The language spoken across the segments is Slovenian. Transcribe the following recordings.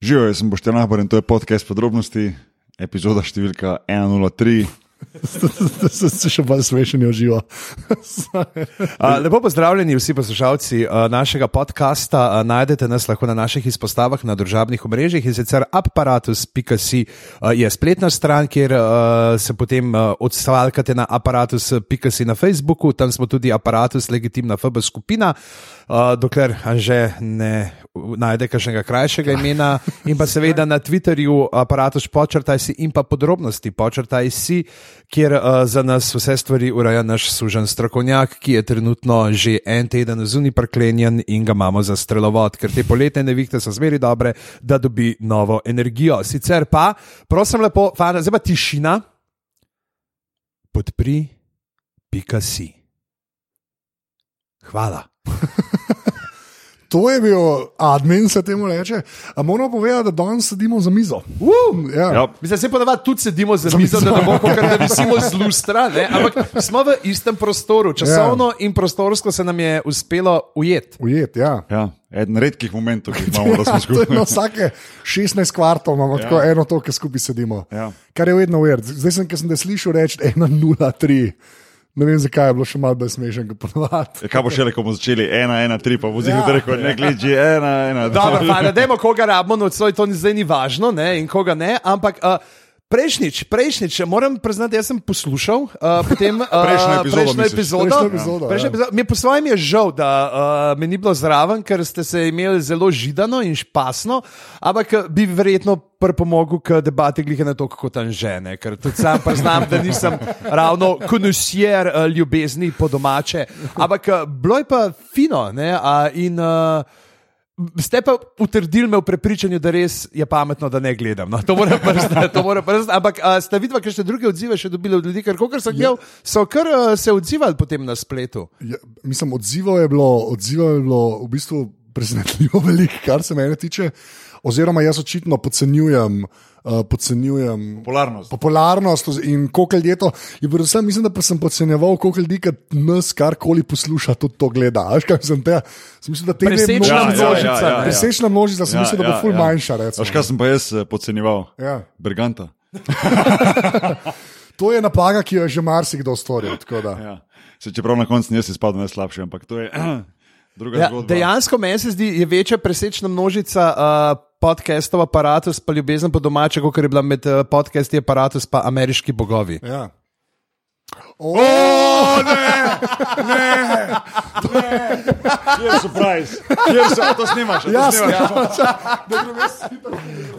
Živijo, jaz sem Boštjan Nahbar in to je podcast podrobnosti, epizoda številka 103. Se še bolj smešni uživa. Uh, lepo pozdravljeni vsi poslušalci našega podcasta. Najdete nas lahko na naših izpostavah na družabnih omrežjih in sicer aparatus.com uh, je spletna stran, kjer se potem odsvalkate na aparatus.com na Facebooku, tam smo tudi aparatus, legitimna FB skupina. Dokler že ne najde kakšnega krajšega imena, in pa seveda na Twitterju, aparatus počrtaj si in pa podrobnosti počrtaj si, kjer uh, za nas vse stvari ureja naš sužen strokovnjak, ki je trenutno že en teden zunaj prklenjen in ga imamo za strelovod, ker te poletne nevihte so zmeri dobre, da dobi novo energijo. Sicer pa, prosim lepo, fana, zdaj pa tišina, podpri, pika si. Hvala. To je bil admin, se temu reče. A moramo povedati, da danes sedimo za mizo. Uh, Ja. Ja. Mislim, se ponavadi tudi sedimo za mizo, da ne bo kot da visimo z lustra, ne? ampak smo v istem prostoru, časovno in prostorsko se nam je uspelo ujeti. Ujet, ja. Ja, eden redkih momentov, ki jih imamo, da smo skupaj. vsake 16 kvartov, imamo ja. tako eno to, ki skupaj sedimo. Ja. Kar je vedno ujet. Zdaj sem, ki sem te slišal reči 1-0-3. Ne vem, zakaj je bilo še malo bolj smešen, kot ponovadi. Ja, Kaj bo še le, ko bomo začeli 1, 1, 3, pa bo zihal Ja. rekel, ne gledi, 1, 1, 2. Dobro, pa ne vemo, koga rabimo, no, to ni zdaj ni važno ne, in koga ne, ampak. Uh, Prejšnjič, prejšnjič, moram priznati, jaz sem poslušal uh, potem, uh, Prejšnjo epizodo, prejšnjo epizodo. Prejšnjo epizodo, Prejšnjo ja. epizodo. Mi je po svojem je žal, da uh, me ni bilo zraven, ker ste se imeli zelo židano in špasno, ampak eh, bi verjetno pripomogel k debati glih na to, kako tam žene. Ker tudi sam priznam, da nisem ravno konusjer uh, ljubezni po domače. Ampak uh, bilo je pa fino ne, a, in. Uh, Ste pa utrdili me v prepričanju, da res je pametno, da ne gledam. No, to moram priznati. Ampak a, ste videli, kakšne druge odzive še dobili od ljudi, ker kot sem gledal, so kar a, se odzivali potem na spletu. Ja, mislim, odzivov je bilo, odzivov je bilo v bistvu presenetljivo veliko, kar se mene tiče. Oziroma, jaz očitno podcenjujem. Uh, podcenjujem Popularnost. popularnost in koliko ljudi je to. In predvsem mislim, da sem podcenjeval, koliko ljudi, ki nas karkoli posluša, tudi to gleda. Veš, kaj sem te? Sem mislil, da te Presečna Ja, ja, ja, množica. ja, ja. ne. Presečna množica, sem mislil, da bo ful manjša. recimo. Veš, kaj sem pa jaz eh, podcenjeval? Ja. Berganta. To je napaka, ki jo je že marsikdo storil. tako da. Ja. Se, čeprav na koncu nisem izpadel najslabši, ampak to je druga Ja, zgodba. dejansko meni se zdi, je večja presečna množica uh, podcastov, aparatus, pa ljubezen po domače, kot je bila med uh, podcasti, aparatus, pa ameriški bogovi. Ja. O, ne, ne, ne. Kjer so price? Kjer so, to snimaš? To Ja, snimaš?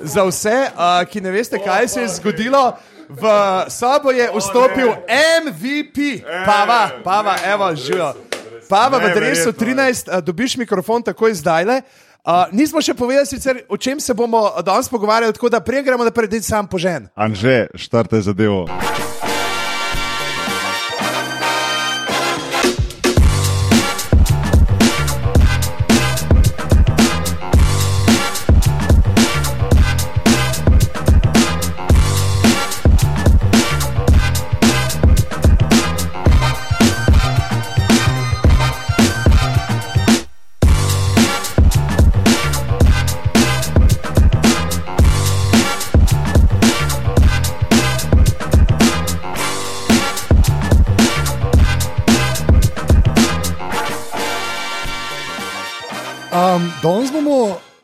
Za vse, uh, ki ne veste, kaj se je zgodilo, v sobo je vstopil MVP, Pava, Pava, evo, živijo. Pava v drevesu 13, uh, dobiš mikrofon takoj zdaj le. Uh, nismo še povedali, sicer, o čem se bomo danes pogovarjali, tako da prej gremo naprej, da sam požen. Anže, štarte zadevo.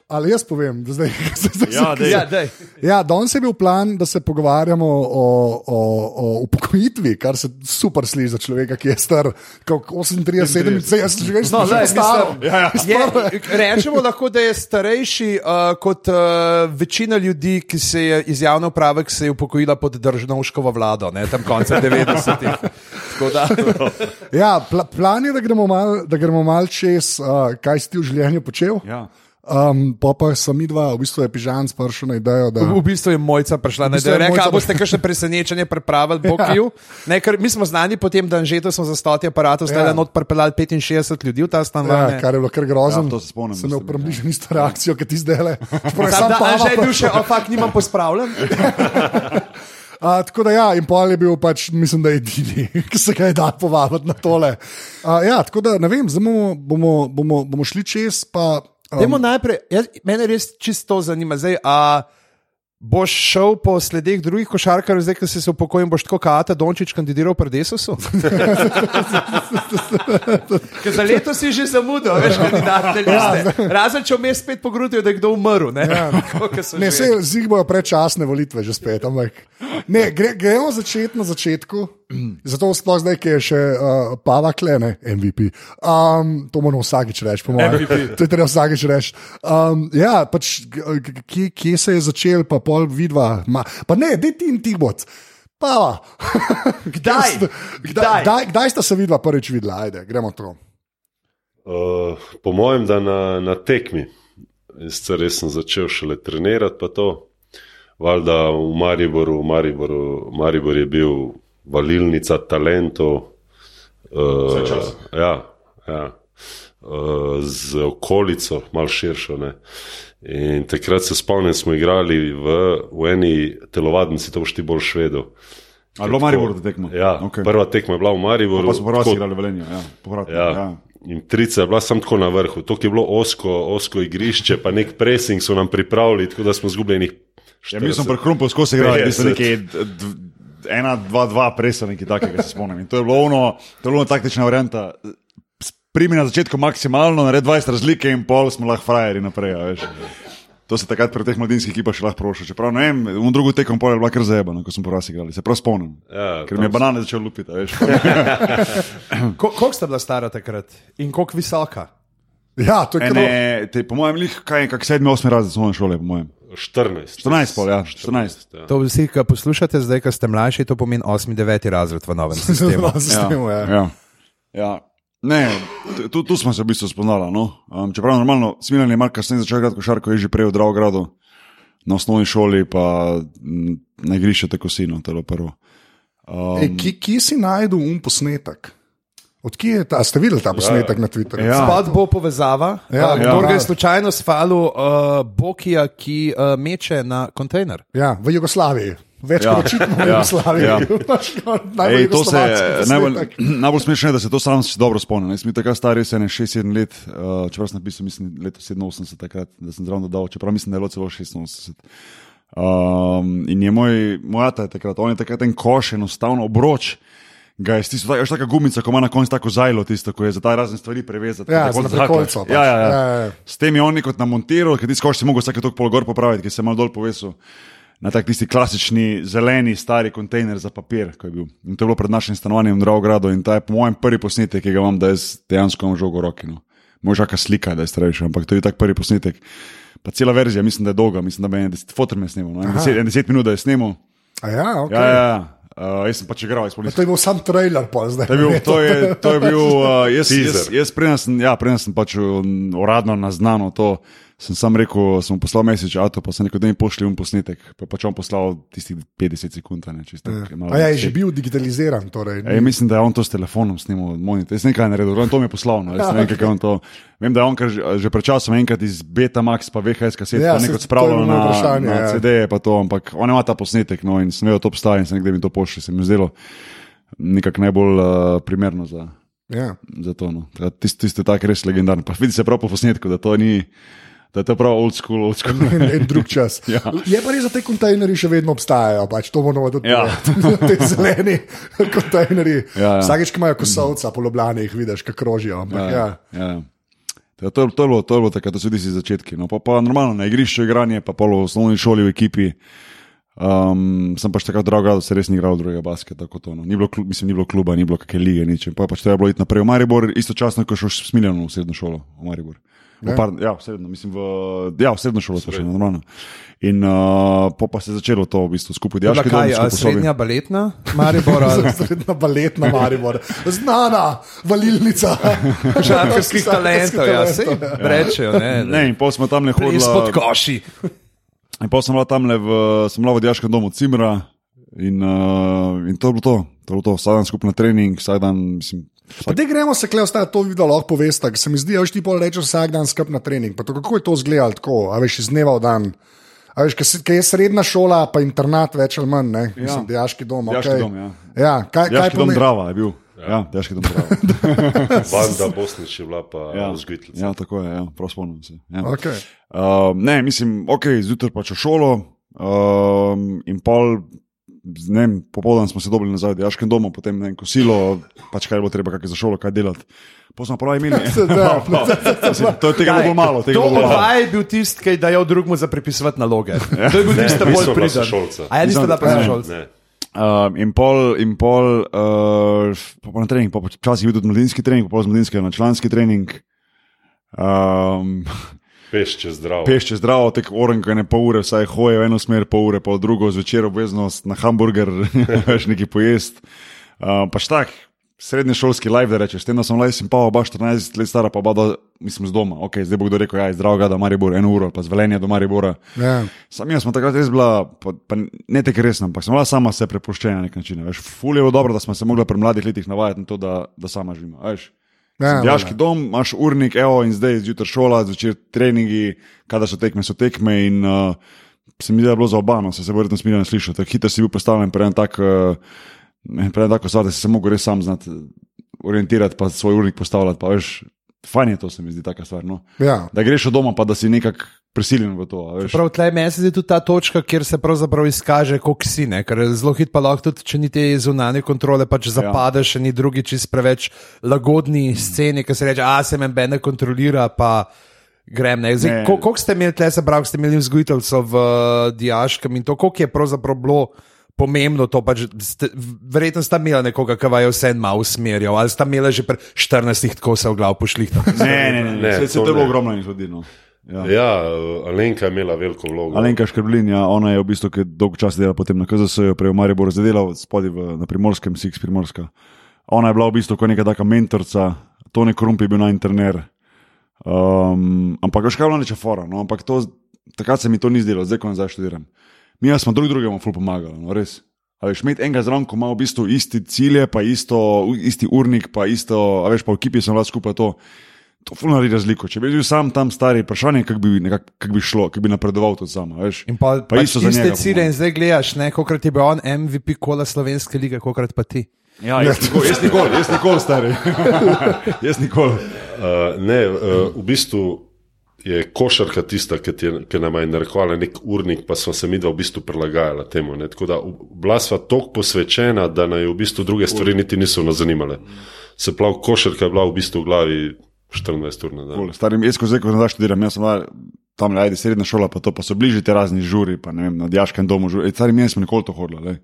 Ali jaz povem, da zdaj, zdaj Ja, dej. Ja, dej. Ja, danes je bil plan, da se pogovarjamo o, o, o upokojitvi, kar se super sliši za človeka, ki je star kot 38, 37, jaz že več No, že lej, staro. mislim, Ja, ja. Je, rečemo lahko, da je starejši uh, kot uh, večina ljudi, ki se je iz javne uprave, ki se je upokojila pod državnoškovo vlado, ne, tam konca 90-ih. Tako da- Ja, pla, plan je, da gremo mal, da gremo mal čez, uh, kaj si ti v življenju počel. Ja. Um, pa pa sem midva, v bistvu je pižan sprašal na idejo, da. V bistvu je mojca prišla na bistvu idejo, je rekla, Mojca boste kakšne presenečenje pripravili, bog Ja. ju. Ne, ker mi smo znani potem, da že to smo za stoti aparatov, zdaj Ja. ja. not pripeljali 65 ljudi v ta stan. Ja, kar je bilo kar grozno. Ja, to se spomnim, Sem da imel približno isto reakcijo, kot ti zdaj le. Sam da, že je bil še, fakt, nimam pospravljen. Uh, tako da, ja, in pol je bil pač, mislim, da je edini, ki se ga je dal povabiti na tole. Uh, ja, tako da, ne vem, zdaj bomo, bomo, bomo, bomo šli čez, pa Dajmo najprej, jaz, mene res čisto zanima, zdaj, a boš šel po sledeh drugih košarkarjev, zdaj, ko si se upokojil, boš tako kot Ata Dončić kandidiral pred Desusu? Ker za leto si že zamudil, veš, kandidatne liste. Razen če vmes spet pogrudijo, da je kdo umrl. Ne, so Ne, že- vse zig bojo predčasne volitve, že spet. Ampak, ne, gre, gremo začeti na začetku. Zato sploh zdaj, ki je še uh, Pavak, le ne MVP. Um, to moramo vsakič reči, po mojem. To je treba vsakič reči. Um, ja, pač, kje, kje se je začel, pa pol vidva. Ma, pa ne, dej ti in ti boc. Pa, Kdaj? kdaj, kdaj, kdaj sta se vidva prvič videla? Ajde, gremo to. Uh, po mojem, da na, na tekmi. Sicer res sem začel šele trenirati, pa to. Valjda v Mariboru, v Mariboru, Maribor je bil valilnica talentov. Uh, ja, ja. Uh, z okolico, malo širšo. Ne. In takrat se spomnim, smo igrali v, v eni telovadnici, to boš ti bolj švedov. A bilo Maribor da tekma? Ja, okay. Prva tekma je bila v Mariboru. Pa smo prvi tako- igrali Velenje, ja, povratno. Ja. Ja. In trica je bila samo tako na vrhu, to je bilo osko, osko igrišče, pa nek pressing so nam pripravili, tako da smo zgubljenih. Ja, mi smo pri Krumpu skozi igrali, da so 50. neki ena, dva, dva presa, nekaj takega se spomnim. In to je bilo ono, to je bilo taktična varianta. Primi na začetku maksimalno, nared 20 razlike in pol smo lahko frajeri naprej. a veš. To se takrat pri teh mladinskih ekipah še lahko proša. Čeprav ne vem, v drugo tekom pol je bila kar zajebana, ko smo prvi igrali. Se prav spomnim. Ja, Ker mi je banane začel lupiti. a veš. Ko- Koliko sta bila stara takrat in koliko visoka? Ja, to je kar. Ene, te, po mojem, lih, kaj je, kak sedmi, osmi razred osnovne šole, po mojem. 14. 14 pol, ja, 14. Ja. To vsi, ki poslušate zdaj, ko ste mlajši, to pomeni 8-9 razred v novem sistemu. Sistemu, ja. Ja. Ja. Ne, tu- tu, smo se v bistvu spoznali. No? Um, čeprav normalno, Smilan je Marka Snej začel igrati košarko, je že prej v Dravogradu, na osnovni šoli, pa m, na igrišču tako sino, to je bilo prvo. Um, E, kje, kje si najdel um posnetek? Odkje je ta? a Ste videli ta posnetek na Twitterju? Ja. Spod bo povezava, Ja, ja, ja. kdo ga je slučajno svalil, uh, Bokija, ki uh, meče na kontejner. Ja, v Jugoslaviji. Več Ja. kot očitno v Ja. Jugoslaviji. Ja. Najbolj Ej, to se, najbolj, najbolj smešno je, da se to sam si dobro spomnim. Jaz sem takrat star, res je ne 6-7 let, uh, čeprav sem napisal, mislim, leto 87, takrat, da sem zraven dodal, čeprav mislim, da je bilo celo 86. Um, in je moj, moj ata je takrat, on je takrat en koš, enostavno obroč. Ga je stisnil, je taka gumica, ko ima na koncu tako zajlo, tisto, ko je za ta razne stvari prevezati. Ja, tako za prekolco pač. Ja, ja, ja. Ja, ja. S tem je on nekot namontiral, ker ti skoš si mogel vsake toliko pol gor popraviti, ker se je malo dol povesil. Na tak tisti klasični zeleni, stari kontejner za papir, ko je bil. In to je bilo pred našim stanovanjem v Dravogradu in ta je po mojem prvi posnetek, ki ga imam, da jaz dejansko imam žogo v roki. No. Možda kakšna slika, da je starejša, ampak to je tak prvi posnetek. Pa cela verzija, mislim, da je dolga, mislim, da me je deset, fotor me snimal, no. en deset, en deset minut, da je snimal. A Ja, okay. Ja, ja, ja. Uh, jaz sem pač igral, jaz To je bil sam trailer, pa zdaj. To je bil, to je, to je bil uh, jaz, jaz, Teaser. jaz preden sem, ja, preden sem pač um, uradno naznano to, sem sam rekel, sem mu poslal mesec, avto, pa sem rekel, da mi pošlji un posnetek, pa je pač on poslal tistih 50 sekund, ne, čisto. Ja. A ja, je že bil digitaliziran. Torej. Ej, mislim, da je on to s telefonom snimal, monitor. Jaz nekaj naredil, on to mi je poslal. No. Jaz ne vem, kako je on to. Vem, da je on kar že, pred časom enkrat iz Betamax, pa VHS kaset, Ja, ja, pa nekaj to je spravljal na, na ja. CD-je, pa to, ampak on ima ta posnetek, no, in sem vedel, da to obstaja in sem nekaj mi to pošlji, se mi je zdelo nekako najbolj uh, primerno za, Ja. za to. No. Tisti tist je tak res legendaren. Pa vidi se prav po posnetku, da to ni. Da je to prav old school, old school. En, en drug čas. Ja. Je pa res, da te kontejnerji še vedno obstajajo, pač to moramo tudi Ja. Te zeleni kontejnerji. Ja, ja. Vsakeč, imajo kosovca po Ljubljani, jih vidiš, kako krožijo. Ampak, ja. Ja. Ja, to, je- to, je bilo, to je bilo takrat, to so bili začetki. No, pa, pa normalno na igrišču igranje, pa polo v osnovni šoli v ekipi. Um, sem pač takrat drago, da se res ni igral drugega basketa. kot to, No. Ni, bilo, klub- mislim, ni bilo kluba, ni bilo kakšne lige, nič. Pa je pač treba bilo iti naprej v Maribor, istočasno, ko šel s Smiljano v srednjo šolo v Maribor. Ja, par, ja, v srednjo, mislim, v, ja, v srednjo šolo, to še normalno. In uh, pa se je začelo to v bistvu skupaj, diaški kaj, sobi. srednja baletna, Maribor Srednja baletna Maribor, znana valilnica šarkarskih talentov, ja, se rečejo, ne. Ne, in pol smo tam ne hodili. Izpod koši. In pa sem bila tam le v, sem bila v diaškem domu Cimra in, uh, in to je bilo to. To je bilo to, vsak dan skupaj na trening, vsak dan, mislim, Pa da gremo se klej ostati to video, lahko poveste, ker se mi zdi, da ti pol rečeš vsak dan skrb na trening. Pa to, kako je to izgledalo tako, a veš iz dneva v dan. A veš, ker je srednja šola, pa internat več ali manj, ne, mislim, diaški dom. Dijaški okay. dom, ja. Ja, kaj, kaj dom? Drava je bil. Ja, težki dom prav. Banda Bosnič je bila pa Ja, vzgojiteljica. ja, tako je, ja, prav spomnim se. Ja. Okay. Uh, ne, mislim, ok, zjutraj pač v šolo um, in pol, vem, popoldan smo se dobili nazaj v Jaškem domu, potem ne vem, kosilo, pač kaj bo treba, kaj za šolo, kaj delati. Potem smo pravi imeli. Da, to je tega bilo malo, tega To bilo malo. pa je bil tisti, ki je dajal drugemu za prepisovati naloge. To je bil tisti, ki bolj bila priden. sošolca. A ja, niste bila pa Ne. sošolca. Ne. Um, in pol, in pol uh, pa, pa na trening, pa včasih je bil tudi mladinski trening, pa pol z mladinskega na članski trening. Um, Peš čez zdravo. Peš čez zdravo, tek orenka ne pol ure, vsaj hoje v eno smer, pol ure, pa v drugo zvečer obveznost na hamburger, veš nekaj pojest. Uh, pač tak, srednješolski live, da rečeš, tem, da sem live, sem pa oba 14 let stara, pa oba, mislim, z doma. Ok, zdaj bo kdo rekel, ja, zdravo ga do Maribora, eno uro, pa z velenja do Maribora. ja. Sam jaz sem takrat res bila, pa, pa ne tako resna, ampak sem bila sama se prepuščena na nek način. Veš, ful je bilo dobro, da smo se mogli pri mladih letih navajati na to, da, da sama živimo. Veš. Ja, Jaški dom, imaš urnik, evo in zdaj zjutraj šola, zvečer treningi, kada so tekme, so tekme. In uh, se mi zdi, da je bilo za obano, se, se bo verjetno smilno slišal. Tako hitro si bil postavljen pred en tak, uh, tako stvar, da si se mogel res sam znati orientirati, pa svoj urnik postavljati. Pa, veš, fajn je to, se mi zdi taka stvar. No? Ja. Da greš od doma, pa da si nekako prisiljen v to. Prav tleh meni se zdi tudi ta točka, kjer se pravzaprav izkaže, koliko si. Ne? Ker zelo hitro pa lahko tudi, če ni te zunanje kontrole, pač zapadeš, ja. ni drugi čist preveč lagodni sceni, ki se reče, a se me ne kontrolira. Pa... Grem, ne. Zdaj, Ne. kol- koliko ste imeli, tle se pravi, ste imeli vzgojiteljstvo v uh, Dijaškem in to, koliko je pravzaprav bilo pomembno to, pač ste, verjetno sta imela nekoga, ki vaju vse malo usmerjal, ali sta imela že pri 14 tako se v glav pošli. Ne, ne, ne, ne. Ne, Se, se to je ogromno in ljudi. No. Ja. Ja, uh, Alenka je imela veliko vlogo. Alenka Škrblin, ja, ona je v bistvu, ki dolgo časa delala potem na KZS, prej v Mariboru zadelala, spodaj v, na primorskem, Six Primorska. Ona je bila v bistvu kot neka taka mentorica, Tone Krump je bil na interner. Um, ampak bilo neče fora, no, ampak to, takrat se mi to ni zdelo, zdaj ko nazaj študiram. Mi smo drug drugemu ful pomagali, no, res. A veš, imeti enega zraven, ko ima v bistvu isti cilje, pa isto, isti urnik, pa isto, a veš, pa v ekipi smo lahko skupaj to. To ful naredi razliko. Če bi bil sam tam stari, vprašanje je, kako bi, nekak- kako bi šlo, kako bi napredoval tudi sam. a Veš. In pa, Pa pač isto za iste njega, cilje in zdaj gledaš, ne, kolikrat je bil on MVP kola slovenske lige, kolikrat pa ti. Ja, jaz nikoli, jaz nikoli, jaz nikoli stari. jaz nikoli. Uh, ne, uh, v bistvu je košarka tista, ki, je, ki nam je narekovala nek urnik, pa smo se mi dva v bistvu prilagajala temu. Ne. Tako da bila sva toliko posvečena, da naj v bistvu druge stvari niti niso nas zanimale. Se pravi, košarka je bila v bistvu v glavi 24 ur na dan. Cool. Starim, jaz, ko zdaj, ko nazaj študiram, jaz sem bila tam, ajde, srednja šola, pa to, pa so bližje te razni žuri, pa ne vem, na Dijaškem domu žuri. Stari, mi smo nikoli to hodili. lej.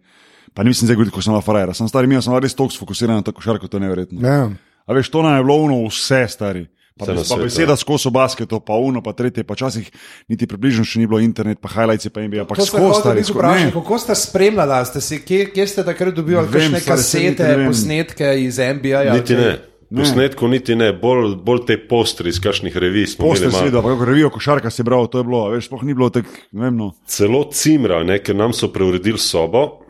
Pa nisem zdaj govoril, ko sem bila farajera. Sem stari, mi smo bila res toliko sfokusirani na to košarko, to je neverjetno. Ja. A veš, to nam je bilo uno vse, stari. Pa, bes, pa beseda skozi basketo, pa uno, pa tretje, pa časih niti približno še ni bilo internet, pa highlights pa NBA, pa skozi stari. Ne, kako ste spremljali, ste si, kje, kje ste takrat dobivali Vem, kakšne niti kasete, ne posnetke iz NBA? Niti ne. Posnetko niti ne, bolj, bolj te postri iz kakšnih revij. videl, pa kako revijo košarka si bral, to je bilo, a veš, sploh ni bilo tako, ne vem, no. Celo cimra, ne, ker nam so preuredili sobo,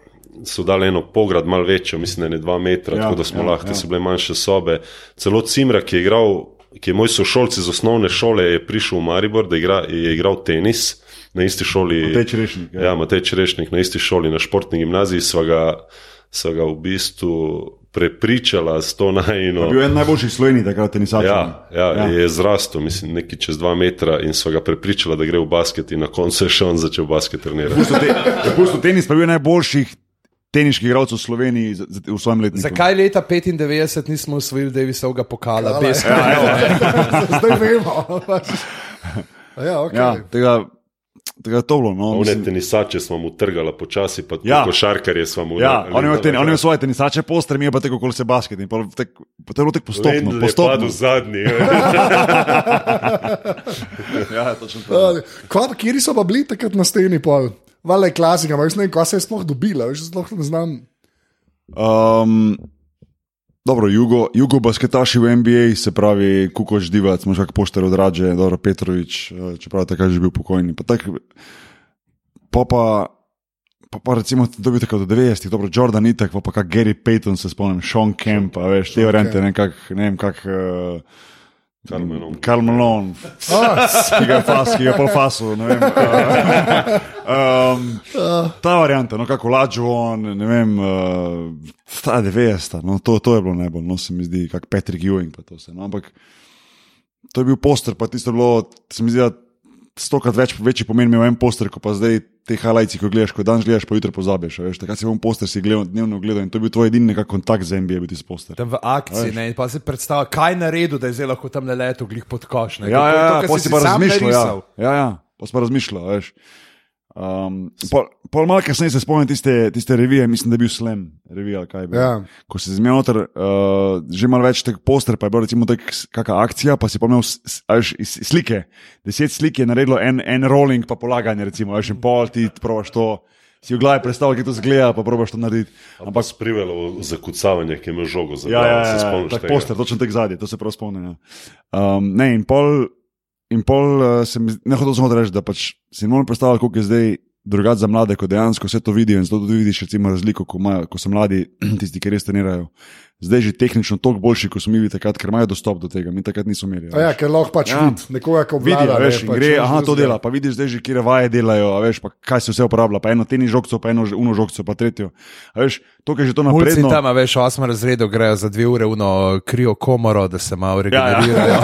so dali eno pograd, malo večjo, mislim, ne dva metra, Ja, ja, tako da smo ja, ja, lahko, ja. ja. so bile manjše sobe. Celo cimra, ki je igral, ki je moj sošolc iz osnovne šole, je prišel v Maribor, da igra, je igral tenis na isti šoli. Matej Čerešnik, ja. Ja, Matej Čerešnik na isti šoli, na športni gimnaziji, sva ga, sva ga v bistvu prepričala s to najino. Bil je eden najboljših Slovenij, takrat tenisač. Ja, ja, ja. je zrastel, mislim, nekaj čez dva metra in sva ga prepričala, da gre v basket, in na koncu je še on začel basket trenirati. Pusto te, tenis pa bil najboljših teniških igralcev v Sloveniji v svojem letniku. Zakaj leta 95 nismo usvojili Davisovega pokala? Pokala, Bez, ja. Zdaj vemo. ja, okay. Ja, tega, tega je to bilo. No, One mislim, tenisače smo mu trgali počasi, pa tudi Ja. ja. košarkarje smo mu ja, on ima, ten, on ima svoje tenisače, postre, mi je pa tako, kot se basket. In pol tek, pa to je bilo tako postopno. Lendl je postopno. padel zadnji. Ja, točno to. Kva, kje so pa bili takrat na steni pol? Vale je klasika, ampak jaz ne vem, kva se je sploh dobila, veš, sploh ne znam. Um, dobro, jugo, jugo basketaši v NBA, se pravi Kukoč Divac, možak pošter od Rađe, Dobro Petrovič, eh, čeprav takrat že bil pokojni. Pa, tak, pa, pa, pa, pa recimo, to bi tako do 90-ih, dobro, Jordan Itak, pa pa kak Gary Payton, se spomnim, Sean Kemp, a veš, te variante, ne, kak, ne vem, kak. Uh, Karl Malone. Karl Malone, ki ga je fas, ki ga je pa fasu. uh, um, ta varianta, no, kako lažo on, ne vem, uh, ta 90, no, to, to je bilo najbolj, no, se mi zdi, kako Patrick Ewing pa to vse. No, ampak to je bil poster, pa tisto je bilo, se mi zdi, da stokrat več, večji pomen imel en poster, kot pa zdaj te highlights, ko gledaš, ko danes gledaš, pa jutri pozabiš. Veš, takrat si bom poster si gledal, dnevno gledal in to je bil tvoj edini kontakt z NBA, biti poster. Tam v akciji, Veš. ne, in pa si predstavlja, kaj naredil, da je zdaj lahko tam le leto glih pod koš. Ne, Ja, To je ja, to, ja, kar pa si pa razmišljal. Ja, ja, ja pa si pa razmišljal. Veš. Um, pol, pol malo kasneje se spomnim tiste, tiste revije, mislim, da je bil Slam, revija ali kaj je bilo. Ja. Ko si zmel noter, uh, že malo več teh poster, pa je bila recimo kakšna akcija, pa si pomnil slike. Deset slik je naredilo en, en rolling, pa polaganje, recimo, veš, in pol ti probaš to. Si v glavi predstavljal, kako to zgleda, pa probaš to narediti. Ampak sprivelo zakucavanje, ki je imel žogo za Ja, glavo, ja, se ja, spomniš tak tega? poster, točno tek zadnji, to se prav spomnim. Ja. Um, ne, in pol, in pol uh, sem, ne hotel hotel reči, da pač si ne morem predstavljati, koliko je zdaj drugače za mlade, ko dejansko vse to vidijo in zato tudi vidiš recimo, razliko, ko, imajo, ko so mladi, tisti, ki res trenirajo. Zdaj že tehnično toliko boljši, kot smo mi bili takrat, ker imajo dostop do tega, mi takrat nismo imeli. Ja, ker lahko pač Ja. ja. vidi nekoga, ko Vidijo, vlada. veš, ne, pač gre, nič aha, to dela, pa vidiš zdaj že, kje vaje delajo, a veš, pa kaj se vse uporablja, pa eno tenis žogco, pa eno uno žogco, pa tretjo. A veš, to, kar je že to Mulci napredno. tam, a veš, v osmem razredu grejo za dve ure uno krijo komoro, da se malo Ja, ja. regenerirajo.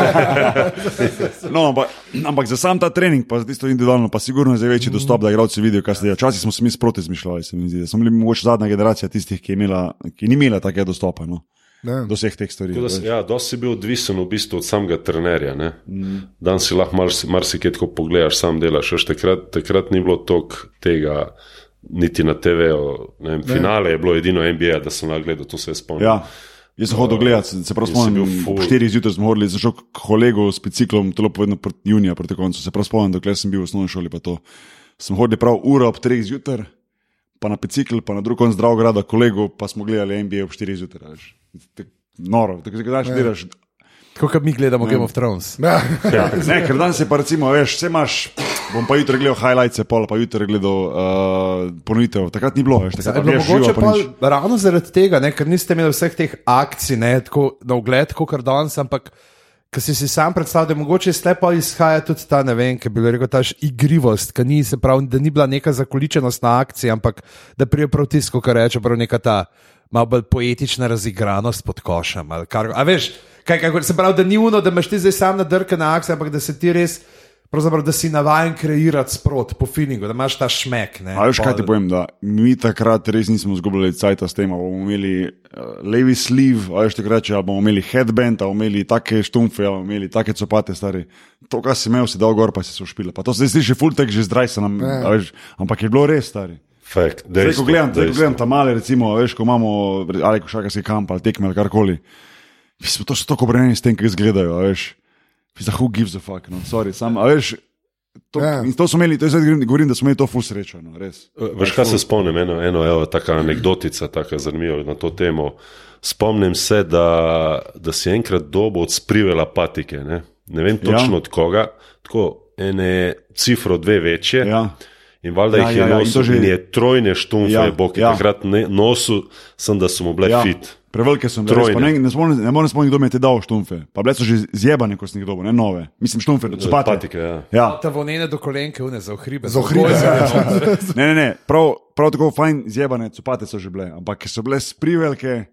No, ampak, ampak za sam ta trening, pa za tisto individualno, pa sigurno je zdaj večji dostop, da igralci vidijo, kaj se deje. Včasih smo se mi sproti zmišljali, se mi zdi. da Smo bili mogoče zadnja generacija tistih, ki, imela, ki ni imela takega dostopa no, Ne. do vseh teh stvari. Da. Ja, dosti si bil odvisen v bistvu od samega trenerja. Mm. Dan si lahko marsi- marsikaj tako pogledaš, sam delaš. Veš, takrat, takrat ni bilo toliko tega, niti na TV-u. Finale je bilo edino NBA, da sem lahko gledal, to se je spomnil. Ja. Jaz sem hodil gledat, se, prav spomnim, ob 4 zjutraj smo hodili, zašel k kolegu s biciklom, to je bilo povedano proti junija, proti koncu. Se prav spomnim, dokler sem bil v osnovni šoli, pa to. Sem hodil prav uro ob 3 zjutraj, pa na bicikl, pa na drug konc zdravograda, kolegu, pa smo gledali NBA ob 4 zjutraj. Noro, tako da Ja. daš delaš. Tako kot mi gledamo Game of Thrones. Ja. Ja, ne, ker danes je pa recimo, veš, vse imaš, bom pa jutri gledal highlights, pol pa jutri gledal uh, ponovitev. Takrat ni bilo, veš, takrat Je pa bilo mogoče pa pa ravno zaradi tega, ne, ker niste imeli vseh teh akcij ne, tako, na ogled, kot danes, ampak ker si si sam predstavljal, da mogoče iz tepa izhaja tudi ta, ne vem, ki bi rekel, ta igrivost, ki ni, se pravi, da ni bila neka zakoličenost na akciji, ampak da prije prav tisto, kar reče, prav neka ta malo bolj poetična razigranost pod košem. ali Kar, a veš, kaj, kaj, se pravi, da ni uno, da imaš ti zdaj sam na drke na akciji, ampak da se ti res. Pravzaprav, da si navaden kreirati sprot po feelingu, da imaš ta šmek. Ne, A veš, kaj ti povem, da mi takrat res nismo zgubljali cajt s tem, ali bomo imeli uh, levi sleeve, ali reče, ali bomo imeli headband, ali bomo imeli take štumfe, ali bomo imeli take copate, stari. To, kar si imel, si dal gor, pa si se ušpila. Pa to se zdaj sliši full tek že zdraj se nam, a veš, ampak je bilo res, stari. Fakt, Zdaj, dejstvo, ko gledam, zdaj, ko dejstvo. gledam tam male, recimo, veš, ko imamo ali košarkarski kamp ali tekme ali karkoli. Mislim, to so tako obrnjeni s tem, ki izgledajo, a veš. Za who gives a fuck, no, sorry, sam, a veš. To, Ja. in to smo imeli, to je zdaj govorim- da smo imeli to full srečo, no, res. Veš, kaj se spomnim, eno, eno evo, taka anekdotica, tako zanimiva na to temo. Spomnim se, da, da si enkrat dobo od sprivela patike, ne, ne vem točno Ja. ja. od koga, tako ene cifro dve večje. Ja. In valjda Ja, ja, jih ja, je ja, in nosil, ja, že- je trojne štumfe, Ja, ja, boki ja. ja. takrat ne, nosil, sem da so mu bile Ja, ja. fit. prevelike so bile, ne, ne, spomnim, ne morem spomniti, kdo mi je te dal štumfe. Pa bile so že zjebane, ko sem jih dobil, ne nove. Mislim, štumfe, copate. Patike, ja. Ja. Ta vonene do kolenke, une za ohribe. Za ohribe, ja. Ne, ne, ne, prav, prav tako fajn zjebane copate so že bile, ampak so bile sprivelke,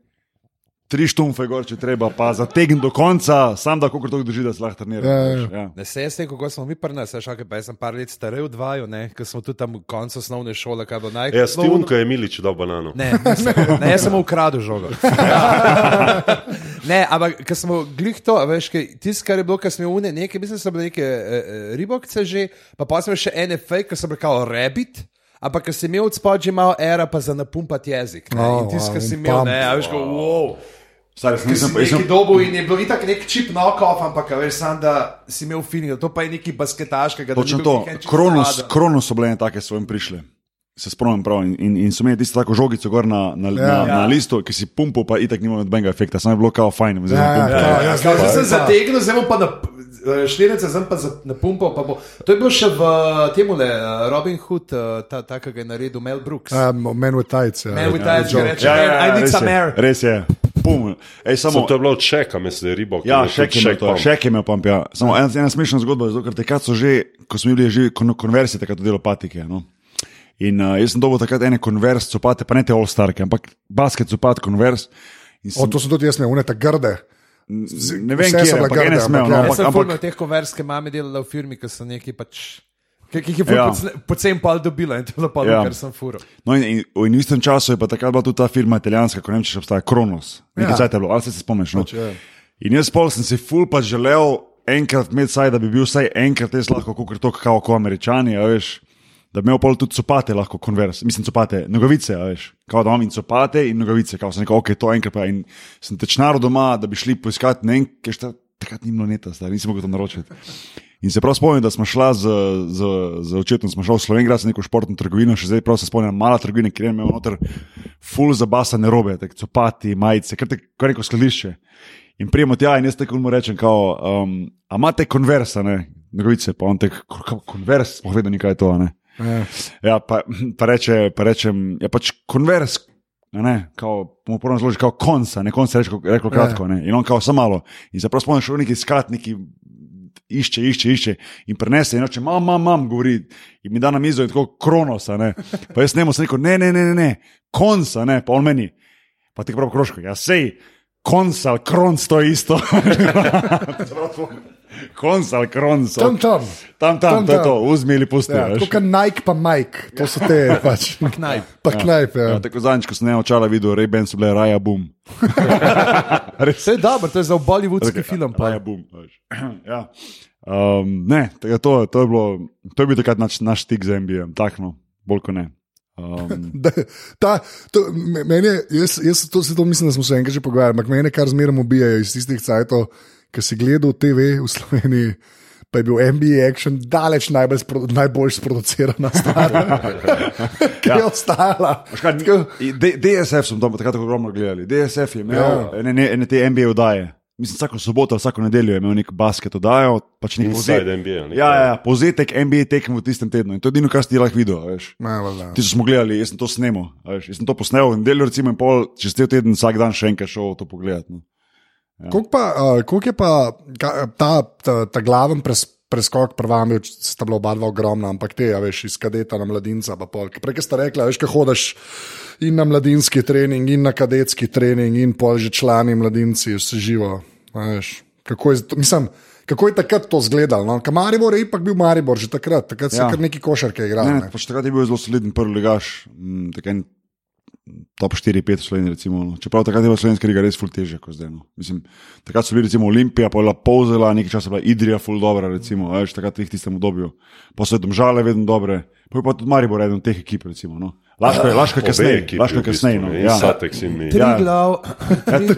tri štumfe gor, če treba, pa zategn do konca, sam da kako to drži, da se lahko trenira. Ja, ja. ja. Ne se jaz tem, kako smo mi pri nas, veš, okay, pa jaz sem par let starej v dvaju, ne, ker smo tudi tam v koncu osnovne šole, kaj bo naj. Ja, Stivunka je Milič dal banano. Ne, nisem, ne, jaz sem ukradel žogo. ne, ampak ker smo glih to, a veš, tisto, kar je bilo, kar smo une, nekaj, mislim, so bile neke uh, ribokce že, pa pa sem še ene fake, so bile kao rabbit. Ampak, ker si imel od spodaj že malo era, pa za napumpati jezik. Ne? Oh, in tisti, ki wow, si imel, pump. ne, a veš, ko, wow. Stari, sem, sem, neki dobu in je bil itak nek čip knock-off, ampak a veš, sam da si imel feeling, da to pa je nekaj basketaškega. Točno bil to, kronos, kronos so bile ene take, so jim prišle. Se spomnim prav in, in, in so imeli tisto tako žogico gor na, na, ja, na, Ja. na listu, ki si pumpal, pa itak nima nobenega efekta, samo je bilo kao fajn. Ja, ja, ja, ja, Ja, zdaj zdaj sem pa- zategnil, zdaj bom pa na štirnice, zdaj pa za- napumpal. Pa bo. To je bil še v tem Robin Hood, eh, ta, ta ki ga je naredil Mel Brooks. Um, Man with tights. Ja. Man with tights, Joe. ki reče, Ja, ja, ja, I need res some je, air. Res je. Pum. Ej, Samo, samo, to je bilo od Čeka, mislim, da je Ribok. Ja, je še tudi je imel to, pump. še je imel pump. Ja. Samo ena, ena smešna zgodba, zato, ker takrat so že, ko smo bili že kon, konversije, takrat delali patike. No. In uh, jaz sem dobil takrat ene konvers, copate, pa ne te all-starke, ampak basket copat konvers. In O, sem- to so tudi jaz, ne, unete grde. Ne vem, kje so je, bile ampak smejo. ampak No, ja. Ampak, sem ampak, fulno teh konverske mame delala v firmi, ki so neki pač. Ki jih je Ja. ja. pocen pol dobila in to je bilo pol, Ja. ja. ker sem furo. no, in, in, in v istem času je pa takrat bila tudi ta firma italijanska, ko ne vem, če še obstaja Kronos. Nekaj Ja. ja. je bilo, ali se se spomniš? No? Pač, ja. In jaz pol sem si ful pa želel enkrat imeti saj, da bi bil vsaj enkrat res lahko, kot to, kao kot američani, a veš. Da bi imel pol tudi copate, lahko konvers, mislim, copate, nogavice, a veš. Kao da imam in copate in nogavice, kao sem rekel, ok, to enkrat pa. In sem tečnaro doma, da bi šli poiskati ne vem, kaj šta, takrat ni bilo neta, zdaj nisem mogel to naročiti. In se prav spomnim, da smo šla z, z, z očetom, smo šli v Slovenijo, za neko športno trgovino, še zdaj prav se spomnim, mala trgovina, kjer je imel noter full zabasane robe, tako copati, majice, kar, te, kar neko skladišče. In prijemo tja in jaz tako mu rečem, kao, um, a imate konversa, ne, nogavice, pa on tek, kao konvers, povedal ni kaj je to, ne. Ja. Ja, pa, pa, reče, pa rečem, ja pač konvers. Ne, kao, mu prvo zloži kao konca, ne konca reče, reklo kratko, ne. In on kao samo malo. In se prav spomnim, šel neki skat, neki išče, išče, išče in prenese in reče, mam, mam, mam, govori. In mi da na mizo in tako kronosa, ne. Pa jaz njemu sem rekel, ne, ne, ne, ne, ne. konca, ne, pa on meni. Pa ti prav kroško, ja sej, konca, ali kronc, to je isto. konca, ali kronc. Tam, tam. Tam, tam, Tam, to je to, vzmi ali pusti. Ja, veš. to kot Nike pa Mike, to so te pač. Knajp. Pa knajpe. Ja. Ja, tako zadnjič, ko sem ne očala videl, Ray-Ban so bile Raja Boom. Vse je dobro, to je za bollywoodski Tako, film. Pa. Raja Boom. veš. ja. um, ne, to, to, je bilo, to je bil takrat naš, naš stik z NBA, takno, bolj kot ne. Um, Da, ta, to, me- meni je, jaz, jaz to, se to mislim, da smo se enkrat že pogovarjali, ampak mene kar zmeraj ubijajo iz tistih cajtov, ki si gledal TV v Sloveniji. Pa je bil NBA Action daleč najbolj, najbolj sproducirana stvar, ki je Ja. ostala. veš kaj, i- D- DSF smo tam takrat ogromno gledali. DSF je imel Ja. ene, ne- ene te NBA oddaje. Mislim, vsako soboto, vsako nedeljo je imel nek basket oddajo, pač nek Inside povzet- NBA. nekaj. Ja, ja, povzetek NBA tekem v tistem tednu. In to je edino, kar si ti lahko videl. Veš. Ne, valjda. Ti smo gledali, jaz sem to snemal. a Veš, jaz sem to posnel in delal, recimo, in pol, čez cel teden, vsak dan še enkrat šel to pogledati. No. Koliko, pa, uh, koliko je pa ka, ta, ta, ta glaven pres, preskok pred vami, sta bila oba dva ogromna, ampak te, a veš, iz kadeta na mladinca. pa pol. Ker Prej ste rekli, veš, kaj hodaš in na mladinski trening, in na kadetski trening, in pol že člani mladinci, vse živo. Veš, kako je, mislim, kako je takrat to izgledalo? No? Ker Maribor je ipak bil Maribor že takrat, takrat so Ja. kar neki košarke igrali. Ne, Ne, pač takrat je bil zelo soliden prvi ligaš, tako en top 4-5 Slovenije. Recimo, no. Čeprav takrat je bila slovenska liga res ful težja kot zdaj. No. Mislim, takrat so bili recimo Olimpija, pa je bila Povzela, nekaj časa bila Idrija ful dobra, recimo, veš, takrat v tistem obdobju. Pa so domžale vedno dobre, pa je pa tudi Maribor eden od teh ekip. Recimo, no. Laško je, laško je kasneje, laško je kasneje. No. Ja. Satex in mi. Ja. Triglav.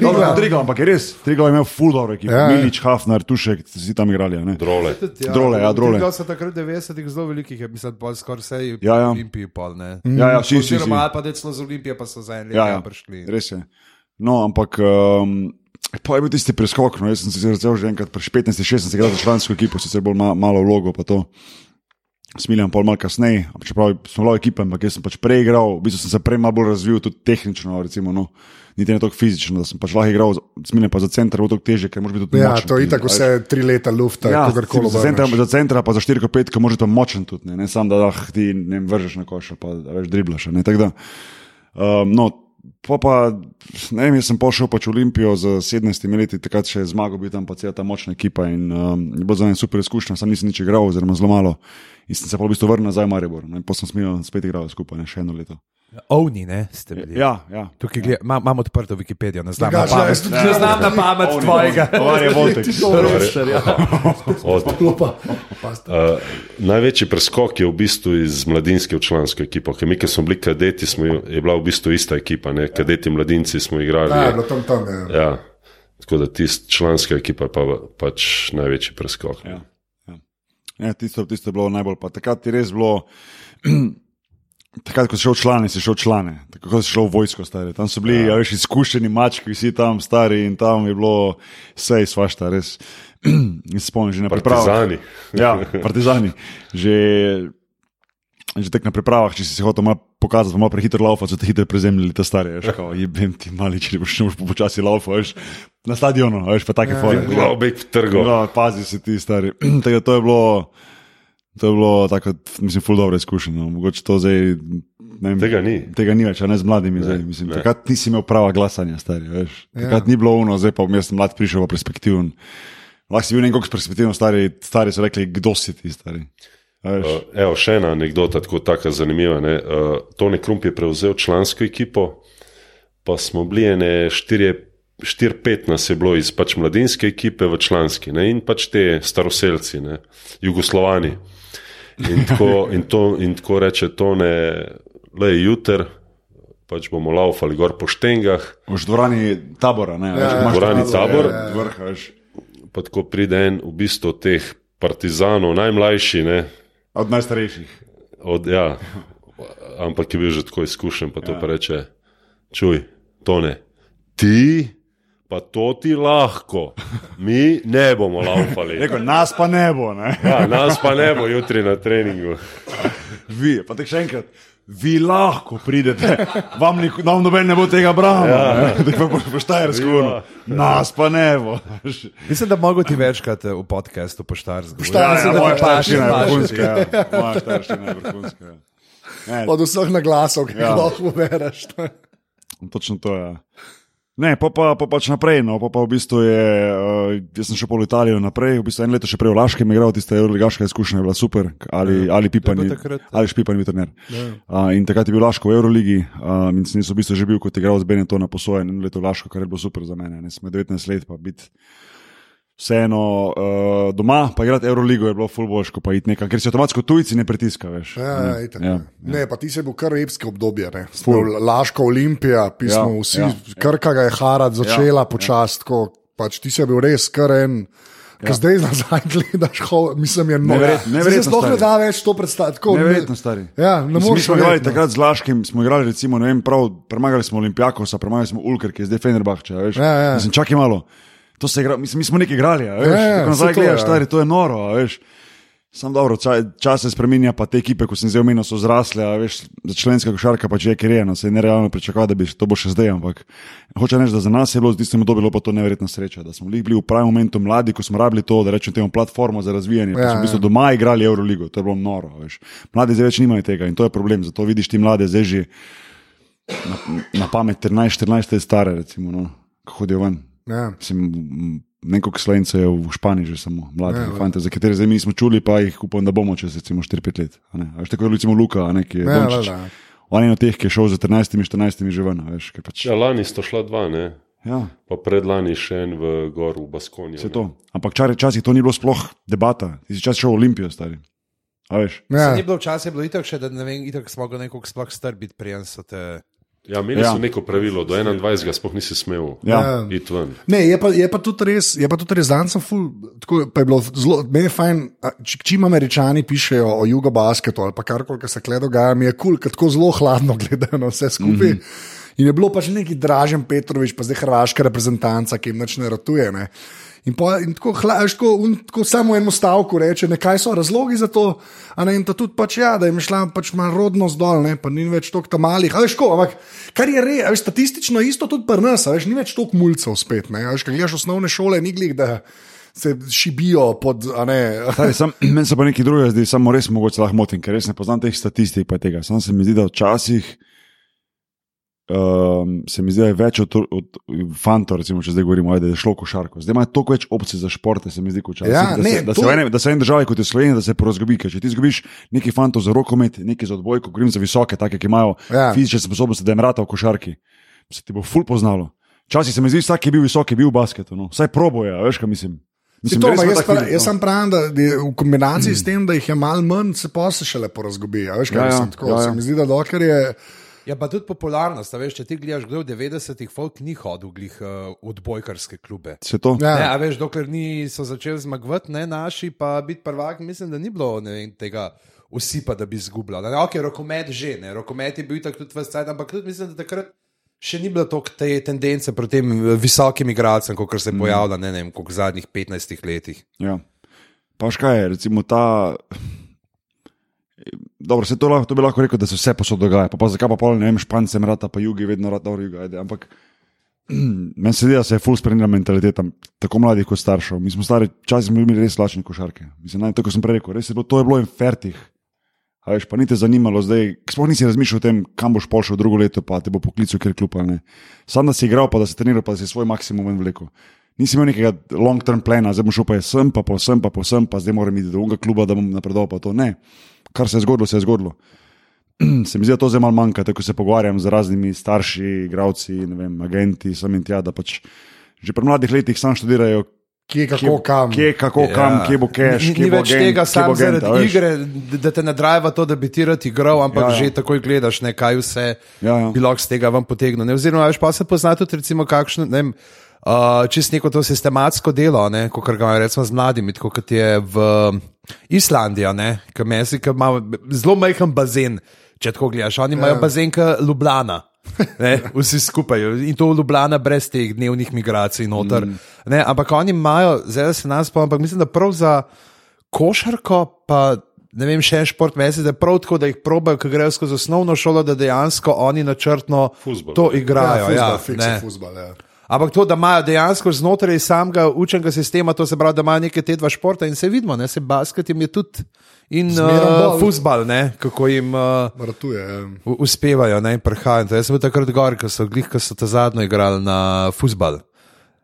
Dobro, ja, Triglav, ampak je res, Triglav je imel ful dobro ekipo. Ja, Ja, ja. Milič, Hafner, Tušek, si tam igrali. a ne. Drole. Drole, ja, drole. Triglav so takrat 90-ih zelo velikih, je mislim, pol skoraj vse Ja, ja. Olimpiji pol, ne. Ja, ja, vsi. Oziroma, ali pa da celo z Olimpije pa so za en let Ja, ja, ja, prišli. res je. No, ampak um, pa je bil tisti preskok. No, jaz sem se začel že enkrat pri 15-16 igrati za člansko ekipo, sicer bolj ma, malo vlogo, pa to. Smiljan pol malo kasneje, čeprav smo bilo ekipe, ampak jaz sem pač prej igral, v bistvu sem se prej malo bolj razvil, tudi tehnično, recimo, no, niti ne toliko fizično, da sem pač lahko igral, smiljan pa za center, bo to teže, ker moraš biti tudi Ja, močen. to je tako vse tri leta lufta, ja, kakorkoli za, centra, za centra, pa za 4-5, ki moraš biti močen tudi, ne, ne samo da ah, ti ne vržeš na koš, ali pa da več driblaš. Ne, tako da, um, no, pa, pa ne vem, jaz sem pošel pač v Olimpijo z 17 leti, takrat še zmagal bi tam pa cela ta močna ekipa in um, je bilo za me super izkušnja, sam nisem nič igral, oziroma zelo malo. In sem se pa v bistvu vrnil nazaj v Maribor, pa sem smil spet igrati skupaj, ne, še eno leto. Ovni, ne, ste bili. Ja, ja. Tukaj gled, ma, imam odprto Wikipedijo, ne znam na Drugače, ja, pamet. tudi Ne znam na pamet Ovni, tvojega. ovni, Varje Voltek. Rošer, ja. Od, Lupa. Uh, največji preskok je v bistvu iz mladinske v člansko ekipo. Ker mi, ki smo bili kadeti, smo, je bila v bistvu ista ekipa. Ne? Kadeti, mladinci smo igrali. Ja, je bilo tam tam. Ja. Ja, tako da tista članska ekipa je pa, pač največji preskok. Ja. Ja, tisto, tisto je bilo najbolj. Pa takrat je res bilo. Takrat, ko si šel v člane, si šel v člane, tako kot si šel v vojsko, stari. Tam so bili, ja. veš, izkušeni mački, vsi tam stari in tam je bilo vse svašta, res. In se spomnim že na pripravah. Partizani. Ja, partizani. Že, že tek na pripravah, če si se hotel malo pokazati, malo prehitro laufa, so te hitro prezemljali, ta stari, veš, kao, jebem ti mali, če boš, boš počasi laufa, veš, na stadionu, veš, pa take ja, fore. V trgu. No, pazi se ti, stari. Tako da to je bilo. To je bilo tako, mislim, ful dobro izkušnja. No. Mogoče to zdaj. ne vem, Tega ni. Tega ni več, a ne z mladimi. Zdaj, mislim, takrat nisi imel prava glasanja, stari. Veš. Takrat ni bilo uno, zdaj pa sem mlad prišel v perspektiven. Lahko si bil nekako perspektivno stari, stari so rekli, kdo si ti, stari. Uh, evo, še ena anekdota, tako taka zanimiva. Ne? Uh, Tony Krump je prevzel člansko ekipo, pa smo bili ene 4-5 nas je bilo iz pač mladinske ekipe v članski ne? in pač te staroseljci, ne? jugoslovani. In tako, in, to, in tako reče Tone, le jutr, pač bomo laufali gor po štengah, v dvorani tabora, ne, veš, Ja, imaš dvorani Tabor. Vrha, veš, pa tako pride en v bistvu teh partizanov, najmlajši, ne? od najstarejših. Od, ja, ampak je bil že tako izkušen, pa to ja. pa reče: Čuj, tone, ti pa to ti lahko, mi ne bomo laufali. Rekel, nas pa ne bo, ne. Ja, nas pa ne bo jutri na treningu. Vi, pa te še enkrat. Vi lahko pridete, vam, nik, vam noben ne bo tega branil. Ja. Pa poštajer skuno. Nas pa ne bo. Mislim, da mogo ti večkrat eh, v podkastu poštar zgoditi. Poštar- Ja, ja, moja paše, staršina je vrhunska. Ja. Moja staršina je vrhunska. Ja. Od vseh naglasov, ki jih Ja. lahko bereš. Točno to je. Ne, pa, pa, pa pač naprej. No, pa, pa v bistvu je, uh, jaz sem šel po Italijo naprej, v bistvu en leto še prej v Laškem igral, tista Euroligaška izkušnja je bila super, ali, ali Pipan, To je je- bilo takrat. ali Špipan je trener. Uh, in takrat je bil Laško v Euroligi um, in sem v bistvu že bil kot igral z Benetona posojen eno leto v Laško, kar je bilo super za mene. Ne, sem imel 19 let, pa biti vseeno uh, doma, pa igrati Euroligo je bilo fulboško, pa iti nekam, ker si avtomatsko tujci ne pritiska, veš. Ja, ja, itak, ja, ja. Ne, pa ti se bil kar epske obdobje. ne. Smo Laško Olimpija, pismo Ja, vsi, ja. Krka ga je Harad začela ja, počasi. Ja. Pač ti si bil res kar en. Ja. Zdaj nazaj gledaš, ho, mislim, je noro. Se sploh ne da več to ne- Neverjetno stari. Ja, ne Mislim, mi moreš smo igrali takrat z Laškim, smo igrali recimo, ne vem, prav, premagali smo Olimpijakosa, premagali smo Ulker, ki je zdaj Fenerbahče. Ja, ja. Mislim, čakaj malo. To se igra, mislim, mi smo nekaj igrali, a veš. Ja, ja, Tako nazaj gledaš, ja. stari, to je noro, a veš. Sam dobro, ča- čas se spremenja, pa te ekipe, ko sem zdaj omenil, so zrasle, a veš, za členska košarka pač je, ker je, no, se je nerealno pričakovati, da bi to bo še zdaj, ampak hoče reči, da za nas je bilo, zdi se mi, to bilo pa to neverjetna sreča, da smo bili v pravem momentu mladi, ko smo rabili to, da rečem temu platformo za razvijanje, pa Ja, smo v bistvu ja. doma igrali Euroligo, to je bilo noro, veš. Mladi zdaj več nimajo tega in to je problem, zato vidiš ti mlade zdaj že na, na pamet 13-14 let stare, recimo, no, ko hodijo ven. Ja. Mislim, Nekaj slovencev je v Španiji že samo mladi, ja, fante, za katere zdaj nismo čuli, pa jih upam, da bomo čez recimo 4-5 let. a ne. A Veš, tako je recimo Luka, a ne, ki je Ja, Dončić. On je od teh, ki je šel za 13-14 že ven. Veš, pač, Ja, lani sta šla dva, ne? ja, pa predlani še en v Goru, v Baskoniju. vse to. Ampak čar- včasih to ni bilo sploh debata. Ti si čas šel v Olimpijo, stari. A veš? Ja. Ja. Ni bilo včasih, je bilo itak še, da ne vem, itak smo ga nekako sploh strbiti, prijem so te. Ja, imeli Ja. so neko pravilo, do 21. sploh nisi smel Ja. iti ven. Ne, je pa, je pa tudi res, je pa tudi res, danes sem ful, tako pa je bilo zelo, meni je fajn, a, č, čim američani pišejo o jugobasketu ali pa karkoli, kar se kle dogaja, mi je kul, cool, tako zelo hladno gledajo na vse skupaj. Mm -hmm. In je bilo pač neki Dražen Petrovič, pa zdaj hrvaška reprezentanca, ki jim nič ne ratuje. Ne. In, po, in tako, hla, tako, un, tako samo eno stavko reče, ne, kaj so razlogi za to. Ne, in to tudi pač, ja, da je šla pač malo rodnost dol, ne, pa ni več toliko tam malih. a Veš, ko, ampak kar je res, a veš, statistično isto tudi pri nas, a veš, ni več toliko mulcev spet. Ne, a veš, kaj gledaš osnovne šole, ni glih, se šibijo pod. Stari, sam, meni se pa nekaj drugega zdi, samo res mogoče lahko motim, ker res ne poznam teh statistik. Tega. Samo se mi zdi, da včasih um, se mi zdi, da je več od, od fantov, recimo, če zdaj govorimo, ajde, da je šlo košarko. Zdaj imajo toliko več opcij za športe, se mi zdi, kot včasih. Ja, da, ne, se, da, to- se v ene, da se v eni državi, kot je Slovenija, da se porazgobi. Ker če ti izgubiš neki fantov za rokomet, neki za odbojko, govorim za visoke, take, ki imajo Ja. ja. fizične sposobnosti, da jim rata v košarki, se ti bo ful poznalo. Včasih se mi zdi, vsak, je bil visok, je bil v basketu. No. Vsaj proboje, veš, kaj mislim. Mislim, to, ima jaz, feeling, jaz no. sem pravim, da v kombinaciji s tem, da jih je malo manj, se pa se še lepo razgubi. a Veš, kaj Ja, ja, mislim, tako, ja, ja. Se mi zdi, da dokler je. Ja, pa tudi popularnost, a veš, če ti gledaš, kdo v 90-ih folk ni hodil glih uh, v odbojkarske klube. Se to? Ja. Ne, a veš, dokler niso začeli zmagovati, ne naši, pa biti prvak, mislim, da ni bilo ne vem, tega usipa, da bi izgubljal. Ne, ok, rokomet že, ne, rokomet je bil tako tudi vse cajt, ampak tudi mislim, da takrat še ni bilo toliko te tendence proti tem eh, visokim igralcem, kot se je Mm. pojavila, ne vem, koliko v zadnjih 15 letih. Ja. Pa škaj je, recimo ta. Dobro, se to, lahko, to bi lahko rekel, da se vse posod dogaja. Pa, pa zakaj pa pol, ne vem, špancem rata, pa jugi, vedno rata, dobro, juga, ajde. Ampak Meni se zdi, da se je full spremenila mentaliteta, tako mladih kot staršev. Mi smo stari, včasih smo bili res lačni košarke. Mislim, naj, tako sem prej rekel, res je bilo, to je bilo infertih. A veš, pa ni te zanimalo, zdaj, sploh nisi razmišljal o tem, kam boš pošel drugo leto, pa te bo poklical, ker klub ali ne. Sam da si igral, pa da si treniral, pa da si svoj maksimum vlekel. Nisi imel nekega long-term plana, zdaj bom šel pa sem, pa posem, pa posem, pa zdaj moram iti do drugega kluba, da bom napredoval, pa to ne. Kar se je zgodilo, se je zgodilo. se mi zdi, da to zdaj malo manjka, tako se pogovarjam z raznimi starši, igravci, vem, agenti, sem in tja, da pač že pri mladih letih sam študirajo. Kje, kako, kam. Kje, kako, ja. kam, kje bo cash, Ni, kje ni bo več agent, tega samo agent, zaradi a veš. igre, da te nadrava to, da bi ti rad igral, ampak Ja, ja, ja. že takoj gledaš, ne, kaj vse Ja, ja. bi lahko z tega vam potegnil. Ne, oziroma, veš, pa se pozna tudi, recimo, kakšno, ne vem, uh, čist neko to sistematsko delo, kot ga imajo recimo z mladimi, tako kot je v Islandiji, ki ima zelo majhen bazen. Če tako gledaš, oni imajo Ja. bazen, kot Ljubljana. Ne, vsi skupaj in to Ljubljana brez teh dnevnih migracij noter. Mm. Ne, ampak oni imajo, zdaj da se nas spomnim, ampak mislim, da prav za košarko, pa ne vem, še en šport, mesec, da je prav tako, da jih probajo, ki grejo skozi osnovno šolo, da dejansko oni načrtno Fuzbal, to ne. igrajo. ja, ne. ja, ja. Ampak to, da imajo dejansko znotraj samega učenega sistema, to se pravi, da imajo neke te dva športa in se vidimo, ne, se basket jim je tudi in Zmerom uh, bolj. futbal, ne, kako jim. Uh, Ratuje, ja. u- uspevajo ne, in prihajajo. Jaz sem bil takrat gor, ko so, glih, ko so ta zadnjo igrali na futbal.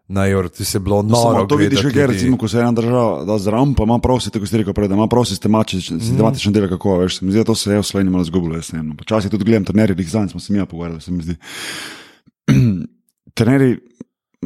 Na Jor, ti se je bilo noro. Samo to vidiš, ker recimo, ko se ena država da zraven, pa ima prav, se tako ste rekel prej, da ima prav sistematičen, sistematičen del, kako veš. Se mi zdi, da to se je v Sloveniji malo zgubilo, jaz ne vem. Počasi tudi gledam trenerje, jih zanj smo se mi ja pogovarjali, se mi zdi. trenerji,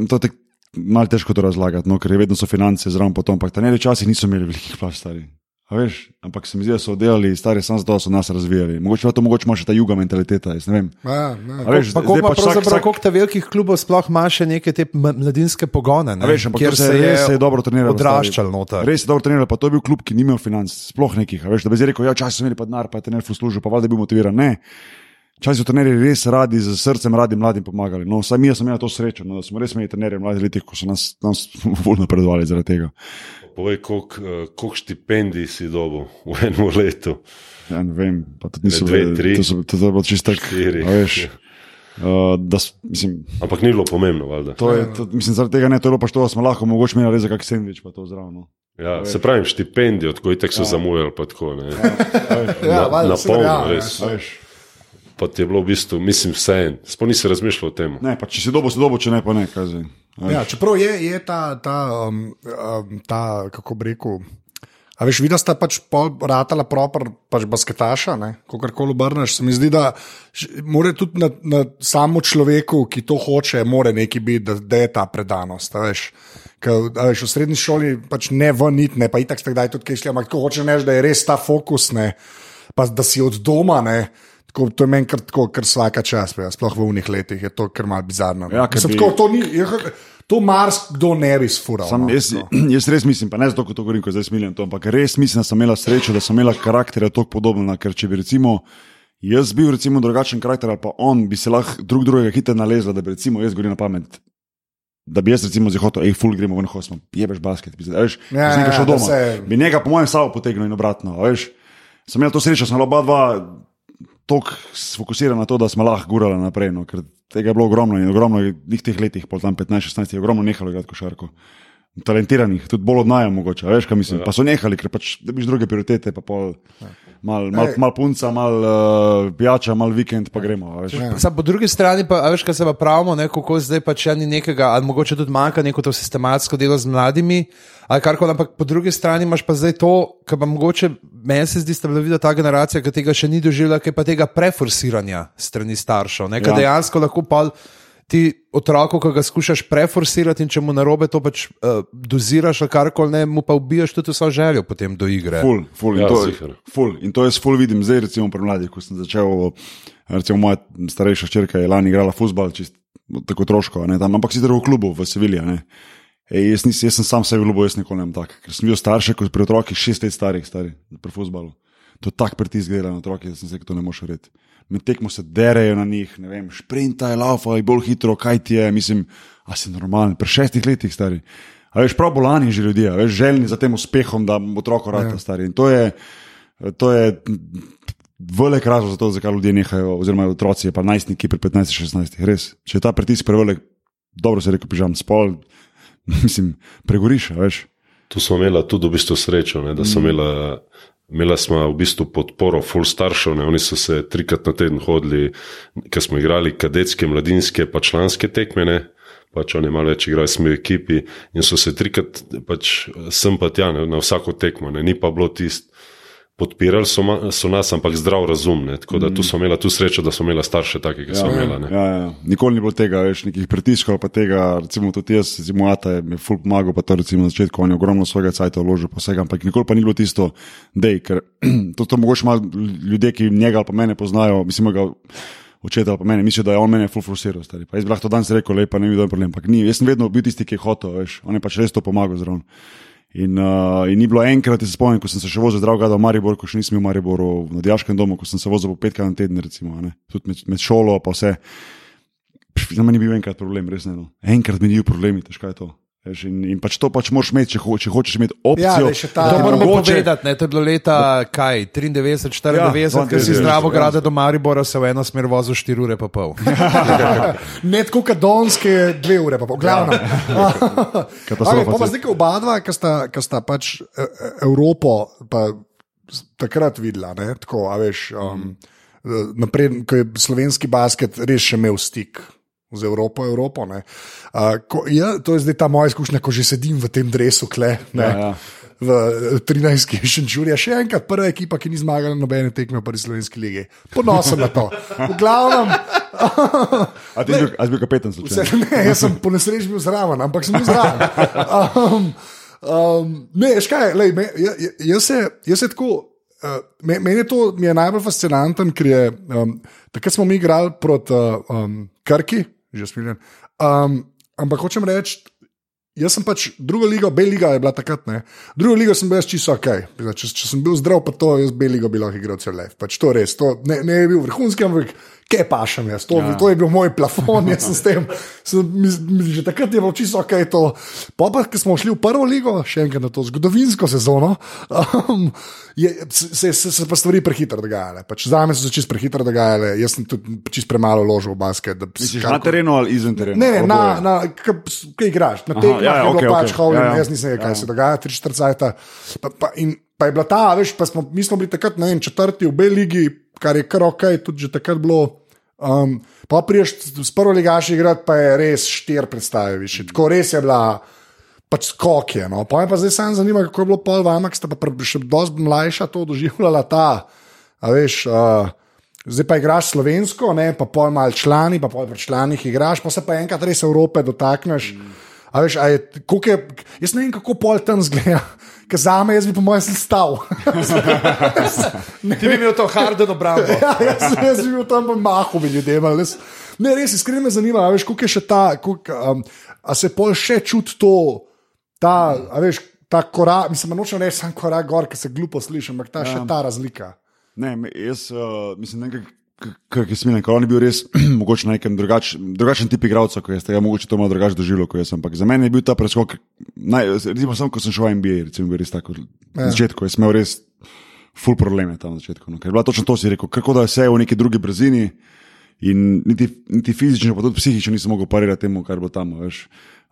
to je malo težko to razlagati, no, ker je vedno so finance zraven potom, ampak trenerji včasih niso imeli velikih plač, stari. A veš, ampak se mi zdi, da so delali stari samo zato, so nas razvijali. Mogoče pa to mogoče ima še ta juga mentaliteta, ne vem. Ja, ja. A veš, Pa zdaj koliko pač vsak- koliko ta velikih klubov sploh ima še neke te mladinske pogone, ne, A veš, ampak kjer to se je res se je dobro treniralo. Odraščal noter. Res je dobro treniralo, pa to je bil klub, ki ni imel financ, sploh nekih. a Veš, da bi zdaj rekel, ja, čas so imeli pa denar, pa je trener ful služil, pa valjda bi bil motiviran. Ne. Čas so trenerji res radi, z srcem radi mladim pomagali. No, saj mi smo imeli to srečo, no, da smo res imeli trenerje v mladih letih, ko so nas, nas ful napredovali zaradi tega. Povej, koliko uh, kolik štipendij si dobil v enem letu. Ja, ne vem, pa tudi niso bile- tri, to so- To je bilo čisto tako. Veš, uh, da, mislim, Ampak ni bilo pomembno, valjda. to je, to, mislim, zaradi tega ne, to je bilo pač to, da smo lahko mogoče imeli res kak sendvič, pa to zraven. No. Ja, se pravi, štipendijo, tako itek so zamujali, pa tako ne. Ja, Na, valjda, na polno, verjame, res. A Veš, Pa ti je bilo v bistvu, mislim, vse en. Sploh nisi razmišljal o tem. ne, pa če si dobo, si dobo, če ne, pa ne. kaj zdaj. Ja, čeprav je, je ta, ta, um, um, ta, kako bi rekel. A veš, videla sta pač pol ratala proper pač basketaša, ko karkoli obrneš. Se mi zdi, da mora tudi na, na samo človeku, ki to hoče, mora neki biti, da, da je ta predanost. a Veš. Ker, a veš, v srednji šoli pač ne vrnit, ne pa itak ste kdaj tudi kaj šli, ampak ko hočeš reči, da je res ta fokus, ne, pa da si od doma. Ne, Tako, to je meni kar tako, kar vsaka čas, ja, sploh v unih letih je to kar malce bizarno. Ja, bi- tako, to ni, je, to Mars kdo ne bi sfural. Sam, no, jaz, tako. jaz res mislim, pa ne zato, ko to govorim, ko zdaj smilim to, ampak res mislim, da sem imela srečo, da sem imela karakterja tako podobna, ker če bi recimo jaz bil recimo drugačen karakter ali pa on, bi se lahko drug drugega hitro nalezla, da bi recimo jaz govoril na pamet. Da bi jaz recimo zdaj hotel, hej, ful, gremo ven, hosmo, jebeš basket, bi, zdaj, veš, Ja, ja, nekaj ja, šel da doma. se- Bi njega po mojem sabo potegnil in obratno, veš. Sem imel to srečo, sem bila oba dva tako sfokusirana na to, da smo lahko gurali naprej, no, ker tega je bilo ogromno in ogromno je v teh letih, pol tam 15-16, je ogromno nehalo igrati košarko talentiranih, tudi bolj od naja mogoče, veš, kaj mislim. Ja. Pa so nehali, ker pač dobiš druge prioritete, pa pol. Mal, mal, mal punca, mal uh, pijača, mal vikend, pa gremo. a Veš. Sam po drugi strani pa, veš, kaj se pa pravimo, ne, kako zdaj pač ni nekega, ali mogoče tudi manjka neko to sistematsko delo z mladimi, ali kar koli, ampak po drugi strani imaš pa zdaj to, kar pa mogoče meni se zdi, da je bila ta generacija, ki tega še ni doživela, ki pa tega preforsiranja strani staršev. Ne, ja. Ja. dejansko lahko pa ti otroku, ki ga skušaš preforsirati in če mu narobe to pač uh, doziraš kar koli, ne, mu pa ubijaš tudi vso željo potem do igre. Ful, ful, in, Ja, to, ful, in to jaz ful vidim zdaj, recimo pri mladih, ko sem začel. Recimo moja starejša črka je lani igrala futbol, tako otroško, a ne, tam, ampak sicer v klubu v Sevilji. Ej, jaz, nis, jaz sem sam sebi ljubil, jaz nikoli ne vem tako. Ker sem bil starši kot pri otrokih, šest let starih, stari, pri futbalu. To tak pritisk gre na otroke, da sem se to ne moš verjeti. Med tekmo se derejo na njih, ne vem, sprintaj, laufajo, bolj hitro, kaj ti je, mislim, a si normalen, pri šestih letih stari. A veš, prav bolani že ljudje, veš, željni za tem uspehom, da bo otroko rata ja. stari. In to je, to je velik razlog za to, zakaj ljudje nehajo, oziroma otroci, pa najstniki pri 15-16, res. Če je ta pritisk prevelik, dobro se reče, pižam spol, mislim, pregoriš, veš. Tu smo imeli tudi v bistvu srečo, ne, da so imela. Imela smo v bistvu podporo full staršev, ne? oni so se trikrat na teden hodili, ker smo igrali kadetske, mladinske, pa članske tekmene, pač oni malo več igrajo, smo v ekipi in so se trikrat, pač sem pa tja ne? na vsako tekmo, ne? ni pa bilo tisto. Podpirali so, ma, so nas, ampak zdrav razum. Ne? Tako da tu smo imeli tu srečo, da smo imeli starše, take, ki so Ja, imeli. ja, ja. Nikoli ni bilo tega, veš, nekih pritiskov, pa tega, recimo tudi jaz, recimo Ata je mi ful pomagal, pa to recimo na začetku, on je ogromno svojega cajta vložil, pa vsega, ampak nikoli pa ni bilo tisto, dej, ker to, to mogoče malo ljudje, ki njega ali pa mene poznajo, mislim, ga očeta pa mene, mislijo, da je on mene ful frustriral, jaz bi lahko to danes rekel, lepa, ne vidim problem, ampak ni, jaz sem vedno bil tisti, ki je hotel, veš, on je pač res to pomagal zraven. In, uh, in ni bilo enkrat, jaz se spomnim, ko sem se še vozil zdrav gledal v Maribor, ko še nisem v Mariboru, v Dijaškem domu, ko sem se vozil po petkrat na teden, recimo, tudi med, med šolo, pa vse. Za me ni bil enkrat problem, res ne. No. Enkrat mi ni bil problem, težko je to. In, in pač to pač moraš imeti, če, ho, če hočeš imeti opcijo. Ja, ta- To Ja, moramo mogoče- povedati, ne? to je bilo leta kaj, 93, 94, Ja, ja, ker si 92, zdravo ja. grade do Maribora, se v eno smer vozil 4 ure pa pol. Ne tako kot Donske, dve ure, pa v glavnem. Katastrofa, Okay, zdaj, oba dva, ki sta, ki sta pač e, e, Evropo pa takrat videla, ne, tako, a veš, um, naprej, ko je slovenski basket res še imel stik. Z Evropo, Evropo. Uh, ko, ja, to je zdaj ta moja izkušnja, ko že sedim v tem drevesu, kle, ne, Ja, ja. v eh, 13. šenčurja. Še enkrat, prva ekipa, ki ni zmagala nobene tekme v prvi slovenski ligi. Ponosen na to. V glavnem, A ti si bil, kapetan Vse, ne, jaz sem po nesreči bil zraven, ampak sem bil zraven. Um, um, ne, veš kaj, lej, me, ja- ja- jaz, se, jaz se tako. Uh, me- Meni je to mi je najbolj fascinanten, ker je um, takrat smo mi igrali proti uh, um, Krki, že smiljen. Um, ampak hočem reči, jaz sem pač druga liga, B liga je bila takrat, ne. Druga liga sem bil čisto ok. Če, če sem bil zdrav, pa to jaz B ligo bi lahko igral cel lev. Pač to res, to ne, ne je bil vrhunski, ampak kaj pašem jaz, to, ja. to je bil moj plafon, jaz sem s tem, sem, že takrat je bilo čisto ok to. Pa pa, ko smo šli v prvo ligo, še enkrat na to zgodovinsko sezono, um, je, se, se, se pa stvari prehitro dogajale. Pač za me so se čist prehitro dogajale, jaz sem tudi čist premalo ložil v basket. da Misliš karkoli- na terenu ali izven terena? Ne, ne, na, na, kaj igraš, na tekmah ja, ja, je bilo okej, pač okej. howling, Ja, ja. jaz nisem vedel, kaj se dogaja, tri četrcajta. Pa, pa, in pa je bila ta, veš, pa smo, mi smo bili takrat, ne vem, četrti v B ligi, kar je kar ok, tudi že takrat bilo. Um, pa priješ s prvo ligaši igrati, pa je res štir predstave više. Tako res je bila. Pač skok je. No. Pa me pa zdaj samo zanima, kako je bilo pol vama, ki ste pa še dosti mlajša to doživljala ta. A veš, uh, zdaj pa igraš slovensko, ne, pa pol mal člani, pa pol pri članih igraš, pa se pa enkrat res Evrope dotakneš. A veš, a je, je, jaz ne vem, kako pol tam zgleda. Ker za me, jaz bi po mojem stal. Ti bi imel to harden obrambo. ja, jaz, jaz bi bil tam med ljudem. res- Ne, res, iskreno me zanima, a veš, koliko je še ta, koliko, um, a se pol še čuti to, ta, a veš, ta korak, mislim, nočem reči sam korak gor, ki se glupo sliši, ampak ta ja. še ta razlika. Ne, jaz uh, mislim, da je smilen, ker on je bil res mogoče na nekem drugač, drugačen tip igralca, kot jaz, tega mogoče to malo drugače doživelo, kot jaz. Ampak za mene je bil ta preskok, naj, recimo, samo ko sem šel v NBA, recimo, bil res tako. Na začetku jaz sem imel res full probleme tam na začetku. No, ker je bila točno to, si rekel, kako da je vse v neki drugi brzini. In niti, niti fizično, pa tudi psihično nisem mogel parirati temu, kar bo tam. Veš.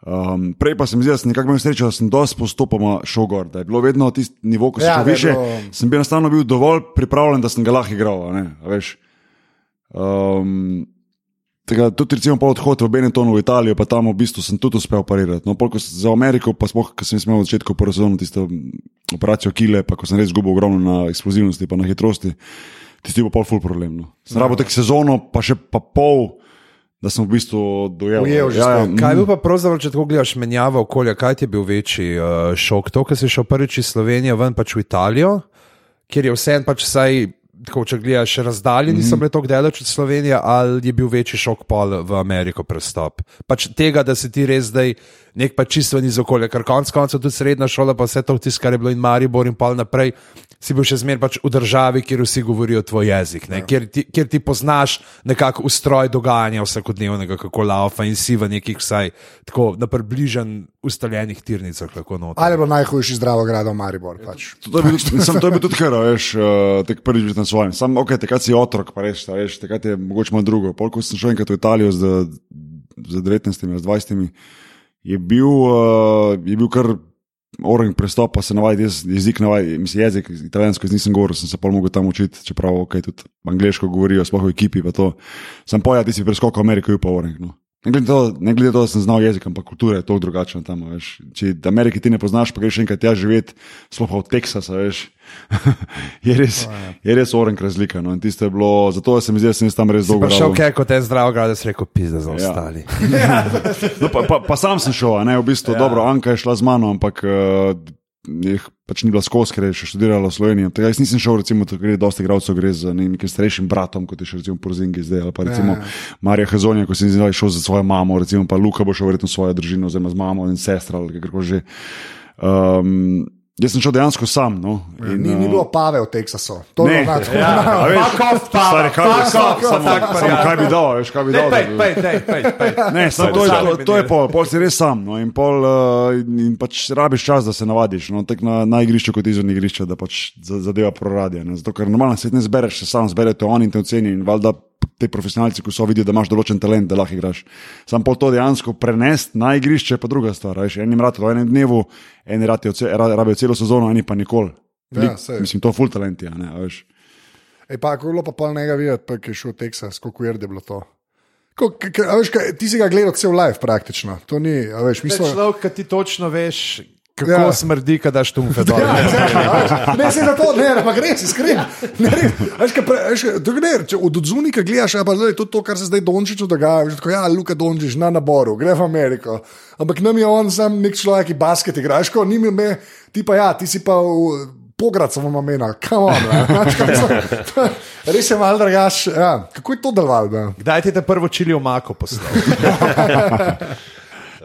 Um, prej pa sem zdaj nekako imel srečo, da sem dosti postopoma šel gor, da je bilo vedno tisti nivo, ko sem Ja, šel je više, bilo- sem bil enostavno bil dovolj pripravljen, da sem ga lahko igral. ne, veš. Um, tega, tudi recimo po odhodu v Benettonu v Italijo, pa tam v bistvu sem tudi uspel parirati. No, pol, za Ameriko, pa smo, ko sem imel v začetku prve sezone tisto operacijo Kile, pa ko sem res izgubil ogromno na eksplozivnosti, pa na hitrosti, tisti bil pol full problem. No. Sem rabo tek sezono, pa še pa pol, da sem v bistvu dojel. Ujel ja, ja. Kaj je bil pa pravzaprav, če tako gledaš, menjava okolja, kaj ti je bil večji uh, šok? To, ker si šel prvič iz Slovenije ven pač v Italijo, kjer je vse en pač vsaj. Tako, če gledaš razdalje, niso bile tako daleč od Slovenije, ali je bil večji šok pol v Ameriko prestop. Pač tega, da si ti res zdaj nek pač čisto iz okolja, ker konec koncev tudi srednja šola, pa vse to, tisto, kar je bilo in Maribor in pol naprej, si bil še zmeraj pač v državi, kjer vsi govorijo tvoj jezik, ne, kjer, ti, kjer ti poznaš nekako ustroj dogajanja vsakodnevnega, kako laufa in si v nekih vsaj tako na približen ustaljenih tirnicah. Ali je bilo najhujši zdravo grado Maribor? Pač. To je bil, sem, to je bil tudi kar, veš, uh, tek prvič bil na svojem. Sam, ok, takrat si otrok, pa reš, veš, takrat je mogoče malo drugo. Polk, ko sem šel enkrat v Italijo z z 19, z 20, je bil, uh, je bil kar orang prestop, pa se navadi jezik, navadi, mislim, jezik, italijansko nisem govoril, sem se pa mogel tam učiti, čeprav ok, tudi angliško govorijo, sploh v ekipi. Sem pojel, ti si preskokal Ameriko, pa orang. No. Ne glede, to, ne glede to, da sem znal jezik, ampak kultura je tako drugačna tam. Veš. Če Amerike ti ne poznaš, pa greš enkrat tja živeti, sploh pa od Teksasa, veš. je res, je res orenk razlika. No. Bilo, zato se mi zdi, da sem tam res dolgo. Šel kaj kot en zdrav, da si rekel, pizda za ja. ostali. Ja. no, pa, pa, pa sam sem šel, ne, v bistvu, ja. dobro, Anka je šla z mano, ampak. Uh, jih pač ni bila skozi, ker je še študirala v Sloveniji. Tega jaz nisem šel, recimo, ker je dosti igralcev, gre za ne, nekim starejšim bratom, kot je še recimo Porzingi zdaj, ali pa recimo ja, ja. Marija Hezonja, ko sem zdaj šel za svojo mamo, recimo pa Luka bo šel verjetno svojo družino, oziroma z mamo in sestro ali kako že. Um, Jaz sem šel dejansko sam. No, ja, in, ni, ni bilo pave v Teksasu. To ne, je bilo tako. Ja, kot pave. Kaj bi dal, veš, kaj bi dal. Ne, sam, to, je, to, to je pol, pol si res sam. No, in, pol, uh, in pač rabiš čas, da se navadiš. No, tak na, na igrišču kot izven igrišča, da pač zadeva proradija. Zato, ker normalno se ne zbereš, se sam zberete, oni te oceni in valjda te profesionalci, ko so videli, da imaš določen talent, da lahko igraš. Sam pol to dejansko prenesti na igrišče, pa druga stvar. Veš, enim rad v enem dnevu, eni rabijo celo sezono, eni pa nikoli. Ja, mislim, to je full talent. Ja, ne, Ej, pa, kako je bilo pa pol njega videti, pa je šel v Teksas, koliko je bilo to. Ko, k, k, veš, kaj, ti si ga gledal cel live, praktično. To ni, veš, mislim, človek, ki ti točno veš, Kako ja. smrdi, kada daš tu fedor? Ja, ne, se za to, ne, ampak res, iskren. Če od odzunika gledaš, pa je to, to, kar se zdaj Dončiću dogaja, že tako, ja, Luka Dončić na naboru, gre v Ameriko. Ampak nam je on sam nek človek, ki basket igraš, ko ni me, ti pa ja, ti si pa v pogradcem omena, kam on. Res je malo drugač. Ja. Kako je to delovalo? Kdaj ti je prvo čili v mako poslal?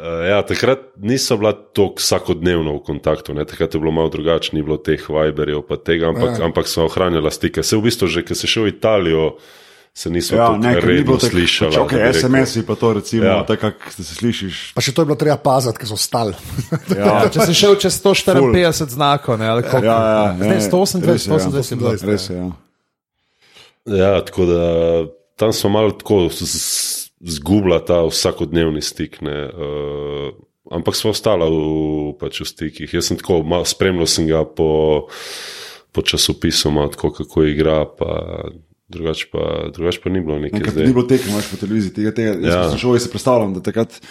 Uh, ja, takrat niso bila tako vsakodnevno v kontaktu, ne? takrat je bilo malo drugače, ni bilo teh Viberjev, ampak, ja. ampak so ohranjala stike. Se v bistvu že, ker si šel v Italijo, se niso ja, tako redno slišali. Okay, SMS-i pa to, recimo, ja. tako se slišiš. Pa še to je bilo treba paziti, ker so stali. ja. Če si šel čez 154 znakov, ne, ali kako. Ja, ja, ne, 128, 128, res je. Ja. ja, tako da tam smo malo tako. Z, z, zgubila ta vsakodnevni stik. Uh, ampak smo ostali v, pač v stikih. Jaz sem tako malo spremljal sem ga po, po časopisu, malo, tako, kako igra. Drugače pa, drugač pa ni bilo nekaj. Ni bilo tekmo po televiziji, tega, tega. Ja. Jaz sem šel in se predstavljam, da takrat.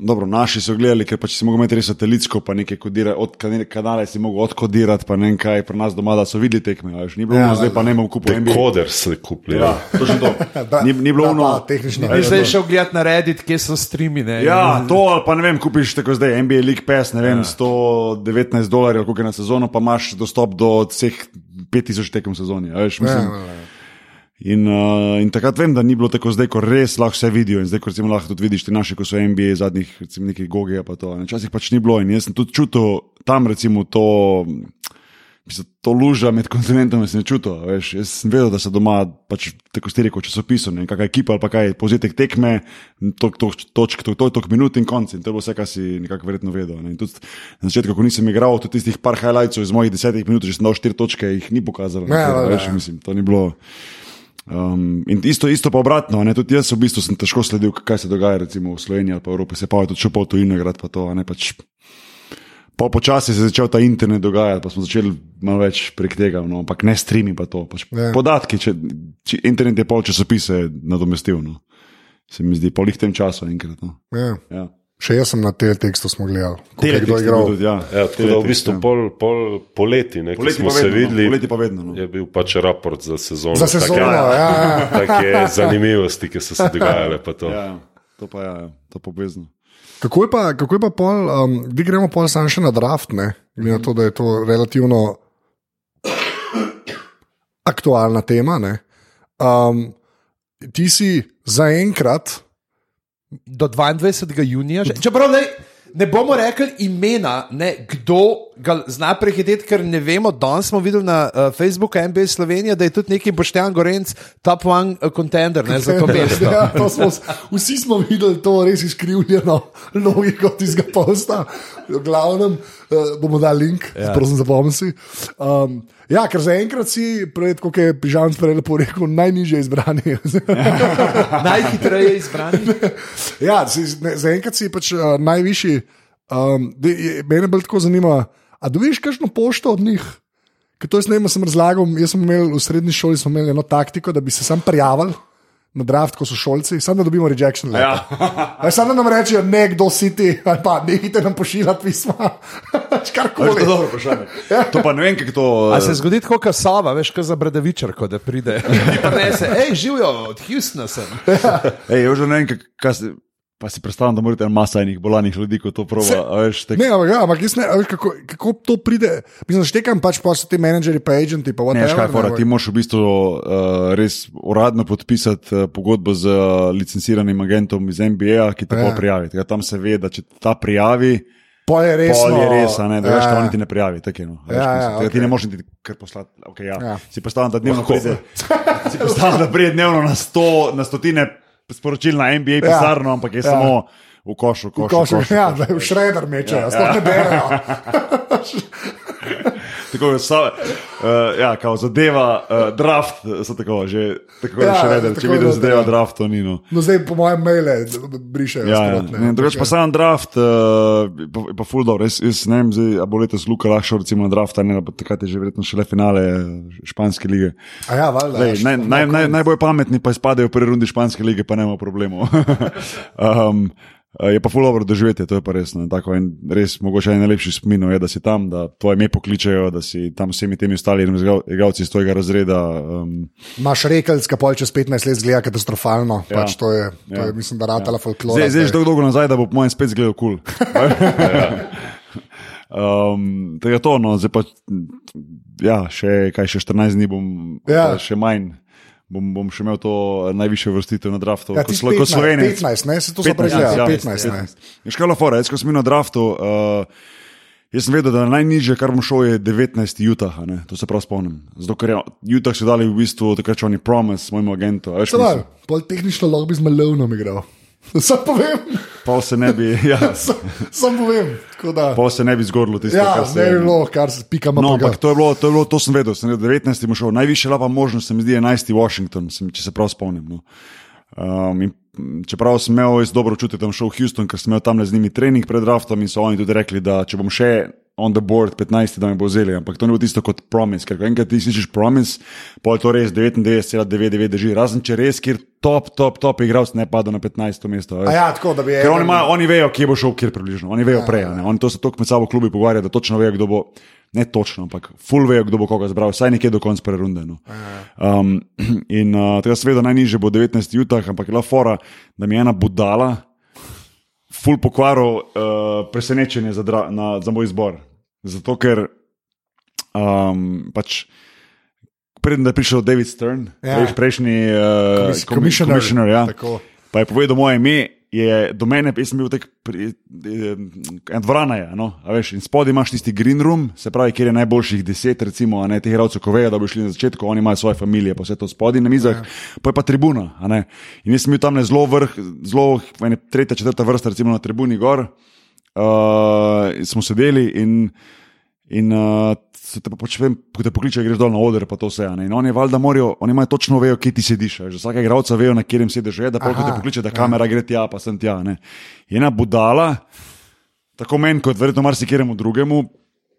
Dobro, naši so gledali, ker pač si mogel imeti res satelitsko, pa nekaj kodirati, od kanale si mogel odkodirati, pa ne kaj, pri nas doma, da so videli tekme. Veš, ni bilo, ja, zdaj pa ne imamo kupiti. NBA. Koder se kupili. Ja, to že to. Ni, ni bilo ono. Tehnično. Ni zdaj šel gledati na Reddit, kje so streami. Ne? Ja, to ali pa ne vem, kupiš tako zdaj NBA League Pass, ne vem, ja. 119 dolarjev, koliko je na sezono, pa imaš dostop do vseh 5000 tekem sezoni. Veš, mislim, ja, ja, ja. In, uh, in takrat vem, da ni bilo tako zdaj, ko res lahko vse vidijo. In zdaj, ko recimo, lahko tudi vidiš, ti naši, ko so NBA zadnjih, recimo, nekaj goge, pa to. Včasih pač ni bilo. In jaz sem tudi čutil tam, recimo, to, mislim, to luža med kontinentom, sem čutil. Veš, jaz sem vedel, da se doma, pač tako stiri, kot časopisov, ne kakšna ekipa ali pa kaj, povzetek tekme, točk, to, točk, to, to, to, minut in konc. In to je bilo vse, kar si nekako verjetno vedel. Ne. In tudi na začetku, ko nisem igral, tudi tistih par highlightsov iz mojih desetih minut, že sem dal štiri točke, jih ni pokazal. Ne, ne, ne, veš, mislim, to ni bilo. Um, in isto, isto pa obratno, ne? tudi jaz v bistvu sem težko sledil, kaj se dogaja recimo, v Sloveniji ali pa v Evropi, se pa je tudi šel po tujino igrati. Pa to, pač, po počasi se je začel ta internet dogajati, pa smo začeli malo več prek tega, no? ampak ne streami pa to. Pač, ja. podatki, če, če internet je pol časopise nadomestil, no? se mi zdi, po lihtem času enkrat. No? Ja. Ja. Še jaz sem na te tekstu gledal, kako je kdo igral. Tudi, ja. Ja, v bistvu ja. pol, pol, poleti, ne, poleti smo se videli, poleti pa vedno. No. Je bil pač raport za sezono. Za sezono, take, ja. ja. Take zanimivosti, ki so se dogajale. To. Ja, to pa je, ja, to pa obvezno. Kako je pa, kako je pa pol, um, vi gremo pol samo še na draft, ne, glede na to, da je to relativno aktualna tema, ne. Um, ti si zaenkrat do 22. junija. Že, čeprav ne, Ne bomo rekli imena, ne, kdo ga zna prehiteti, ker ne vemo. Danes smo videli na uh, Facebooku NBA Slovenije, da je tudi neki Boštjan Gorenc, top one uh, contender ne, za to mesto. ja, to smo, vsi smo videli to res izkrivljeno logiko tistega posta. V glavnem uh, bomo dali link, ja. prosim, zapomni si. Um, ja, ker zaenkrat si, pred, kot je Pižam prej lepo rekel, najnižje izbrani. Najhitreje izbrani. ja, zaenkrat si pač uh, najvišji. Um, de, je, mene bolj tako zanima, a dobiš kakšno pošto od njih? Ker to jaz ne vem, sem razlagal. Jaz sem imel v srednji šoli imel eno taktiko, da bi se sam prijavil. Na draft, ko so šolci, samo da dobimo rejection. Ja. Samo da nam rečejo, ne kdo si ti, ali pa nehite nam pošiljati pisma. Karkoli. To je dobro vprašanje. Ja. To pa ne vem, kako to. A se zgodi tako, kot Sava, veš, kot za Bredavičar, ko da pride. Pa ne se, hej, živijo, od Houstona sem. Ja. Ej, že ne vem, kaj se. Pa si predstavljam, da morate masa enih bolanih ljudi, ko to proba. Veš, tek... Ne, ampak, ja, ampak ne, veš, kako, kako to pride. Mislim, štekam pač pa so ti menedžeri, pa agenti. Pa ne, škaj, fora, ti moraš v bistvu uh, res uradno podpisati uh, pogodbo z uh, licenciranim agentom iz NBA, ki te bo ja. prijavil. Tam se ve, da če ta prijavi. Pa je res. Pa je res, ne, da ja. veš, to oni ti ne prijavi. Tako, no. veš, ja, ja, okay. Ti ne moreš niti kar poslati. Okay, ja. Ja. Si predstavljam, da dnevno pride. si predstavljam, da pride dnevno na, sto, na stotine sporočil na NBA, ja. pisarno, ampak je ja. samo v košu. košu, košu, košu ja, košu. v šreder mečejo, ja, sploh ja. ne berejo. tako so, uh, ja, kao zadeva, uh, draft, so tako že, tako ja, še vedno, če vidiš zadeva, draft, to ni. No. no, zdaj po mojem maile brišejo. Ja, ja. drugač pa sam draft, uh, pa, pa full dobro, jaz, jaz ne vem, zdaj, a bo letos Luka lahko recimo na draft, ne, pa takrat je že verjetno šele finale španske lige. A ja, valjda. Lej, naj, naj, naj, najbolj pametni pa izpadejo v prvi rundi španske lige, pa nema problemov. um, je pa fulano doživeti, to je pa res. Tako, res mogoče najlepši spomin je, da si tam, da tvoje ime pokličejo, da si tam vsemi temi ostalimi igralci iz tvojega razreda. Um... Maš rekelc, ki pol čez 15 let zgleda katastrofalno. Ja. Pač to je, to je ja. mislim, da ratala ja. folklora. Zdaj, zdaj že tako dolgo nazaj, da bo po mojem spet zgledal kul. Cool. um, tega to, no, zdaj pa ja, še, kaj, še 14 dni bom, ja. še manj bom, bom še imel to najvišjo vrstitev na draftu. Ja, kot slo, Slovenija. 15, ne, se to zapravi. Ja, 15. 15. Je škala fora, jaz ko sem bil na draftu. Uh, Jaz sem vedel, da najnižje, kar bom šel, je 19. Utah, ne? to se prav spomnim. Zato, ker je Utah se dali v bistvu takrat, če oni promise mojemu agentu. Prav, pol tehnično lahko bi z Malonom igral. Sam povem. Pa se ne bi, ja. sam, sam povem. Pa se ne bi zgodilo tisto, ja, kar se je zgodilo. kar se pika malo. No, ampak to je, bilo, to je bilo, to sem vedel, sem vedel, 19. mu šel, najvišja lapa možnost se mi zdi 11. Washington, sem, če se prav spomnim. No. Um, in, čeprav sem imel dobro čutiti, sem šel v Houston, ker sem imel tam z njimi trening pred draftom in so oni tudi rekli, da če bom še on the board 15, da me bo vzeli, ampak to ni bilo tisto kot promise, ker enkrat ti slišiš promise, pa je to res 99,99 drži, razen če res, kjer top, top, top igralec ne pada na 15. mesto. Ja, tako da bi je. Ker oni, ima, oni vejo, kje bo šel, kjer približno, oni vejo ja, prej, ja. oni to se toliko med sabo klubi pogovarjajo, da točno vejo, kdo bo. Ne točno, ampak full vejo, kdo bo koga zbral, vsaj nekje do konca prve runde. No. Ja. Um, in uh, tega seveda najnižje bo 19 jutah, ampak je la fora, da mi je ena budala, full pokvaril uh, presenečenje za, dra, na, za moj izbor. Zato, ker um, pač. Preden je prišel David Stern, ja. prejšnji uh, komisar, ja, pa je povedal moje ime, je do mene, jaz sem bil tak, en dvorana je, no, veš, in spodaj imaš tisti green room, se pravi, kjer je najboljših deset, recimo, ne, teh igralcev, ko vejo, da bi šli na začetku, oni imajo svoje družine, pa vse to spodaj na mizah, ja. pa je pa tribuna, in jaz sem bil tam zelo vrh, zelo, tretja, četrta vrsta, recimo na tribuni gor, uh, smo sedeli in In uh, se te pač vem, ko te pokliče, greš dol na oder, pa to vse. Ne? In oni valjda morajo, oni imajo točno vejo, kje ti sediš. Že vsake igralca vejo, na kjerem sediš, da pa te pokliče, da ja. kamera gre tja, pa sem tja. Ne? Je ena budala, tako meni, kot verjetno marsikjeremu drugemu,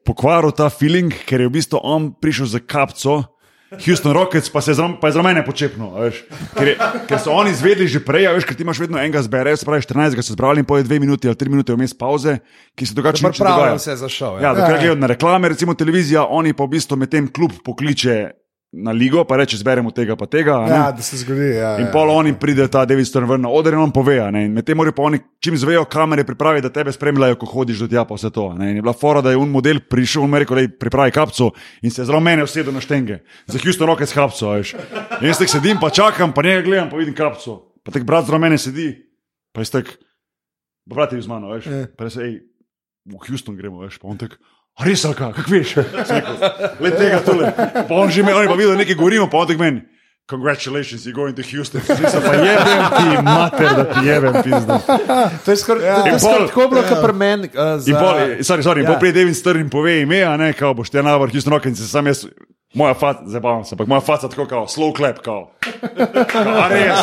pokvaril ta feeling, ker je v bistvu on prišel za kapco. Houston Rockets pa, zram, pa je za mene počepno, ker, ker so oni izvedeli že prej, veš, ker ti imaš vedno enega zbere, se pravi 14, ki so zbrali in poje dve minuti ali tri minute vmes pauze, ki se drugače ne pravijo. Se je zašel. Ja, ja dokler ja. gledajo na reklame, recimo televizija, oni pa v bistvu med tem klub pokliče na ligo, pa reče, zberemo tega, pa tega. Ja, da se zgodi. Ja, in ja, pol ja, oni pride ta David Stern vrn, oder in on pove. Medtem morajo pa oni, čim zvejo kamere, pripravi, da tebe spremljajo, ko hodiš do tja, pa vse to. Ne? In je bila fora, da je un model prišel v Ameriko, da je pripravi kapco in se zelo mene usedel na štenge. Za Houston roke s kapco, veš. In jaz tek sedim, pa čakam, pa njega gledam, pa vidim kapco. Pa tek brat zelo mene sedi, pa jaz tek. brati z mano, veš. Pa res, ej, v Houston gremo, veš, pa on tek. "A Res, ali kaj, kako veš? Le tega tole. Pa on že me, oni pa videl, nekaj govorimo, pa on tek meni. Congratulations, you're going to Houston. Mislim, pa jebem ti, mater, da ti jebem, pizda. To je skoraj ja. Skor pol- tako bilo, kot pri meni. Uh, In pol, sorry, sorry, Ja. ja. pride Devin Stern pove ime, a ne, kao boš ti navar, Houston Rockets, sam jaz, moja faca, zabavam se, ampak moja faca tako kao, slow clap, kao. kao a res?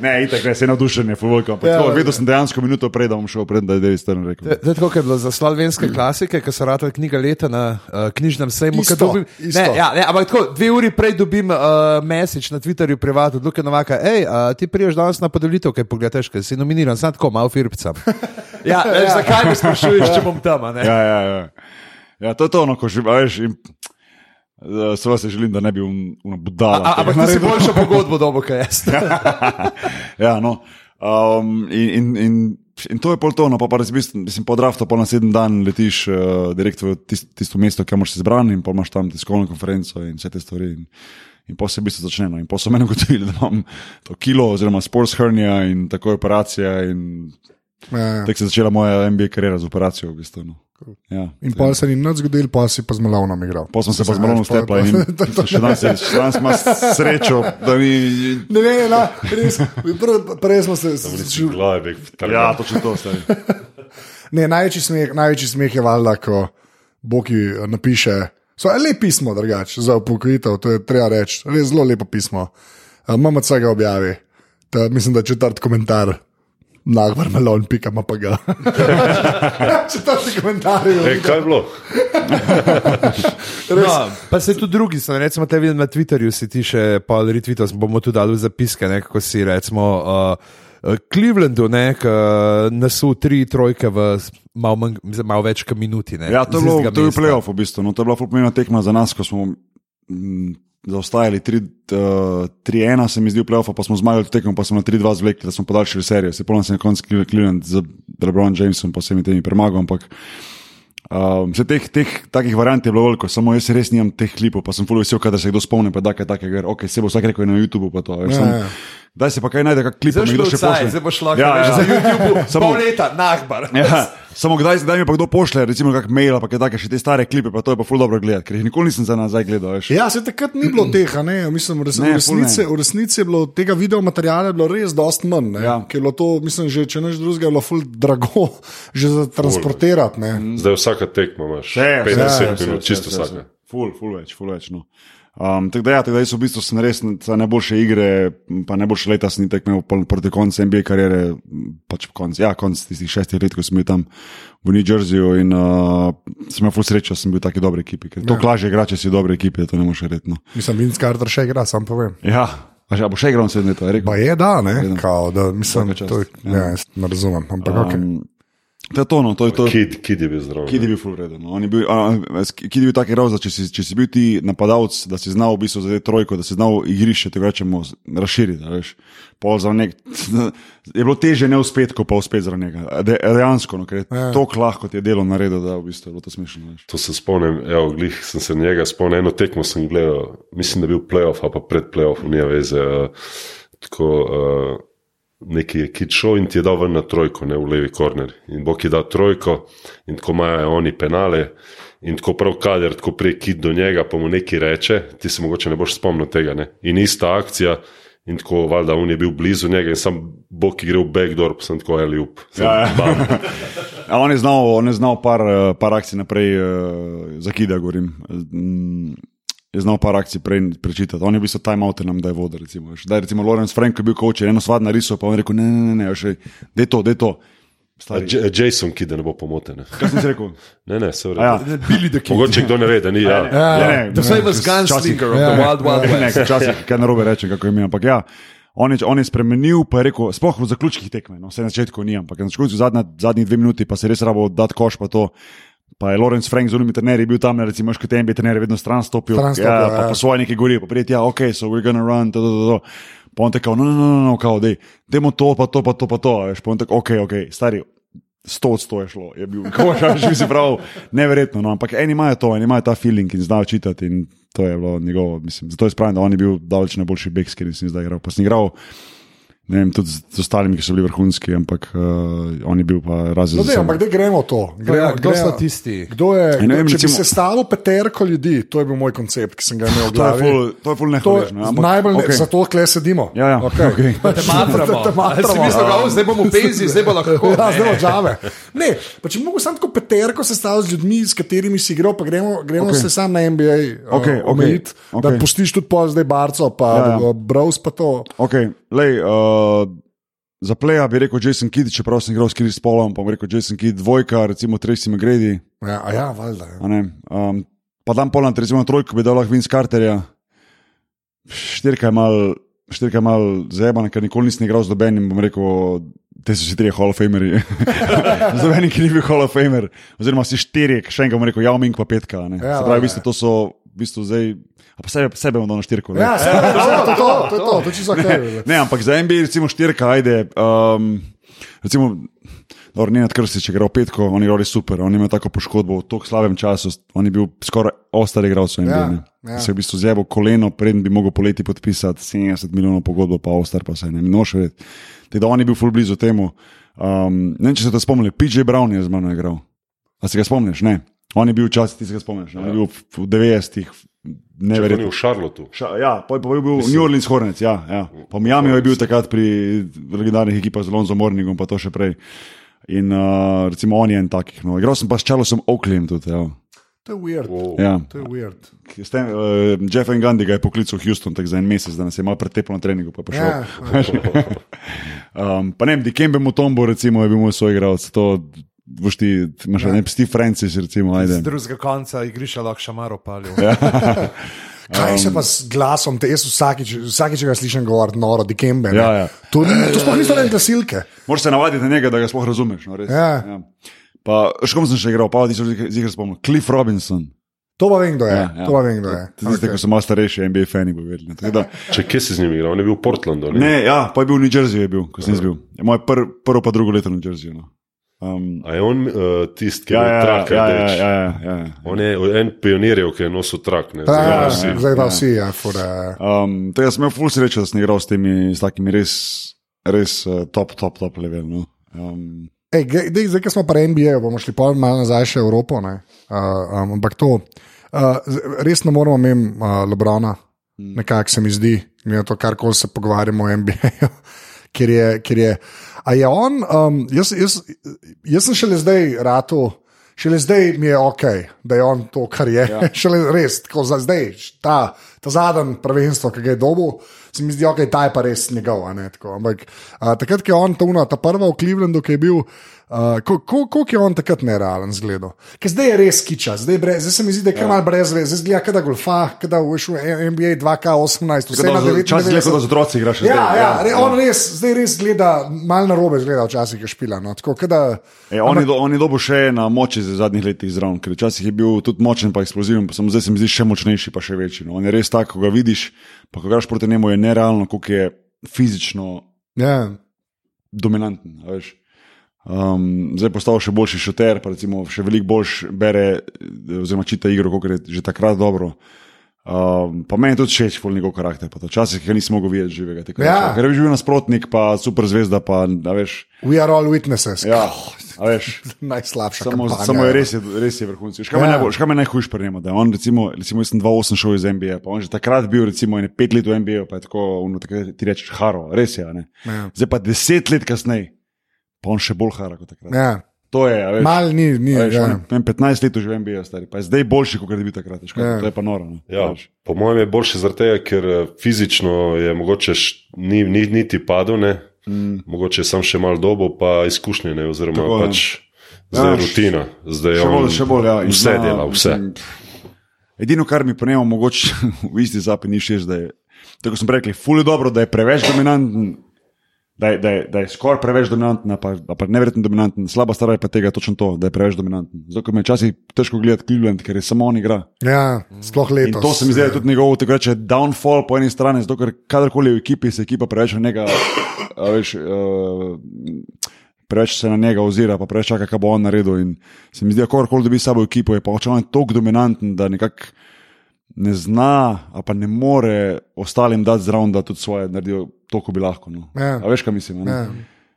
Ne, itak, ne, se je navdušenje, fuvolko, ampak Ja, ja, ja. videl sem dejansko minuto prej, da bom šel pred, da je Devin Stern rekel. To je tako, kot je bilo za slovenske klasike, ki so ratali knjiga leta na uh, knjižnem sejmu. Isto, ko dobim, isto. ne, ja, ne, ampak tako, dve uri prej dobim uh, message na Twitterju privat od Luka Novaka, hej, uh, ti priješ danes na podelitev, kaj pogledaš, kaj si nominiran, sam tako, malo firpcam. ja, veš, zakaj me sprašuješ, če bom tam, a ne? Ja, ja, ja. Ja, to je to, no, ko veš, in, seveda se želim, da ne bi una budala. A, ampak ti si boljšo pogodbo dobo, kaj jaz. ja, no. Um, in, in, in, in to je pol to, no, pa, pa res, mislim, po draftu, pa naslednji dan letiš uh, direkt v tist, tisto mesto, kamor si zbran in pa imaš tam tiskovno konferenco in vse te stvari. In, in pa se v bistvu začne. No. In pa so meni ugotovili, da imam to kilo, oziroma sports hernia in tako je operacija. In Ja. tako se je začela moja MBA karjera z operacijo. V bistvu, no. Ja, In pa se ni nič zgodil, pa si pa z Malovnom igral. Pa sem se pa z malom Veš, stepla in še danes, imaš srečo, da mi. Ne, ne, ne, res, prej, prej smo se. Glave, Ja, točno to stari. Ne, največji smeh, največji smeh je valjda, ko Boki eh, napiše. So lepo pismo, drugače, za upokojitev, to je treba reči. Res zelo lepo pismo. Uh, MMC ga objavi. Ta, mislim, da je četrt komentar. Nagvar melon, pika ma pa ga. četrti komentar je. E, kaj je bilo? No, pa se tudi drugi, so, recimo, te vidim na Twitterju, si ti še pol retweetov, bomo tudi dali zapiske, ne, kako si recimo. Uh, uh, Clevelandu, ne, nasu tri trojke v malo, manj, malo več kot minuti. Ne, Ja, to je bilo, to je bil mesta. playoff v bistvu. No, to je bila pomembna tekma za nas, ko smo mm, zaostajali 3-1, se mi zdi, v playoffu, pa smo zmagali tekmo, pa smo na 3-2 zvlekli, da smo podaljšali serijo. Se polno se je na koncu Cleveland z LeBron Jamesom pa vsemi temi premagal, ampak Um, vse teh, teh takih variant je bilo veliko, samo jaz res nimam teh klipov, pa sem full vesel, kadar se kdo spomni, pa da kaj takega, ok, se bo vsak rekel na YouTubu, pa to. Veš, Ja, sem, ja. daj se pa kaj najde, kak klip, pa Zdaj mi kdo boš še pošlje. zdaj boš lahko Ja, ja, ja. za YouTube, Samo- leta, nahbar. Ja, samo kdaj, kdaj mi pa kdo pošlje, recimo kak mail, pa kaj še te stare klipe, pa to je pa ful dobro gledati, ker jih nikoli nisem za nazaj gledal. Veš. Ja, se takrat ni bilo teh, a ne? Mislim, res, Ne, v, ful ne. resnici, v resnici je bilo tega videomateriala bilo res dost manj. ne. Ja. Ker je bilo to, mislim, že če neč drugega, bilo ful drago že za transportirati. ne. Zdaj vsaka tekma imaš. Vse, vse, 50 vse, vse, minut, čisto vsaka. Ful, ful več, ful več. No. Um, tako da, ja, tako da jaz v bistvu sem res najboljše igre, pa najboljše leta sem imel pol- proti koncu NBA kariere, pač konc, ja, konc tistih šestih let, ko sem bil tam v New Jerseyju in uh, sem imel ful srečo, da sem bil v taki dobri ekipi, ker to ja. lažje igra, če si v dobri ekipi, to ne moreš verjeti. No. Mislim, Vince Carter še igra, sam povem. Ja, a a bo še igral sedem let, je rekel. Pa je, da, ne, kao, da, mislim, Vsaka čast, to je, ja, jaz ne razumem, ampak ok. To je to, no, to je to. Kid, kid je bil zdrav. Kid je bil full reden. No. On je bil, a, Kid je bil taki roza, če si, če si bil ti napadalec, da si znal v bistvu zadeti trojko, da si znal igrišče, tako rečemo, razširiti. Pol za nek, je bilo teže ne uspeti, kot pa uspeti za njega. De, dejansko, no, ker je ja. tako lahko ti je delo naredil, da v bistvu je bilo to smešno. Veš. To se spomnim, evo, glih sem se njega spomnil, eno tekmo sem gledal, mislim, da je bil playoff, ali pa pred playoffom, nija veze. Uh, tako, uh, neki je kid šel in ti je dal ven na trojko, ne v levi korner. In bo ki dal trojko, in ko imajo oni penale. In tako prav kader, tako prej kid do njega, pa mu nekaj reče, ti se mogoče ne boš spomnil tega. Ne? In ista akcija, in tako valjda on je bil blizu njega, in sam bog, gre v backdoor, pa sem tako ali up. Ja, ja. A on je znal, on je znal par, eh, par akcij naprej, uh, zakida, govorim. Mm, Je znal par akcij prej prečitati. On je bil so timeout nam, da je voda. Recimo, da je recimo Lorenz Frank, ki je bil coach, je eno stvar narisal, pa on je rekel: ne, ne, ne, ne, da je to, da je to. Jason, ki da ne bo pomoten. ne. kaj sem si rekel? Ne, ne, se vredi. Ja. Bili da kid. Mogoče kdo ne ve, da ni. Ja. Ja, ne, The famous gunslinger of the Wild Wild Ne, West. včasih kaj narobe rečem, kako ime. Ampak ja, on je, on je spremenil, pa je rekel, sploh v zaključkih tekme, no, vse na začetku ni, ampak na začetku zadnjih dve minuti pa se je res rabo dati koš, pa to. Pa je Lorenz Frank z unimi trenerji bil tam, recimo, kot TNB trener, vedno stran stopil, Stran stopil, ja, ja. pa, pa svoje nekaj govori, pa prijeti, ja, ok, so we're gonna run, to, to, to, to. Pa on tako, no, no, no, no, no kao, dej, dajmo to, pa to, pa to, pa to, a veš, pa on tako, ok, ok, stari. Sto od sto je šlo, je bil, kako že si prav, neverjetno. No, ampak eni imajo to, eni imajo ta feeling in znajo čitati. In to je bilo njegovo, mislim. Zato je spravno, da on je bil daleč najboljši bek, s katerim sem zdaj igral. Pa sem igral ne vem, tudi z, z ostalimi, ki so bili vrhunski, ampak uh, on je bil pa razred. No, dej, ampak da gremo to. Gremo, Ja, kdo so tisti? Kdo je, Ja, ne vem, kdo, če recimo- bi se stalo peterko ljudi, to je bil moj koncept, ki sem ga imel v To je glavi. ful, to je ful To je nehvaležno. ampak- najbolj, okay. zato kle sedimo. Ja, ja, okay. okej. Te matramo. Te matramo. Si mislil, da zdaj bomo v penzi, zdaj bo lahko. Ja, ne. zdaj odžave. Ne, pa če bi mogel samo tako peterko sestaviti z ljudmi, s katerimi si igral, pa gremo, gremo okay. se sam na NBA uh, Okej, okej, omejiti, okay. da okej. pustiš tudi pol zdaj barco, pa Ja, ja, ja. ja. Browse pa to. Okay, lej, uh, za pleja bi rekel Jason Kidd, čeprav sem igral s Kris Polom, pa bi rekel Jason Kidd, dvojka, recimo Tracy McGrady. Ja, a ja, valjda. Ja. Um, pa dan Poland, recimo trojko bi dal lahko Vince Carterja. Štirka je mal, štirka je mal zebana, ker nikoli nisem igral z dobenim, bom rekel, te so si trije Hall of Famerji. z dobenim, ki ni bil Hall of Famer, oziroma si štirje, še enega bom rekel, Yao Ming pa petka. ne. Ja, Se pravi, v bistvu, to so, v bistvu zdaj, a pa sebe, sebe dal na štirko. ne. Ja, se, to, to, to, to, to, to, to čisto kaj. Ne, ampak za NBA, recimo, štirka, ajde. Um, recimo, dobro, ne nadkrsti, če gre v petko, oni igrali super, oni imajo tako poškodbo v tako slabem času, on je bil skoraj ostar igralec. Ja, ne. ja. Se je v bistvu zjebo koleno, preden bi mogel poleti podpisati 70 milijonov pogodbo, pa ostar pa se ne, ne noš vedeti. Tako da on je bil full blizu temu. Um, ne vem, če se to spomnili, PJ Brown je z mano igral. A se ga spomniš? Ne. On je bil včasih, ti se ga spomniš, ne? on je bil v- v 90-ih, Če pa ni neverjetno. v Šarlotu. Ša, ja, pa je pa je bil New Orleans Hornets, ja, ja. Pa Miami je bil takrat pri legendarnih ekipah z Lonzo Morningom, pa to še prej. In uh, recimo on je en takih. No. Igral sem pa s Charlesom Oakleyem tudi. Ja. To je weird. Wow. Ja. To je weird. S tem, uh, Jeff and Gandhi ga je poklical v Houston tak za en mesec, da nas je malo pretepel na treningu. Pa, je prišel. Ja, um, pa ne vem, Dikembe Mutombo recimo, je bil moj soigralec. To boš ti, imaš ja. ne Steve Francis, recimo, ajde. Z drugega konca igrišča lahko šamaro palil. Ja. Kaj se pa z glasom, te, jaz vsakič, vsakič ga slišim govoriti, noro, dikembe. ne. Ja, ja. To, to sploh niso le glasilke. Moraš se navaditi na njega, da ga sploh razumeš. No, res. Ja. Ja. Pa, še kom sem še igral, pa ti so zigr spomnil. Cliff Robinson. To pa vem, kdo je. Ja, ja. To pa vem, kdo je. Tiste, okay. ki so malo starejši, NBA fani bo vedeli. ne. Tako Da, Če kje si z njim igral, on je bil v Portlandu. ali? ne, ja, pa je bil v New Jerseyju, je bil, ko sem jaz bil. Je Moje pr, prvo pa drugo leto v New Jerseyju. No. Um, A je on uh, tisti, ki je ja, bil ja, trak? ja, ja, ja, ja, ja, ja. On je en pionirjev, ki je nosil trak. Ne, Ja, Zdaj ja, pa ja, vsi. zdaj pa vsi, ja, fura. Um, to jaz sem imel full srečo, da sem igral s temi, s takimi res, res uh, top, top, top level. No. Um, Ej, gre- dej, zdaj, ko smo pri NBA, bomo šli pol malo nazaj še v Evropo. Uh, um, ampak to, uh, res ne moramo imeti uh, Lebrona, nekako se mi zdi, glede na to, kar koli se pogovarjamo o NBA. Ker je, ker je, a je on, um, jaz, jaz, jaz sem šele zdaj ratu, šele zdaj mi je ok, da je on to, kar je. Ja. šele res, tako za zdaj, ta, ta zadnji prvenstvo, ki ga je dobil, se mi zdi, ok, ta je pa res njegov. ampak a, takrat, ko je on to uno, ta prva v Clevelandu, ki je bil. Uh, Koliko je on takrat nerealen zgledal? Ker zdaj je res kiča, zdaj, brez, zdaj se mi zdi, da je kar ja. mal brez veze, zdaj zgleda, kada golfa, kada v NBA 2K18, vse na 99. Čas je, da z otroci igraš. Ja, zdaj, ja, re, on res, zdaj res gleda, malo na robe gleda, včasih je špila. No, tako, kada, E, on, je do, on je dobil še na moči v zadnjih letih zraven, ker včasih je bil tudi močen, pa eksploziven, pa samo zdaj se mi zdi še močnejši, pa še večji. No. On je res tak, ko ga vidiš, pa ko greš proti njemu, je nerealno, koliko je fizično ja, dominanten. veš. Um, zdaj je postal še boljši šuter, pa recimo še veliko boljš bere, eh, oziroma čita igro, kot je že takrat dobro. Um, pa meni tudi všeč, ful njegov karakter. Včasih ga nisem mogel videti živega. tako Ja. Ker je bil nasprotnik, pa super zvezda, pa veš. we are all witnesses. Ja, veš. Najslabša. Samo, kampanja, samo je ja. res, je, res je vrhunski. Škaj Ja. me najhujš pri njemu? da je On, recimo, recimo, jaz sem 2-8 šel iz NBA, pa on že takrat bil, recimo, ene pet let v NBA, pa je tako, ono, takrat ti rečeš, haro, res je. Ja. Zdaj pa deset let kasneje, pa on še bolj hara kot takrat. Ja. To je, a veš. Mal ni, ni. Veš, Ja. on je, ne vem, 15 let že v NBA, stari, pa je zdaj boljši, kot je bil takrat. Škaj, Ja. To je pa noro. No. Ja, Veš. po mojem je boljše zaradi tega, ker eh, fizično je mogoče š- ni, ni niti padel, ne? Mm. mogoče je sam še malo dobo, pa izkušnje, ne? oziroma Tako, ja. pač zdaj Ja, je rutina. Zdaj Še bolj, še bolj, ja. in Vse zna, dela, vse. mislim, Edino, kar mi pa ne mogoče v isti zapi ni všeč, da je, tako sem rekel, ful je dobro, da je preveč dominanten. Da je, da je, da je skoraj preveč dominanten, a pa, pa neverjetno dominanten. Slaba stvar je pa tega točno to, da je preveč dominanten. Zato mi je včasih težko gledati Cleveland, ker je samo on igra. ja, sploh In letos. to se mi zdi je tudi njegov, tako reče, downfall po eni strani, zato ker kadarkoli je v ekipi, se ekipa preveč na njega, veš, uh, preveč se na njega ozira, pa preveč čaka, kaj bo on naredil. In se mi zdi, da kakorkoli dobi s sabo ekipo, je pa očitno tako dominanten, da nekako ne zna, pa ne more ostalim dati zraven, da tudi svoje naredijo to, ko bi lahko. No. Ja. A veš, kaj mislim? Ja.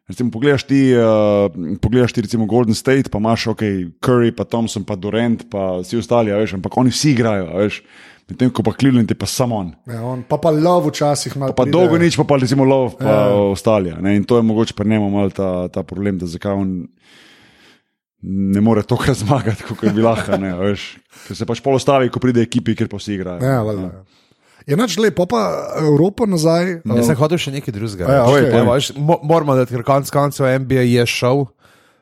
Recimo, pogledaš ti, uh, pogledaš ti recimo Golden State, pa imaš ok, Curry, pa Thompson, pa Durant, pa vsi ostali, veš, ampak oni vsi igrajo, veš. Medtem ko pa Cleveland je pa samo on. Ja, on, pa pa lov včasih malo. Pa pride. dolgo nič, pa pa recimo lov, pa Ja. ostali. Ne? In to je mogoče pri njemu mal ta, ta problem, da zakaj on ne more tokrat zmagati, kot bi lahko. a ne, a veš. Ker se pač pol ostavi, ko pride ekipi, kjer pa vsi igrajo. Ja, valjda, ja. Je nač lepo, pa Evropa nazaj. Jaz uh, sem hotel še nekaj drugega. Ja, reči. okej. Evo, veš, mo- Moramo dati, ker konec koncev NBA je šel.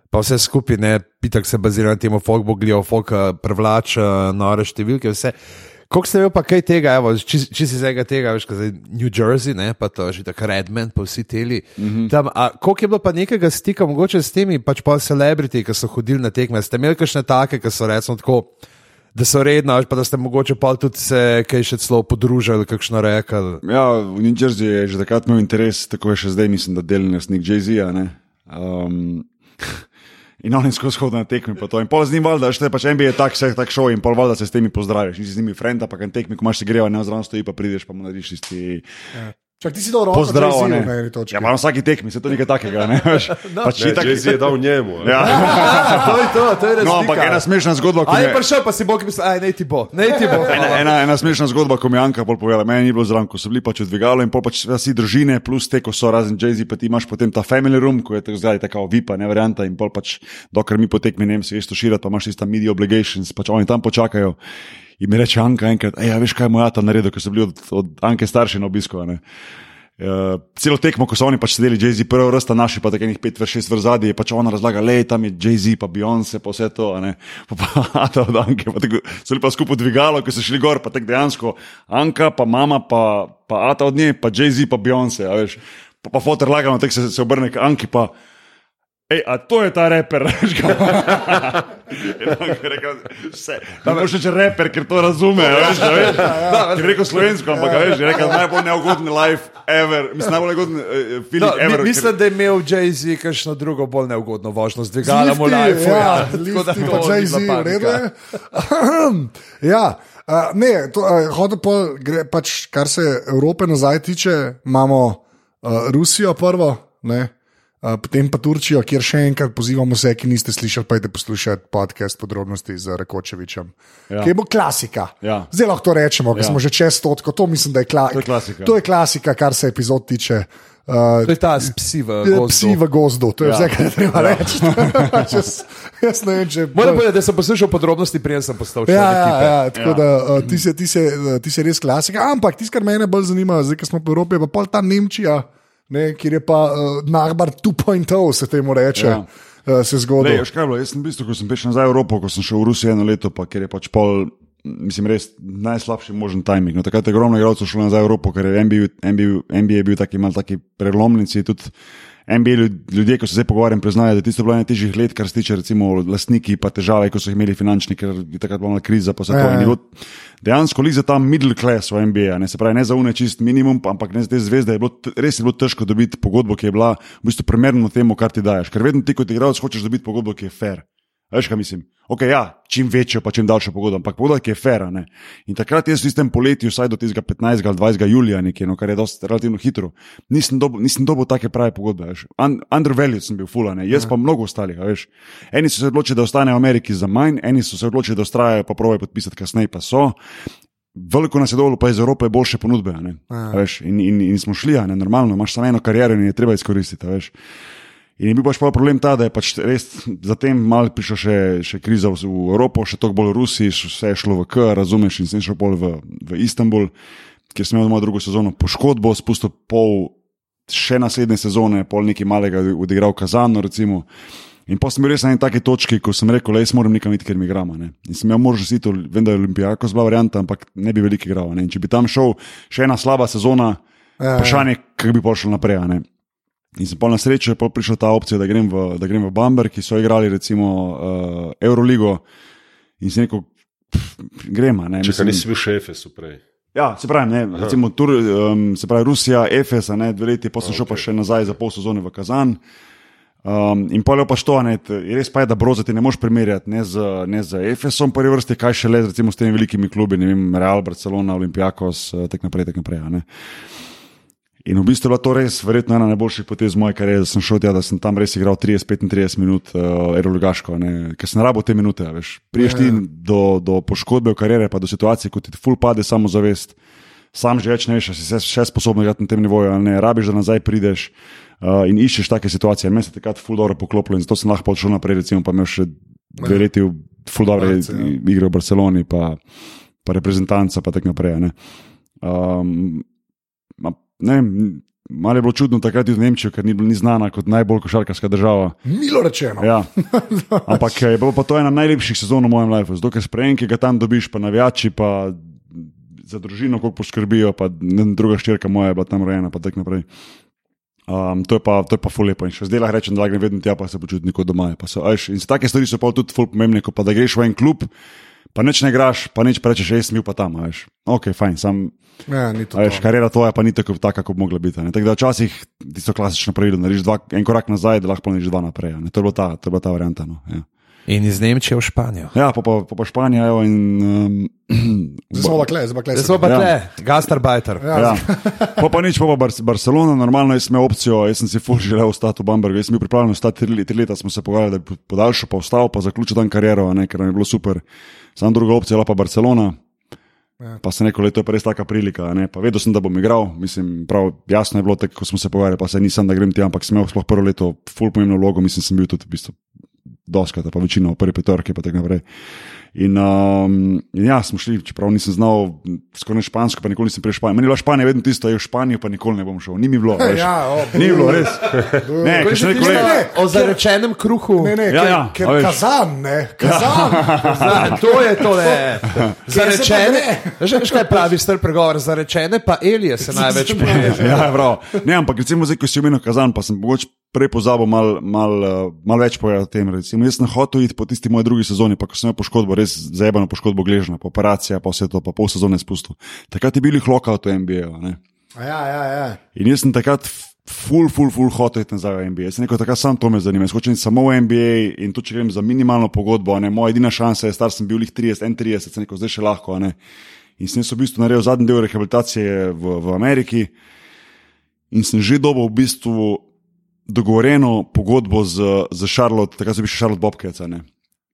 Pa vse skupaj, ne, pitak se bazira na tem, folk bo gledal, folk eh, prevlača nore številke, vse. Koliko ste imeli pa kaj tega, evo, če če si zdaj tega, veš, kaj New Jersey, ne, pa to že tako Redmond, pa vsi teli. Mm -hmm. Tam, a koliko je bilo pa nekega stika, mogoče s temi pač pa celebrity, ki so hodili na tekme, ste imeli kakšne take, ki so recimo tako, da so redna, pa da ste mogoče pa tudi se kaj še celo podružili, kakšno rekli. Ja, v New Jersey je že takrat imel interes, tako je še zdaj, mislim, da deli nasnik Jay-Z. Um, in oni skozi hodijo na tekme. pa to. In pol z njim valjda, še pač NBA je tak, vse tak šov in pol valjda se s temi pozdraviš. Nisi z njimi frenda, pa kan tekmi, ko imaš se greva, ne zraven stoji, pa prideš pa mu narediš tisti Čak, ti si dal roko, pozdrav. Jay-Z-u ne. Ja, malo vsaki tekmi, se to nekaj takega, ne veš. Pač Ne, itak- Jay-Z je dal njemu. a. Ja. to je to, to je No, ampak ena smešna zgodba, ko A mi je prišel, pa si bo, ki bi se, aj, ne ti bo, ne ti bo. ena, ena, ena smešna zgodba, ko mi je Anka pol povedala, meni ni bilo zraven, ko so bili pač v dvigalu in pol pač vsi družine, plus te, ko so razen Jay-Z, pa ti imaš potem ta family room, ko je tako zdaj tako vipa, ne varianta in pol pač, dokler mi potekmi, ne vem, se veš to širiti, pa imaš tista media obligations, pač oni tam počakajo. In mi reče Anka enkrat, ej, a veš kaj je moj ata naredil, ker so bili od, od Anke starši na obisku. a ne." Uh, celo tekmo, ko so oni pač sedeli, Jay-Z, prvo vrsta, naši pa tako nekaj pet, šest vrst zadnji, je pač ona razlaga, le tam je Jay-Z, pa Beyoncé, pa vse to, ne. Pa, pa Ata od Anke, pa tako, so bili pa skupaj dvigalo, ko so šli gor, pa tako dejansko Anka, pa mama, pa, pa Ata od nje, pa Jay-Z, pa Beyoncé, a veš. Pa, pa fotor lagano, tako se, se obrne k Anki, pa. Ej, a to je ta reper, veš ga. Rekel, vse. Ne moreš reči reper, ker to razume, a veš, a veš. Ker je rekel slovensko, ampak veš, je rekel najbolj neugoden life ever, mislim, najbolj neugoden uh, feeling No, ever. mi, mislim, da je imel Jay-Z kakšno drugo bolj neugodno vožnjo z dvigalom v life. Ja, lifti, pa Jay-Z, v redu je. Ja, uh, ne, to, uh, hodil pol, gre, pač, kar se Evrope nazaj tiče, imamo uh, Rusijo prvo, ne, potem pa Turčijo, kjer še enkrat pozivamo vse, ki niste slišali, pa idite poslušati podcast podrobnosti z Rekočevičem. Ja. Ki je bo klasika. Ja. Zdaj lahko to rečemo, ker Ja. smo že čez stotko, to mislim, da je, kla To je klasika. To je klasika, kar se epizod tiče. Uh, To je ta s psi v Psi gozdu. v gozdu, to je ja. Vse, kar je treba ja. reči. jaz, jaz ne vem, če Moram povedati, da sem poslušal podrobnosti, preden sem postal član Ja, ja, ja, tako ja. da uh, ti, si, ti, si, uh, ti si res klasika. Ampak tisto, kar mene bolj zanima, zdaj, ko smo v Evropi, je pa pol ta Nemčija, ne, kjer je pa uh, Nahbar 2.0, se temu reče. Ja. Uh, se Le, zgodi. veš kaj je bilo? Jaz sem v bistvu, ko sem prišel nazaj v Evropo, ko sem šel v Rusijo eno leto, pa ker je pač pol, mislim, res najslabši možen timing. No, takrat je ogromno igralcev šlo nazaj v Evropo, ker je NBA, NBA, NBA bil taki mal taki prelomnici. Tudi NBA ljud- ljudje, ko se zdaj pogovarjam, priznajo, da je tisto bilo ena težjih let, kar se tiče recimo lastniki, pa težave, ko so jih imeli finančni, ker je takrat bila kriza. pa vse to. Ja, je ja. bilo Dejansko li za ta middle class v NBA, a ne se pravi, ne za une čist minimum, pa- ampak ne za te zvezde, je bilo res je bilo težko dobiti pogodbo, ki je bila v bistvu primerna temu, kar ti daješ. Ker vedno ti kot igralec hočeš dobiti pogodbo, ki je fair. Veš, kaj mislim? Ok, ja, čim večjo, pa čim daljšo pogodbo, ampak pogodba, ki je fair. a ne. In takrat jaz v tistem poletju, vsaj do tistega 15. ali 20. julija, nekje, no, kar je dosti relativno hitro, nisem dobil, nisem dobil take prave pogodbe. Un, undervalued sem bil fulane, jaz pa mnogo ostalih. veš. Eni so se odločili, da ostanejo v Ameriki za manj, eni so se odločili, da ustrajajo, pa pravijo podpisati kasneje, pa so. Veliko nas je dovolj, pa iz Evrope boljše ponudbe. a ne. A veš, In, in, in smo šli, ne, normalno, imaš samo eno kariero in je treba izkoristiti. veš. In je bil pač pa problem ta, da je pač res zatem malo prišla še, še kriza v, v Evropo, še toliko bolj še vse je šlo v K, razumeš, in sem šel pol v, v Istanbul, kjer sem imel mojo drugo sezono poškodbo, spustil pol še naslednje sezone, pol nekaj malega odigral Kazano, recimo. In pa sem bil res na eni taki točki, ko sem rekel, da jaz moram nekam iti, ker mi igramo. ne. In sem imel možnost iti, vem, da je Olimpijako zbla varianta, ampak ne bi veliko igral. ne. In če bi tam šel še ena slaba sezona, Ja, vprašanje, kako bi pol šel naprej. ne. In sem pol na srečo je prišla ta opcija, da grem v, da grem v Bamber, ki so igrali recimo uh, Euroligo. In sem rekel, pff, gremo. ne, Če nisi bil še FSU prej. Ja, se pravi, ne, recimo, tur, um, se pravi Rusija, Efes, ne dve leti, potem sem šel pa še nazaj za pol sezone v Kazan. Um, in pa je pa što, ne, res pa je, da broza ti ne moreš primerjati ne z, ne z Efesom, prvi vrsti, kaj še le recimo s temi velikimi klubi, ne vem, Real, Barcelona, Olimpijakos, eh, tako naprej, tako naprej. ne. In v bistvu je bila to res, verjetno ena najboljših potez moje kariere, da sem šel tja, da sem tam res igral 30-35 minut, uh, aeroligaško, ker sem rabo te minute. Priješ ti do, do poškodbe v kariere, pa do situacije, ko ti ful pade samozavest, sam že več ne veš, si se še sposoben igrati na tem nivoju, ali ne, rabiš, da nazaj prideš. Uh, in iščeš take situacije. Meni se je takrat ful dobro poklopilo in zato sem lahko šel naprej, recimo, pa imel še dve leti v ful dobre ja. igre v Barceloni, pa, pa reprezentanca, pa tako naprej. Ne. Um, ne malo je bilo čudno takrat v Nemčijo, ker ni, bila- ni znana kot najbolj košarkarska država. Milo rečeno. Ja. Ampak je bilo pa to ena najlepših sezon v mojem življenju, zato ker sprejem, ki ga tam dobiš, pa navijači, pa za družino, koliko poskrbijo, pa druga ščirka moja je bila tam rojena, pa tako naprej. Um, to je pa, to je pa ful lepo. In še zdaj lahko rečem, da grem vedno tja, pa se počutim kot doma. So, a veš, in take stvari so pa tudi ful pomembne, ko pa da greš v en klub, pa neč ne igraš, pa neč pa rečeš, jaz sem bil pa tam. Veš. Ok, fajn, sam Ja, ni to. A Veš, karjera tvoja pa ni tako taka, kot bi mogla biti. a ne. Tako da včasih ti so klasično pravilo, da narediš dva, en korak nazaj, da lahko narediš dva naprej. a ne. To je bila ta, to je bila ta varianta. No. Ja. In iz Nemčije v Španijo. Ja, pa, pa, pa, pa Španija, evo, in. Um, Zdaj smo pa kle, zdaj pa kle. Zdaj smo pa Ja. tle, Gastarbajter. Ja, ja. Pa, pa nič, pa, pa Bar Barcelona, normalno jaz sem imel opcijo, jaz sem si ful želel ostati v Bambergu, jaz sem bil pripravljen ostati tri, tri leta, smo se pogovarjali, da bi podaljšal, pa ostal, pa zaključil tam kariero, a ne, ker nam je bilo super. Sam druga opcija je bila pa Barcelona. Ja. Pa se neko leto je pa res taka prilika. vedel sem, da bom igral, mislim, prav jasno je bilo, tako, ko smo se pogovarjali, pa se nisem, da grem tja, ampak sem imel sploh prvo leto, ful pomembno vlogo, mislim, sem bil tudi v bistvu doskrat, pa večino v prvi petorki, pa tako naprej. In, um, in ja, smo šli, čeprav nisem znal skoraj špansko, pa nikoli nisem prej španil. Meni je bila Španija vedno tisto, je v Španijo, pa nikoli ne bom šel. Ni mi bilo, veš. Ja, o, Ni bilo, res. Ne, ker še neko Ne, leto. ne, O zarečenem kruhu. Ne, ne, Ja, ker, ja, ker a veš. kazan, ne, kazan. Zna, to je to, ne. Zarečene. Že veš, kaj pravi star pregovor? Zarečene pa Elije se največ pije. Ja, prav. Ne, ampak recimo zdaj, ko si omenil kazan, pa sem mogoče prej pozabil malo mal, uh, mal več povedati o tem. Recimo, jaz sem hotel iti po tisti moji drugi sezoni, pa ko sem imel poškodbo, res zajebano poškodbo gležna, pa operacija, pa vse to, pa pol sezone spustil. Takrat je bil lokal v NBA. a ne. Ja, ja, ja. In jaz sem takrat f- full, full, full hotel iti nazaj v NBA. Jaz sem rekel, takrat sam to me zanima. Jaz hočem iti samo v NBA in tu če grem za minimalno pogodbo, ne, moja edina šansa je, star sem bil jih 30, 31, sem rekel, zdaj še lahko. ne. In sem v bistvu naredil zadnji del rehabilitacije v, v Ameriki in sem že dobil v bistvu dogovorjeno pogodbo z, z Charlotte, takrat so bili še Charlotte Bobcats.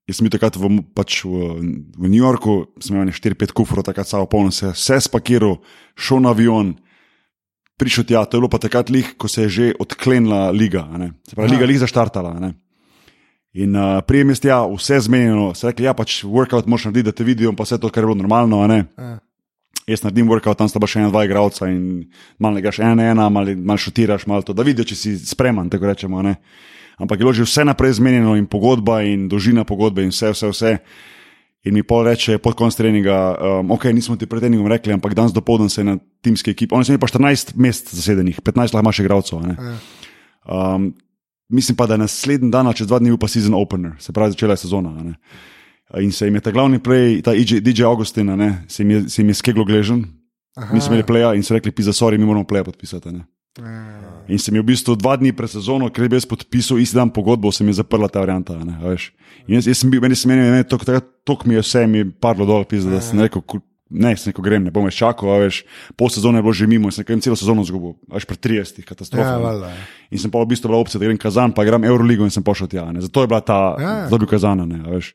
Jaz sem bil takrat v, pač v, v New Yorku, sem imel 4-5 kufrov, takrat samo polno, se vse spakiral, šel na avion, prišel tja, to je bilo pa takrat lih, ko se je že odklenila liga, se pravi, Aha. liga lih zaštartala. ne. In uh, prijem je tja, vse zmenjeno, se rekli, ja, pač workout moraš narediti, da te vidijo, pa vse to, kar je bilo normalno. Ja. Jaz naredim workout, tam sta pa še ena, dva igralca in malo ne greš ena na ena, malo, malo šutiraš, malo to, da vidijo, če si spreman, tako rečemo. Ne? Ampak je bilo že vse naprej zmenjeno in pogodba in dolžina pogodbe in vse, vse, vse. In mi pol reče pod konc treninga, um, ok, nismo ti pred treningom rekli, ampak danes dopoldan se je na timski ekipi. Oni so imeli pa 14 mest zasedenih, 15 lahko imaš igralcev. Um, mislim pa, da je naslednji dan, ali čez dva dni, bil pa season opener, se pravi, začela je sezona. ne. In se jim je ta glavni play, ta DJ, DJ Augustin, ne, se jim je, se jim je skeglo gležen, Aha. mi smo imeli playa in so rekli, pisa, sorry, mi moramo play podpisati. a ne. Ja. In sem je v bistvu dva dni pred sezono, ker bil jaz podpisal isti dan pogodbo, se mi je zaprla ta varianta. Ne, in jaz, jaz sem bil, meni se meni, to mi je vse, mi je parlo dol, pisa, da sem rekel, "Ku- ne, sem rekel, grem, ne bom več čakal, a veš, pol sezone je bilo že mimo, sem rekel, "Grem celo sezono zgubil, a veš, pred 30, katastrofa. Ja, ne." valjda, ja. In sem pa v bistvu bila opcija, da grem Kazan, pa grem Euroligo in sem pošel tja. Ne. Zato je bila ta, Ja, ja. zato je bil Kazan. Ne, veš.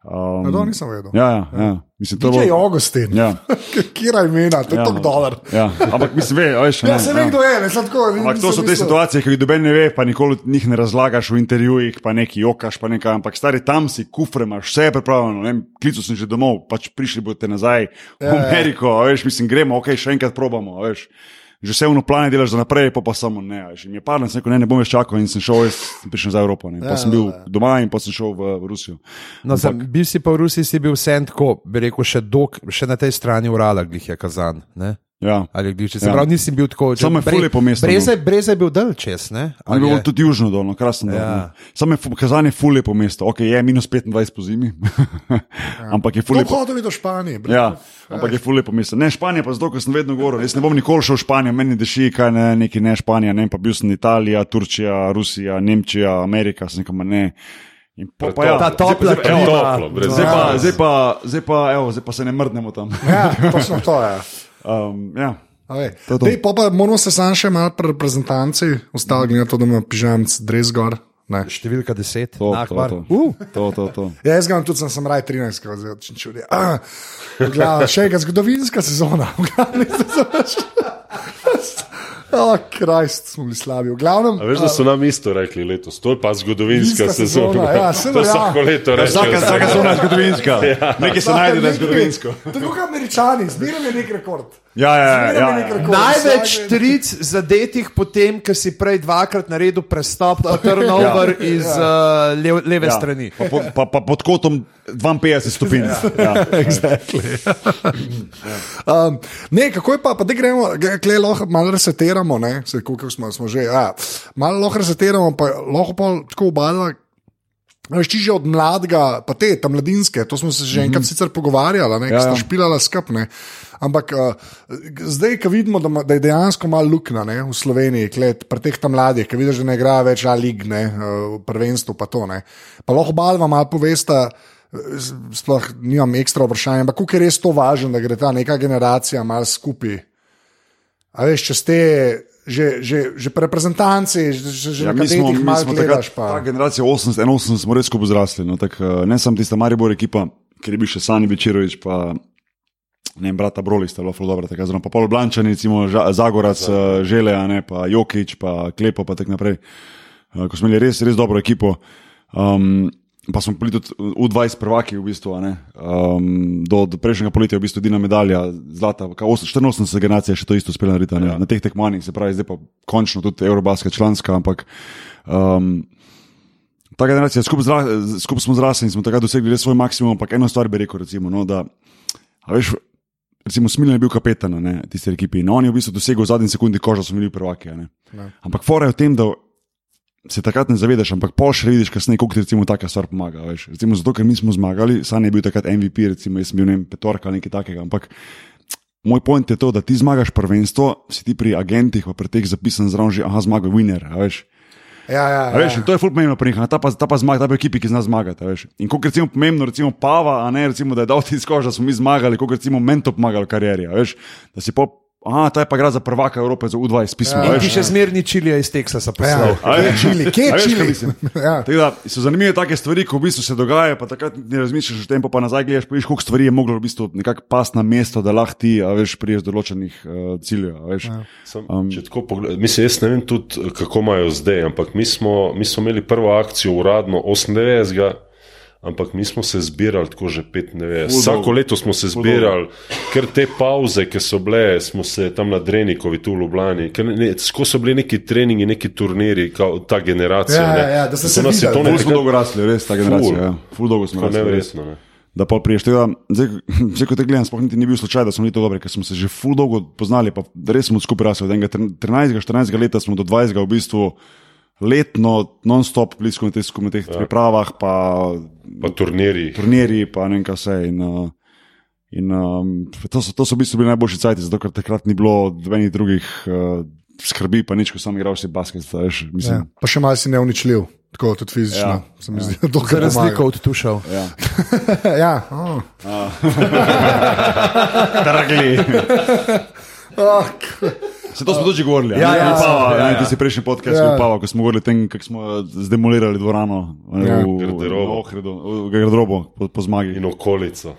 Um, Ja, to nisem vedel. Ja, ja, ja. Mislim, to je DJ bilo. Augustin. Ja. Kira imena, to je Ja. tako dolar. Ja, ampak mislim, ve, veš. Ja, ne, se ve, kdo je, ne tako. Ampak to so te situacije, ki jih doben ne ve, pa nikoli njih ne razlagaš v intervjujih, pa neki jokaš, pa nekaj. Ampak stari tam si, kufre imaš, vse je pripravljeno. ne Klical sem že domov, pač prišli boste nazaj v Ja, ja. Ameriko, a veš, mislim, gremo, ok, še enkrat probamo. Veš. Že vse vno plane delaš za naprej, pa pa samo ne. In mi je padlo, sem rekel, ne, ne bom več čakal in sem šel, jaz sem prišel za Evropo. Ne. Pa Ja, sem bil ja. doma in pa sem šel v, v Rusijo. No, sem, bil si pa v Rusiji, si bil vse tako, bi rekel, še, dok, še na tej strani Urala, glih je kazan. Ne? Ja. Ali glivice. Se Ja. pravi, nisem bil tako. Samo je ful lepo mesto, no. Breze, breze je bil dal čez, ne? Ali je bilo je? tudi južno dolno, krasno. Ja. Ja. Samo je fu- Kazan je ful lepo mesto, ok, je minus 25 po zimi, ampak je ful To lepo. hodil do Španije. bre. Ja, ampak je ful lepo mesto. Ne, Španija pa zato, ker sem vedno govoril, jaz ne bom nikoli šel v Španijo, meni deši, kaj ne, neki ne Španija, ne, pa bil sem Italija, Turčija, Rusija, Nemčija, Amerika, sem nekam ne. In po, pa ja, Ta topla klima. Toplo, brez zdaj, pa, Ja. zdaj, pa, zdaj, pa, evo, zdaj pa se ne mrdnemo tam. Ja, točno to je. Um, ja. Vej. To je to. Dej, pol pa moramo se sam še malo pri reprezentanci, ostalo glede na to, da ima pižamc dres gor. Ne. Številka 10, To, to, to. Uh, to, to, to. Ja, jaz ga tudi, sem, sem raj 13, ko zdaj če čudi. Ah, še ena zgodovinska sezona. v glavnem, Oh, Krist, smo bili slabi. V glavnem, A veš, da so nam isto rekli letos, to je pa zgodovinska sezona. sezona, ja, seveda, to ja. vsako leto rečejo. Vsaka, vsaka zona je zgodovinska. Nekaj se najde, da je zgodovinsko. Tako kot američani, zmeraj je nek rekord. Ja, ja, ja, ja. rekord. Največ tric zadetih, potem, ko si prej dvakrat naredil prestop, pa turnover ja. iz uh, lev, leve ja. Ja. strani. Pa, pa, pa pod kotom 52 stopinj. Ja. Exactly. um, ne, kako je pa, pa da gremo, klej lahko malo resetiramo, ne, se koliko smo, smo že, ja, malo lahko resetiramo, pa lahko pa tako obadva. Veš, ti že od mladega, pa te, tam mladinske, to smo se že enkrat mm -hmm. sicer pogovarjali, ne, Ja, ja, sta ja. špilala skupne. Ampak uh, zdaj, ko vidimo, da, ma- da je dejansko malo luknja ne, v Sloveniji, klet, pri teh tam mladih, ki vidiš, da ne igra več A lig, ne, uh, prvenstvo pa to. Ne. Pa lahko balva malo povesta, eh, sploh nimam ekstra vprašanja, ampak kako je res to važno, da gre ta neka generacija malo skupaj. A veš, če ste že, že, že pri reprezentanci, že, že, Ja, na mi malo gledaš. takrat, Pa. ta generacija 80, 81 smo res skupaj zrasli. No, tak, eh, ne samo tista Maribor ekipa, ker je bil še Sani Večerovič, pa ne vem, brata Broli sta bila dobra, tako zelo. Pa pol Blančani, recimo Zagorac, Zagor. Žele, a ne, pa Jokič, pa Klepo, pa tako naprej. Eh, Ko smo imeli res, res dobro ekipo. Um, Pa smo bili tudi U20 prvaki, v bistvu, um, do, do prejšnjega poletja je v bistvu edina medalja, zlata, kaj os- 84 generacija še to isto uspela narediti ja. na teh tekmovanjih, se pravi, zdaj pa končno tudi Eurobasket članska, ampak um, ta generacija, skupaj, zra, skupaj smo zrasli in smo takrat dosegli svoj maksimum, ampak eno stvar bi rekel, recimo, no, da, a veš, recimo Smiljan je bil kapetan tiste ekipe in on je v bistvu dosegel v zadnji sekundi koža, smo bili prvaki. a ne. Ampak fora je v tem, da se takrat ne zavedaš, ampak pol še vidiš kasneje, kako ti recimo taka stvar pomaga. Veš. Recimo zato, ker mi smo zmagali, San je bil takrat MVP, recimo jaz sem bil ne vem, petorka ali nekaj takega. Ampak moj point je to, da ti zmagaš prvenstvo, si ti pri agentih, pa pri teh zapisan zraven že, aha, zmaga, winner. a Veš. Ja, ja, Veš, ja. in to je fulp pomembno pri njih, ta pa, ta pa zmaga, ta pa ekipi, ki zna zmagati. veš. In kot recimo pomembno, recimo Pava, a ne recimo, da je dal ti skož, da smo mi zmagali, kot recimo Mento pomagal v karieri. Veš, da si po, aha, ta je pa igra za prvaka Evrope za U20 pismo. Ja, ti še zmerni čilija iz Teksasa Ja, poslal. A kje je veš? čili, kje je čili? Ja. Da, so zanimive take stvari, ko v bistvu se dogajajo, pa takrat ne razmišljaš o tem, pa, pa nazaj gledaš, pa vidiš, koliko stvari je moglo v bistvu nekako pasti na mesto, da lahko ti, a veš, priješ do določenih uh, ciljev. a Veš. Ja. Sam, um, če tako pogledam, mislim, jaz ne vem tudi, kako imajo zdaj, ampak mi smo, mi smo imeli prvo akcijo uradno 98. Ampak mi smo se zbirali tako že 95. Ful Vsako leto smo se zbirali, ker te pauze, ki so bile, smo se tam na Drenikovi, tu v Ljubljani, tako so bili neki treningi, neki turniri, kao, ta generacija. Ja, ne. ja, ja, da se To nas je to ne. Ful nekako- smo dolgo rasli, res ta generacija. Ful. Ja. Ful dolgo smo rasli. neverjetno. Ne. Da pa priješ tega, zdaj, zdaj ko te gledam, sploh niti ni bil slučaj, da smo bili to dobri, ker smo se že ful dolgo poznali, pa res smo skupaj rasli. Od enega 13-14 leta smo do 20 v bistvu letno, non-stop, blisko na teh, na teh ja. pripravah, pa Pa turniri. turnirji, pa ne vem kaj vse. In, uh, in, um, to, so, to so v bistvu bili najboljši cajti, zato ker takrat ni bilo nobenih drugih uh, skrbi, pa nič, ko sam igral si basket. Veš, Ja. mislim, Pa še malo si neuničljiv, tako tudi fizično. Ja, Ja, se mi zdi, da to Za kar razliko od tušev. ja. ja, oh. Tragli. Oh, Se to smo tudi govorili. Ja, ja, Upava, ja, ja, ja. Ti si prejšnji podcast, Ja. ja. Upava, ko smo govorili o tem, kako smo zdemolirali dvorano Ja. ja. v Garderobo. v Ohridu, v garderobo po, po zmagi. In okolico.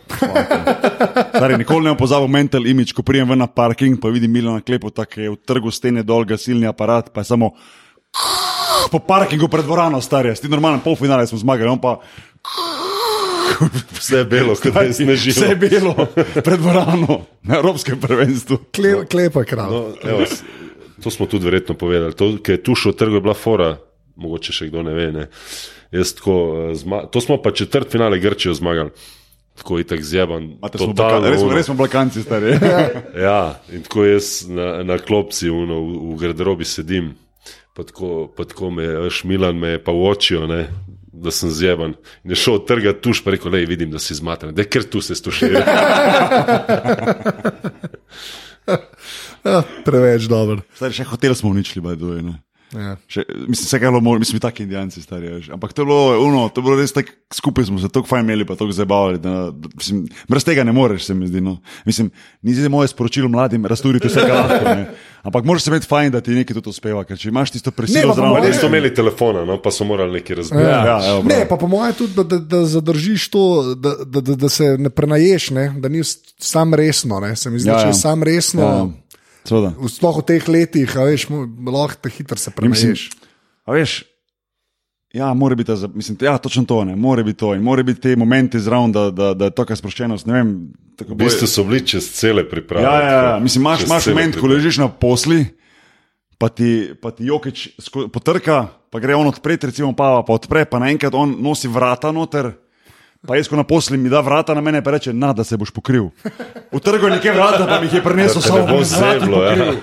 Stari, nikoli ne bom pozabil mental image, ko prijem ven na parking, pa vidim Milana Klepota, ki je v trgu stene dol gasilni aparat, pa je samo po parkingu pred dvorano, stari, ti normalen polfinale smo zmagali, on pa Vse je belo, kot da je snežilo. vse je bilo pred dvorano na Evropskem prvenstvu. kle, klepa kralj. No, evo, to smo tudi verjetno povedali. To, ker je tu šel trg, je bila fora, mogoče še kdo ne ve. Ne. Jaz Tako, eh, zma, to smo pa četrt finale Grčijo zmagali. tako je tako zjeban. Totalno, Res res smo blakanci, stari. Ja, in tako jaz na, na klopci uno, v, v garderobi sedim, pa tako, pa tako me, veš, Milan me je pa vočijo, ne, da sem zjeban. In je šel trgati tuš, pa rekel, le vidim, da si zmatan, da je ker tu se stušira. Ja, preveč dober. Stari, še hotel smo uničili. Ne. Ja. Še, mislim, vse kaj je bilo, možno, mislim, taki indijanci, stari. Veš. Ampak to je bilo, uno, to je bilo res tako, skupaj smo se tako fajn imeli, pa tako zabavali. Da, da, mislim, brez tega ne moreš, se mi zdi. No. Mislim, ni zdaj moje sporočilo mladim, razturiti vse, kar lahko. Ne. Ampak moraš se imeti fajn, da ti nekaj tudi uspeva, ker če imaš tisto Ne, prisilo zraven. mojem- Res so imeli telefona, no, pa so morali nekaj razbiti. Ja, ja, evo, Ne, bravo. pa po mojem tudi, da, da, da zadržiš to, da, da, da, da se ne prenaješ, ne? da ni sam resno. Ne? Se mi zdi, Ja, ja, če ja. je sam resno, Ja, ja. seveda. sploh v teh letih, veš, lahko te hitro se Mislim, prenaješ. a veš, ja, mora biti, ta mislim, ja, točno to, ne, mora biti to in mora biti te momenti zraven, da, da, da je to, kar sproščenost, ne vem. tako V bistvu so bili čez cele priprave. Ja, ja, ja. mislim, imaš, imaš moment, ko priprave. ležiš na posli, pa ti, pa ti jokič potrka, pa gre on odpreti, recimo, pa, pa odpre, pa naenkrat on nosi vrata noter. Pa jaz, ko na posli mi da vrata na mene, pa reče, na, da se boš pokril. Utrgal je nekaj vrata, pa mi jih je prinesel ne samo bo z vrati zeblo, ja.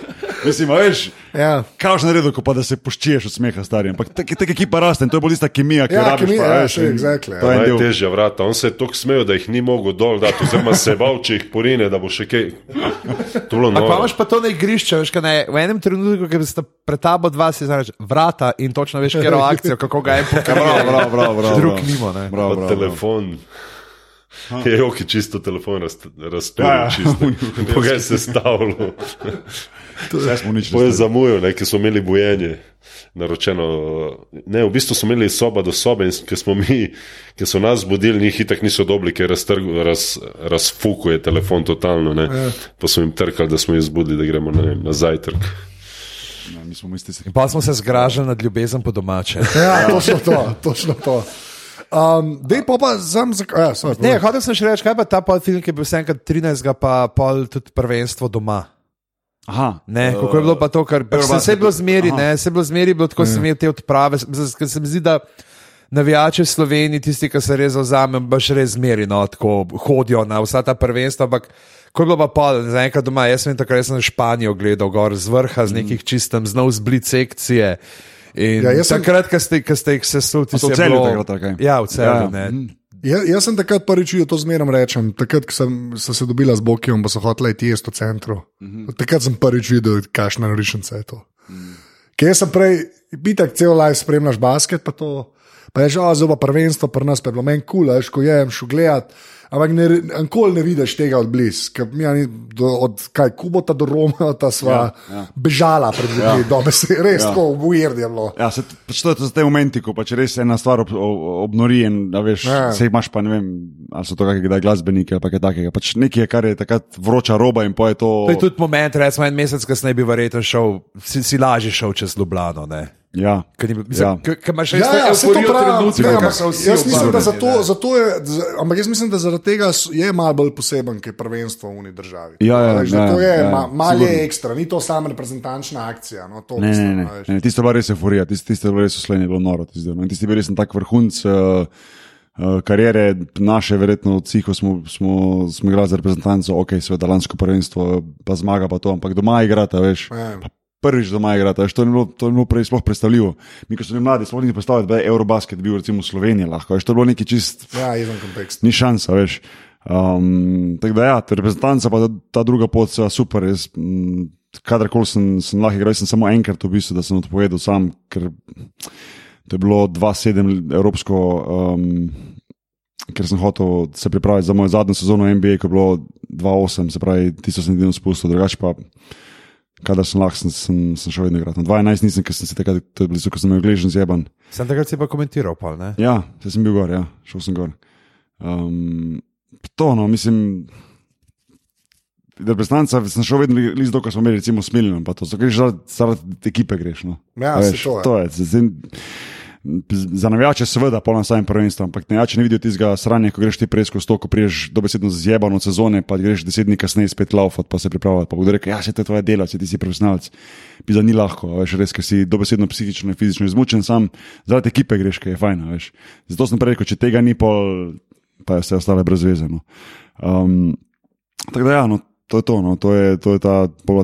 Mislim, veš, Ja. kaj že naredil, pa da se poščiješ od smeha starih. Ampak tako ekipa raste in to je bolj tista kemija, ki jo Ja, rabiš. kemija, pa, ja, veš, in exactly, to je. Najtežja vrata. On se je tako smejal, da jih ni mogel dol dati, oziroma se je bal, če jih porine, da bo še kaj. To je bilo Ampak noro. imaš pa to na igrišču, veš, kaj ne, v enem trenutku, ki sta pred tabo dva, si znaš vrata in točno veš, kje je akcija, kako ga je Bravo, pokazal. bravo, bravo, bravo. Drug nimo, ne. Bravo, Pa bravo, bravo. Je joki čisto telefon razstavil, Ja, ja. čisto. Pogaj se stavilo. Vse smo uničili. To je stari. zamujal, ne, ker smo imeli bojenje. Naročeno, ne, v bistvu smo imeli soba do sobe, in ker smo mi, ker so nas budili, njih itak niso dobili, ker raztrg- raz, razfukuje telefon totalno. Ne. Pa smo jim trkali, da smo jih zbudili, da gremo ne na zajtrk. Ja, Mi smo. In pa smo se zgražali nad ljubezen po domače. Ja, točno to. Točno to. Um, Dej pa pa zam, za, ja, sorry, Ne, hotel sem še reči, kaj pa ta podfilm, ki je bil vse enkrat 13, pa pol tudi prvenstvo doma. Aha, Ne, kako je bilo pa to, kar sem se bilo zmeri, ne, se je bilo zmeri, bilo tako sem imel te odprave, ker se mi zdi, da navijači Sloveniji, tisti, ki se res zauzame, baš res zmeri, no, tako hodijo na vsa ta prvenstva, ampak ko je bilo pa pol, zaenkrat doma, jaz sem takrat jaz sem Španijo gledal gor z vrha, z nekih čistem, znov zblit sekcije. In Ja, ja, sem- takrat, ko ste, ste jih sesuli, A to v je Celju bilo- takrat, ali kaj? Ja, v celju. Ja, Ja, mm. Ja, jaz sem takrat prvič videl, to zmeraj rečem, takrat, ko sem, sem se dobila z Bokijem, pa so hoteli iti jesti v centru. Mm -hmm. Takrat sem prvič videl, kakšna norišnica je to. Mm. Ker jaz sem prej, pitak, cel live spremljaš basket, pa to. Pa je že, zelo prvenstvo, pri nas pa je bilo meni kul, cool, ko jem, šel gledat. Ampak ne, nikoli ne vidiš tega od blizu, je od kaj, Kubota do Roma, ta sva ja, ja. bežala pred ljudmi, ja. dobe se res ja. tako weird je bilo. Ja, se, pač to, to so te momenti, ko pač res ena stvar ob, ob, obnori in da veš, Ja. ja. se imaš pa ne vem, ali so to kakšne glasbenike ali pa kaj takega. Pač nekaj, kar je takrat vroča roba in pa je to. To je tudi moment, recimo en mesec kasneje bi verjetno šel, si, si lažje šel čez Ljubljano. Ne? Ja. Ker Ja. Imaš Ja, to ja, saj to ampak so vsi jaz mislim, da zato je, z- ampak jaz mislim, da zaradi tega je malo bolj poseben, ker je prvenstvo v uni državi. Ja, ja, Veš, ja, to je, ja, ma, malo je ekstra, ni to sama reprezentančna akcija. No, to Ne, mislim, ne, a ne, veš. ne. Tisto je bila res euforija, tisto, tisto je bilo res v Sloveniji bilo noro. Tisto, no. In tisti je bil res en tak vrhunc uh, uh, kariere naše, verjetno od vseh, smo, smo, smo igrali za reprezentanco, ok, seveda lansko prvenstvo, pa zmaga pa to, ampak doma igrata, veš. Ja. Pa Prvič doma igrata, veš, to ni bilo, to ni bilo prej sploh predstavljivo. Mi, ko smo bili mladi, smo bili predstavljati, da je Eurobasket bil recimo v Sloveniji lahko, veš, to je bilo neki čist Ja, izven konteksta. ni šansa, veš. Um, tako da, ja, ta reprezentanca, pa ta, ta druga pot, seveda super. Jaz, m, kadarkoli sem, sem lahko igral, sem samo enkrat v bistvu, da sem odpovedal sam, ker to je bilo 2-7 evropsko, um, ker sem hotel se pripraviti za mojo zadnjo sezono NBA, ko je bilo 2-8, se pravi, tisto sem edino spustil, drugače pa. Kadar sem lahko, sem, sem, sem šel vedno igrati. Na 12 nisem, ker sem se takrat, to je blizu, ko sem imel gležen zjeban. Sem takrat si pa komentiral, pa ne. Ja, se sem bil gor, ja, šel sem gor. Um, to, no, mislim, reprezentanca, sem šel vedno iz do, ko smo imeli, recimo, smiljen, pa to, so greš zaradi, ekipe, greš. No. Ja, veš, to je. to je. Zdaj, Za navijače, seveda, polno samem prvenstvu, ampak navijači ne vidijo tistega sranja, ko greš ti presko sto, ko priješ dobesedno zjeban od sezone, pa greš deset dni kasneje spet laufat, pa se pripravljati. Pa bodo rekli, ja, se to je tvoje delo, se ti si profesionalc. Pisa ni lahko, veš, res, ker si dobesedno psihično in fizično izmučen, sam zaradi ekipe greš, kaj je fajn, veš. Zato sem prej rekel, če tega ni pol. pa je vse ostale brez veze. No. Um, tako da, ja, no, to je to, no, to je, to je ta,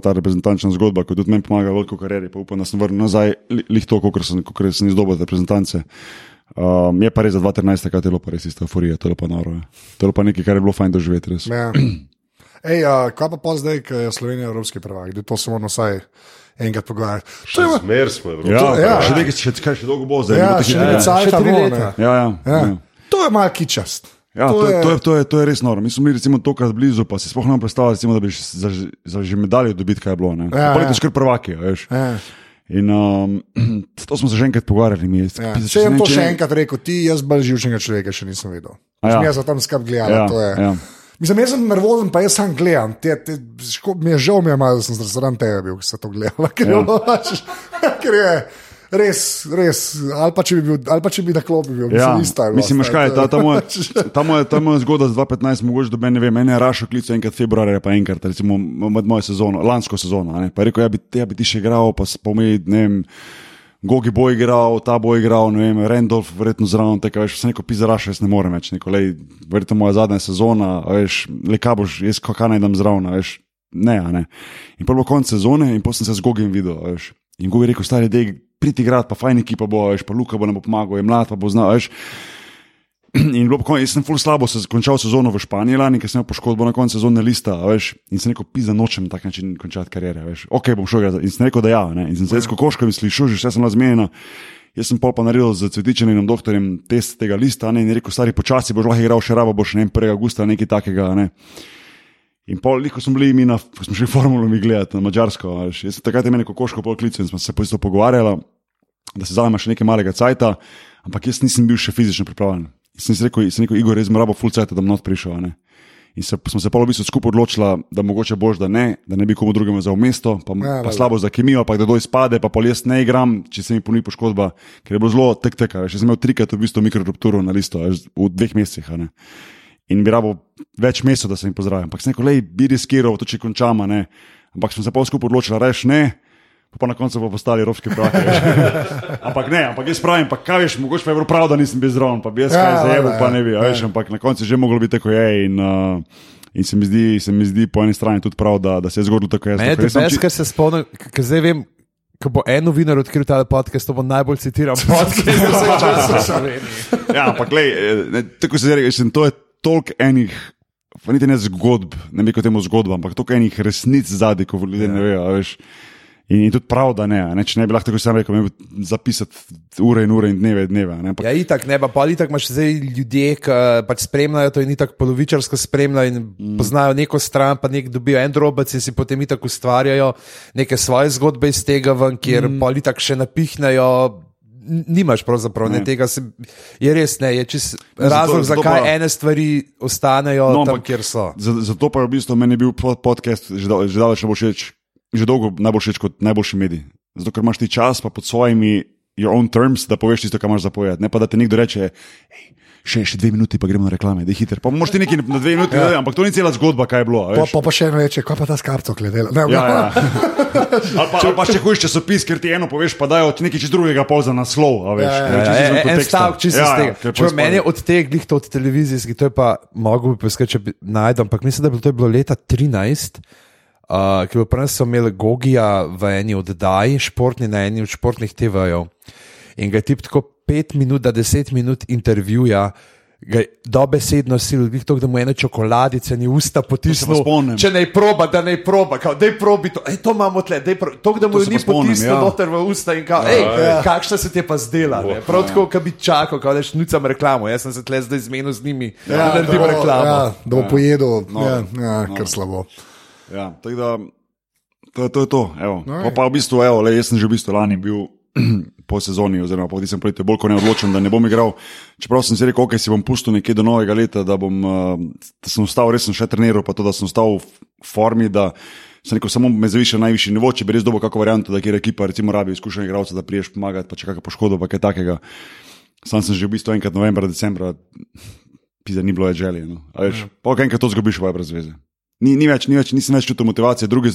ta reprezentančna zgodba, ki tudi meni pomaga veliko karieri, pa upam, da sem vrnil nazaj, li- lih to, kot sem, kakor sem izdobil te reprezentance. Um, je pa res za 2013, kaj je bilo pa res ista euforija, to je pa noro. Ja. To je pa nekaj, kar je bilo fajn doživeti. Res. Ja. Ej, uh, kaj pa pa zdaj, ko je Slovenija evropski prvak, da to se moramo vsaj enkrat pogovarjati. To je- Zmer smo Evropi. Ja, ja. še nekaj, še, kaj, še dolgo bo zdaj. Ja, še nekaj Še leta. Ja, ja, Ja. ja. To je malo kičast. Ja, to, je, to, je, to, je, to je res noro. Mi smo bili recimo tokrat blizu, pa si sploh ne recimo, da bi za, za že medaljo dobiti, kaj je bilo. Ne. Ja, Ja, ja. ja. Skoro prvaki, veš. Ja. In um, to smo se že enkrat pogovarjali. Mi, Ja. Če ne- to še enkrat rekel, ti, jaz bolj živčnega človeka še nisem videl. Ja. Ja. Jaz sem tam skrb gledal. Ja, to je. ja. Mislim, jaz sem nervozen, pa jaz sam gledam. Te, te, ško, mi je žal, mi je malo, da sem zraven tega bil, ki se to gledal. Ker, ja. je, ker je res, res. Ali pa če bi, bil, ali pa če bi na klopi bil, Ja, mislim, ista mislim, veš stvar, kaj, ta, ta, moja, ta, moja, ta moja zgodba z 2015, mogoče do mene, mene je Rašo klical enkrat februarja, pa enkrat, recimo med mojo sezono, lansko sezono. Ne, pa je rekel, ja bi, ja bi ti še igral, pa spomni, ne vem. Gogi bo igral, ta bo igral, ne vem, Randolph, verjetno zraven tega, veš, se neko pizaraš, jaz ne morem več, neko, lej, verjetno moja zadnja sezona, veš, le kaj boš, jaz kaj najdem zraven, a veš, ne, ne. In prvo konc sezone in potem sem se z Gogim videl, veš. In Gogi je rekel, stari, dej, priti igrati, pa fajn ekipa bo, veš, pa Luka bo nam pomagal, je mlad, pa bo znal, veš. In bilo, jaz sem full slabo se končal sezono v Španiji lani, ker sem imel poškodbo na koncu sezone lista, veš, in sem rekel, pisa nočem tak način končati kariere, veš. Ok, bom šel igrati. In sem rekel, da ja, ne. In sem se jaz s kokoškami slišal, že vse sem bila zmenjena. Jaz sem pol pa naredil z cvetičenim doktorjem test tega lista, ne, in rekel, stari počasi boš lahko igral še rabo, boš ne vem, 1. augusta nekaj takega, ne. In pol, ko smo bili mi na, ko smo šli formulo mi gledati na Mačarsko, veš, jaz sem takrat je meni kokoško pol klical in smo se po isto pogovarjali, da se zame še nekaj malega cajta, ampak jaz nisem bil še fizično pripravljen. In sem rekel, sem rekel Igor, res moramo full cajta, da bom not prišel. Ne? In se, smo se pa v bistvu skupaj odločili, da mogoče boš, da ne, da ne bi komu drugemu za mesto, pa, Ja, pa slabo za kemijo, pa da kdo izpade, pa pol jaz ne igram, če se mi poni poškodba, ker je bilo zelo tek tek, jaz sem imel trikrat v bistvu mikrorupturo na listu, v dveh mesecih. In bi rabo več mesecev, da se mi pozdravim. Ampak sem rekel, lej, bi riskiral, to če končam, ne. Ampak smo se pa skupaj odločili, reš ne. Pa, na koncu pa postali evropski veš. ampak ne, ampak jaz pravim, pa kaj veš, mogoče pa je bilo prav, da nisem bil zraven, pa bi jaz Ja, kaj valjda, pa ja. ne bi, a veš, ampak na koncu je že moglo biti tako je. In, uh, in se mi, zdi, se mi zdi po eni strani tudi prav, da, da se je zgodilo tako. Jaz, Meni je tako, to jaz sem či- ker se spomnim, ker zdaj vem. Ko bo en novinar odkril ta podcast, to bo najbolj citiran podcast v vseh časih v Sloveniji. Ja, ampak lej, eh, ne, tako se zdaj reče, to je toliko enih. Pa niti ne zgodb, ne bi kot temu zgodba, ampak toliko enih resnic zadaj, ko ljudje ne vejo. a veš. In, in tudi prav, da ne, a ne. Če ne bi lahko tako sam rekel, ne zapisati ure in ure in dneve in dneve. Ne, ampak, Ja, itak ne, pa pa itak imaš zdaj ljudje, ki pač spremljajo to in itak polovičarsko spremljajo in mm. poznajo neko stran, pa nek dobijo en drobec in si potem itak ustvarjajo neke svoje zgodbe iz tega ven, kjer mm. pa itak še napihnejo. Nimaš pravzaprav ne. Ne. tega, se, je res ne, je čist Zato- razlog, zato zakaj pa- ene stvari ostanejo no, tam, ampak- kjer so. za- zato pa je v bistvu meni bil pod- podcast že, dal, že daleč najbolj všeč, že dolgo najbolj všeč kot najboljši medij. Zato, ker imaš ti čas, pa pod svojimi your own terms, da poveš tisto, kar imaš zapovedati. Ne pa da ti nekdo reče, hej, še, še dve minuti, pa gremo na reklame, da je hiter. Pa moraš ti nekaj na dve minuti, ja. ampak to ni cela zgodba, kaj je bilo. Pa, pa, pa še eno reče, kaj pa ta skarto gledela. Ne, Ja, ja. Ali pa, ali pa če hočeš časopis, ker ti eno poveš, pa dajo ti nekaj čez drugega pol za naslov. Veš, Ja, ja, Ja, ja, izven en stavek, čisto Ja, iz ja, tega. pol meni od teh glih to od televizijskih, to je pa mogoče bi poiskati, če bi najdel, ampak mislim, da bi to bilo leta 13. Uh, ki bo prvi so imeli Gogija v eni oddaji, športni na eni od športnih TV-jev. In ga je tip tako 5 minut, da 10 minut intervjuja, ga je dobesedno sil, glih to, da mu ene čokoladice ni usta potisnil. spomnim. Če naj proba, da naj proba, kao, daj probi to, Ej, to imamo tle, daj pro, to, da mu To je ni pa spomnim, potisnil ja. noter v usta in kao, ej, ja. kakšna se ti je pa zdela. ne. Prav tako, kot bi čakal, da rečeš, nucam reklamo. Jaz sem se tle zdaj zmenil z njimi, ja, da naredim bo- reklamo. Ja, da bo pojedel, No, ja, ja, no. kar slabo. Ja, tako da, to, to je to. No, Pa, pa v bistvu, evo, le, jaz sem že v bistvu lani bil po sezoni, oziroma po tistem poletje, bolj kot ne odločen, da ne bom igral. Čeprav sem si rekel, ok, si bom pustil nekje do novega leta, da, bom, uh, da sem ostal, res sem še treniral, pa to, da sem ostal v formi. Da, Sem rekel, samo me zaviša na najvišji nivo, če bi res dobil kakšno varianto, da kjer ekipa, recimo, rabi izkušenega igralca, da priješ pomagati, pa če kakšno poškodbo, pa kaj takega. Sam sem že v bistvu enkrat novembra, decembra, pisa ni bilo več želje. No. A Veš, pa ok, enkrat to zgubiš, pa je brez veze. Ni, ni več, ni več, nisem več čutil motivacije, druge,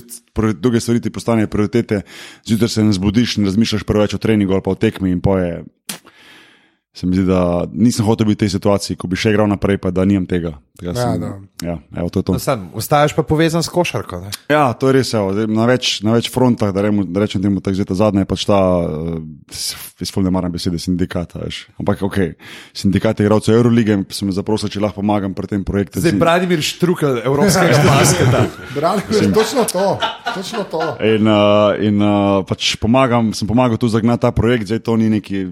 druge stvari ti postanejo prioritete, zjutraj se ne zbudiš in razmišljaš preveč o treningu ali pa o tekmi in poje. Se mi zdi, da nisem hotel biti v tej situaciji, ko bi še igral naprej, pa da nimam tega. Tega Ja, sem- da. ja, evo, to je to. No, sam, Ostaješ pa povezan s košarko. Ne? Ja, to je res. Evo, na, več, na več frontah, da, remo, da rečem temu, tako zdaj ta zadnja je pač ta, uh, jaz ne maram besede sindikata. Veš. Ampak ok, sindikat je igralcev Eurolige in so me zaprosili, če lahko pomagam pri tem projektu. Zdaj, Branimir Štrukel, evropskega basketa. Brali, točno to, točno to. In, uh, in uh, pač pomagam, sem pomagal tu zagnati ta projekt, zdaj to ni neki.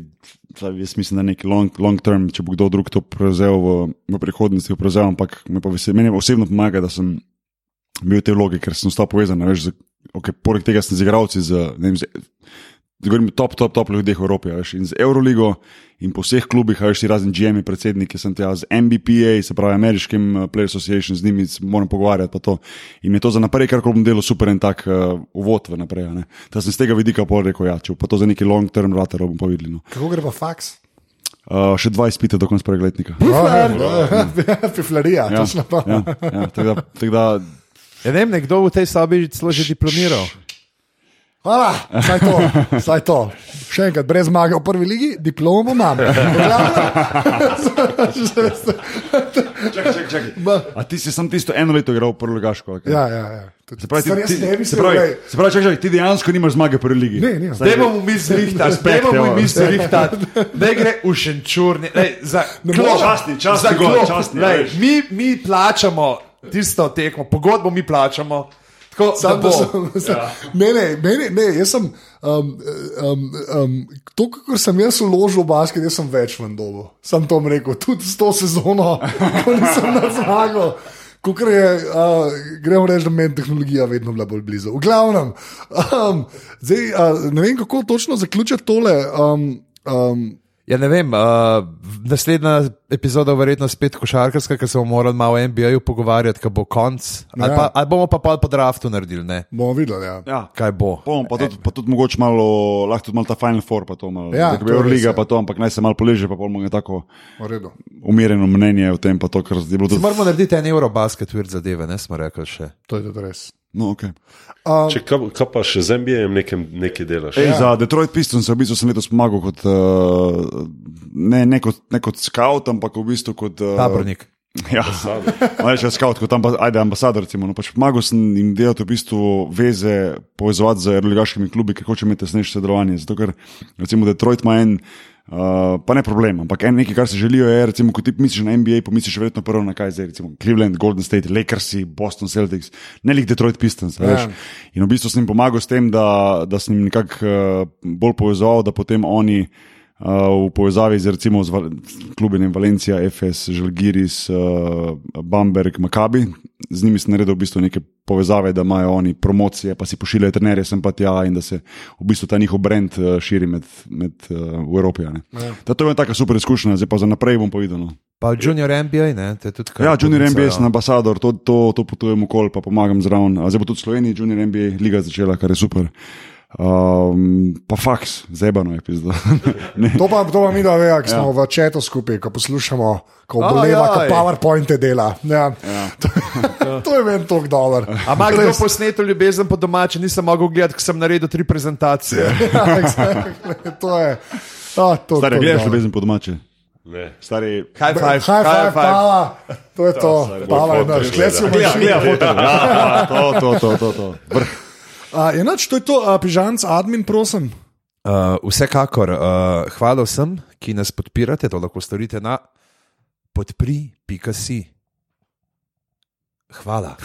Jaz mislim, da je neki long, long term, če bo kdo drug to prevzel v, v prihodnosti, prevzel, ampak me pa veseli, meni osebno pomaga, da sem bil v tej vlogi, ker sem ostal povezan. a Veš, z, okay, poleg tega sem z igralci, z, ne vem, z, govorim, top, top, top ljudeh v Evropi, veš, in z Euroligo in po vseh klubih, veš, ti razen GM, predsedniki, sem tja z MBPA, se pravi Ameriškim uh, Player Association, z njimi moram pogovarjati. pa to. In mi je to za naprej, kar bom delal, super en tak uh, uvod v naprej. a ne. Da sem z tega vidika pol rekel, ja, če pa to za neki long term rater, bomo pa videli. No. Kako gre pa faks? Uh, še 20 pite do konca preletnika. Piflarija, Ja, točno to. ja, ja, tako da, tako da, Ja, ne vem, nekdo v tej sobi celo že diplomiral. Hvala, saj to, saj to. Še enkrat, brez zmage v prvi ligi, diplomo imam. čakaj, čakaj, čakaj. A ti si sam tisto eno leto igral v prvo ligaško? Okay? ja, ja, ja. Se pravi, ti, ti, ne se pravi, se pravi čakaj, ti dejansko nimaš zmage v prvi ligi. Ne, nimam. Zdaj mu mi dajmo mu evo. mi zrihtati, da gre v šenčurni. Lej, za klop, častni, Lej, veš. mi, mi plačamo tisto tekmo, pogodbo mi plačamo. Tako, da Sam, bo. sem, ja. ne, ne, ne, ne, jaz sem. Um, um, um, to, kako sem jaz uložil v basket, jaz sem več v dobu. Sam to rekel, tudi s to sezono, ko nisem na zmago. Kukor je, uh, gremo reči, da meni tehnologija vedno bila bolj blizu. V glavnem, um, zdaj, uh, ne vem, kako točno zaključiti tole. Um, um, Ja, ne vem, uh, naslednja epizoda bo verjetno spet košarkarska, ker se bomo morali malo o NBA-ju pogovarjati, ko bo konc. Ali, Ja. pa, ali bomo pa pol po draftu naredili, ne? bomo videli. Ja. Ja. Kaj bo? Bom, pa, tudi, pa tudi mogoče malo, lahko tudi malo ta Final Four, pa to malo. Ja, Zdaj, to je Euroliga, res, ja. pa to, ampak naj se malo poleže, pa bomo imeli tako V redu. umirjeno mnenje o tem, pa to, kar je bilo tudi. Moramo narediti en eurobasket, vir zadeve, ne smo rekli še. To je tudi res. No, okay. Um, Če kaj, kaj pa še z NBA-jem nekaj, delaš? Ej, ja. Za Detroit Pistons v bistvu sem letos pomagal kot, uh, ne, ne, kot, ne kot scout, ampak v bistvu kot. Uh, Tabornik. Ja, ali še scout, kot amba, ajde, ambasador. Recimo, no, pač pomagal sem jim delati v bistvu veze, povezovati z aeroligaškimi klubi, ki hoče imeti tesnejše sodelovanje. Zato, ker recimo Detroit ima en. Uh, pa ne problem, ampak en nekaj, kar si želijo, je, recimo, ko ti misliš na NBA, pomisliš verjetno prvo na kaj zdaj, recimo Cleveland, Golden State, Lakersi, Boston Celtics, ne lik Detroit Pistons. Ja. Ja. In v bistvu sem jim pomagal s tem, da, da sem jim nekako uh, bolj povezal, da potem oni v povezavi z recimo z Val- klubi ne vem, Valencija, FS, Žalgiris, uh, Bamberg, Makabi. Z njimi sem naredil v bistvu neke povezave, da imajo oni promocije, pa si pošiljajo trenerje sem pa tja in da se v bistvu ta njihov brand uh, širi med, med uh, v Evropi. a ne. Da, to je ena taka super izkušnja, zdaj pa za naprej bom povedal. No. Pa Junior NBA, ne? To je tudi kar Ja, Junior ja. sem ambasador, to, to, to potujem okoli, pa pomagam zraven. A Zdaj bo tudi v Sloveniji Junior NBA liga začela, kar je super. Um, pa faks, zebano je pizdo. Ne. To pa, to pa mi da vejo, ki smo ja. v četu skupaj, ko poslušamo, ko boleva, ko PowerPointe dela. Ja. Ja. To, to je meni tako dobro. A ima kdo posneto ljubezen po domači, nisem mogel gledati, ker sem naredil tri prezentacije. Ja, exactly. to je. A, to, Stari, to je gledaš ljubezen po domače? Ne. Stari, High five, High five, pava. To je to. Pava je fotor naš. gleda. Gled si v gleda, mašini. gleda foto. Ja, to, to, to, to, to. A, Enač, to je to, a, pižanc, admin, prosim. Uh, vsekakor, uh, hvala vsem, ki nas podpirate, to lahko storite na podpri.si. Hvala.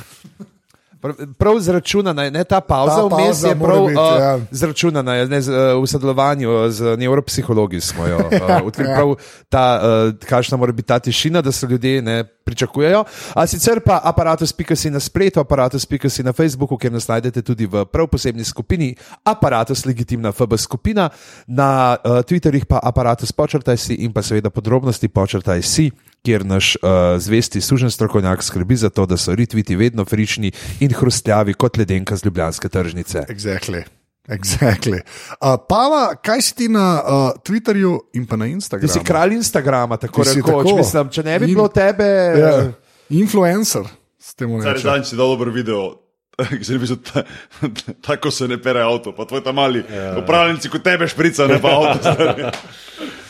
Prav, zračunana je, ne ta pauza, Ta vmes je prav biti, uh, ja. zračunana, je, ne, z, uh, v sodelovanju z nevropsihologi smo jo uh, odkrili. Ja. Prav ta, uh, kakšna mora biti ta tišina, da se ljudje ne pričakujejo. A sicer pa aparatus.si na spletu, aparatus.si na Facebooku, kjer nas najdete tudi v prav posebni skupini Apparatus Legitimna FB skupina, na uh, Twitterjih pa aparatus počrtaj si in pa seveda podrobnosti počrtaj si. Kjer naš uh, zvesti sužen strokovnjak skrbi za to, da so retviti vedno frišni in hrustljavi kot ledenka z ljubljanske tržnice. Exactly. Exactly. Uh, Pava, kaj si ti na uh, Twitterju in pa na Ti Instagramu? si kralj Instagrama, tako Ti rekoč. tako. Mislim, če ne bi In- bilo tebe, Ja. Influencer. s tem Stari, rečem. zadnjič si dal dober video. je napisal, ta- Tako se ne pere avto, pa tvoj tam mali Ja. upravljenci kot tebe šprica, ne pa avto.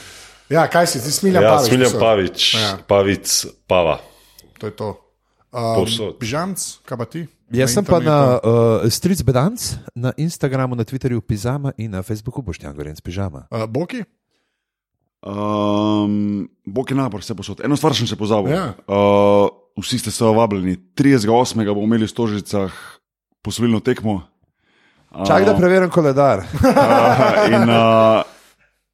Ja, kaj si, ti smilja Ja, pavič. Smiljan povsod. Pavič, Ja. Pavic, Pava. To je to. Um. Pižamc, kaj pa ti? Jaz sem pa na uh, Street Bedanc, na Instagramu, na Twitterju Pizama in na Facebooku Boštjan Gorenc Pižama. Uh, Boki? Um, Bog je napor, vse posod. Eno stvar sem se pozabil. Ja. Uh, vsi ste se vabljeni. 38. bomo imeli v Stožicah posvilno tekmo. Uh, Čakaj, da preverim koledar. uh, in uh,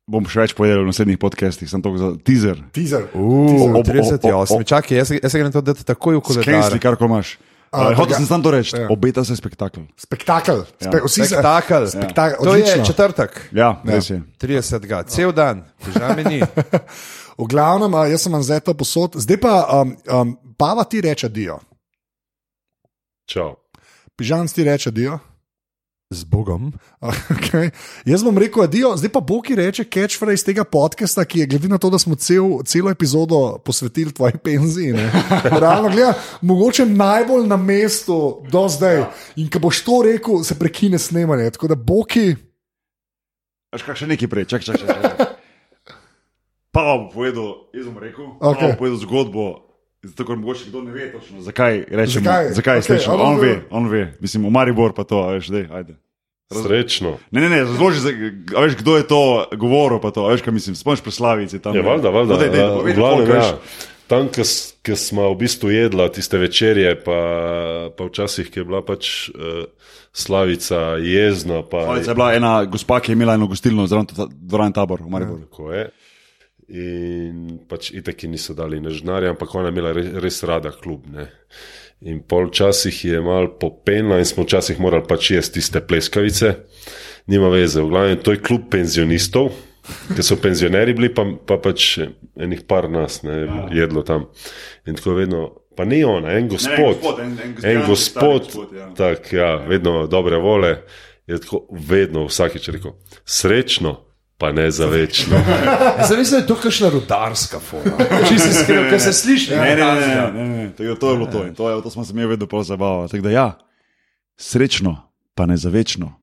bom še več povedal v naslednjih podcestih, sem to za teaser. Teaser. Uh, Ob- ob- 38. ob- ob- Čakaj, jaz, jaz se grem to dati takoj v koledar. Sklensti, kar ko imaš. Uh, Hotel sem samo to reči, ja. obeta se spektakel. Spektakel. Spe, vsi se- Spektakel. Spektakel. To je četrtek, Ja, je. 30. Cel dan, pižame ni. V glavnem, jaz sem vam zdaj to posod. Zdaj pa, um, um, Pava ti reče dio. Čau. Pižamc ti reče dio. Z Bogom. Okay. Jaz bom rekel adijo, zdaj pa Boki reče catchphrase tega podcasta, ki je glede na to, da smo cel, celo epizodo posvetili tvoji penziji. ne. Realno gledano, mogoče najbolj na mestu do zdaj. In ko boš to rekel, se prekine snemanje. Tako da Boki, Až kaj še nekaj prej, čakaj, čakaj. čakaj. Pa bom povedal, jaz bom rekel, okay. Okej. bom povedal zgodbo. Zato, ker mogoče kdo ne ve točno, zakaj rečemo, Zakaj? zakaj je slišal. a On dobro. ve, on ve. Mislim, v Maribor pa to, veš, dej, ajde. Srečno. Ne, ne, ne, razloži, a veš, kdo je to govoril, pa to, veš, kaj mislim, spomniš preslavici tam. Ja, ne? valjda, valjda. No, dej, dej, Eh, povej, v glavnem, folk, veš. ja. Tam, ki smo v bistvu jedla tiste večerje, pa, pa včasih, ki je bila pač uh, Slavica jezna. Pa, Slavica je bila ena gospa, ki je imela eno gostilno zraven ta- dvorane tabor v Mariboru. Je. In pač itaki niso dali nič denarja, ampak ona je imela res, res rada klub. Ne. In pol časih je mal popenila in smo včasih morali pač jesti tiste pleskavice. Nima veze, v glavnem to je klub penzionistov, ki so penzioneri bili, pa, pa pač enih par nas ne, jedlo tam. In tako vedno, pa ni ona, en gospod. gospod, en- en en gospod, gospod, ja. tak, ja, vedno dobre vole. Je tako vedno vsakič rekel, srečno, pa ne za večno. Jaz sem mislil, da je to kakšna rudarska forma. Če si skril, ker se sliši. Ne, ne, ne, ne, ne, ne, to je to je bilo to in to, je, to smo se mi vedno prav zabavali. Tako da ja, srečno, pa ne za večno.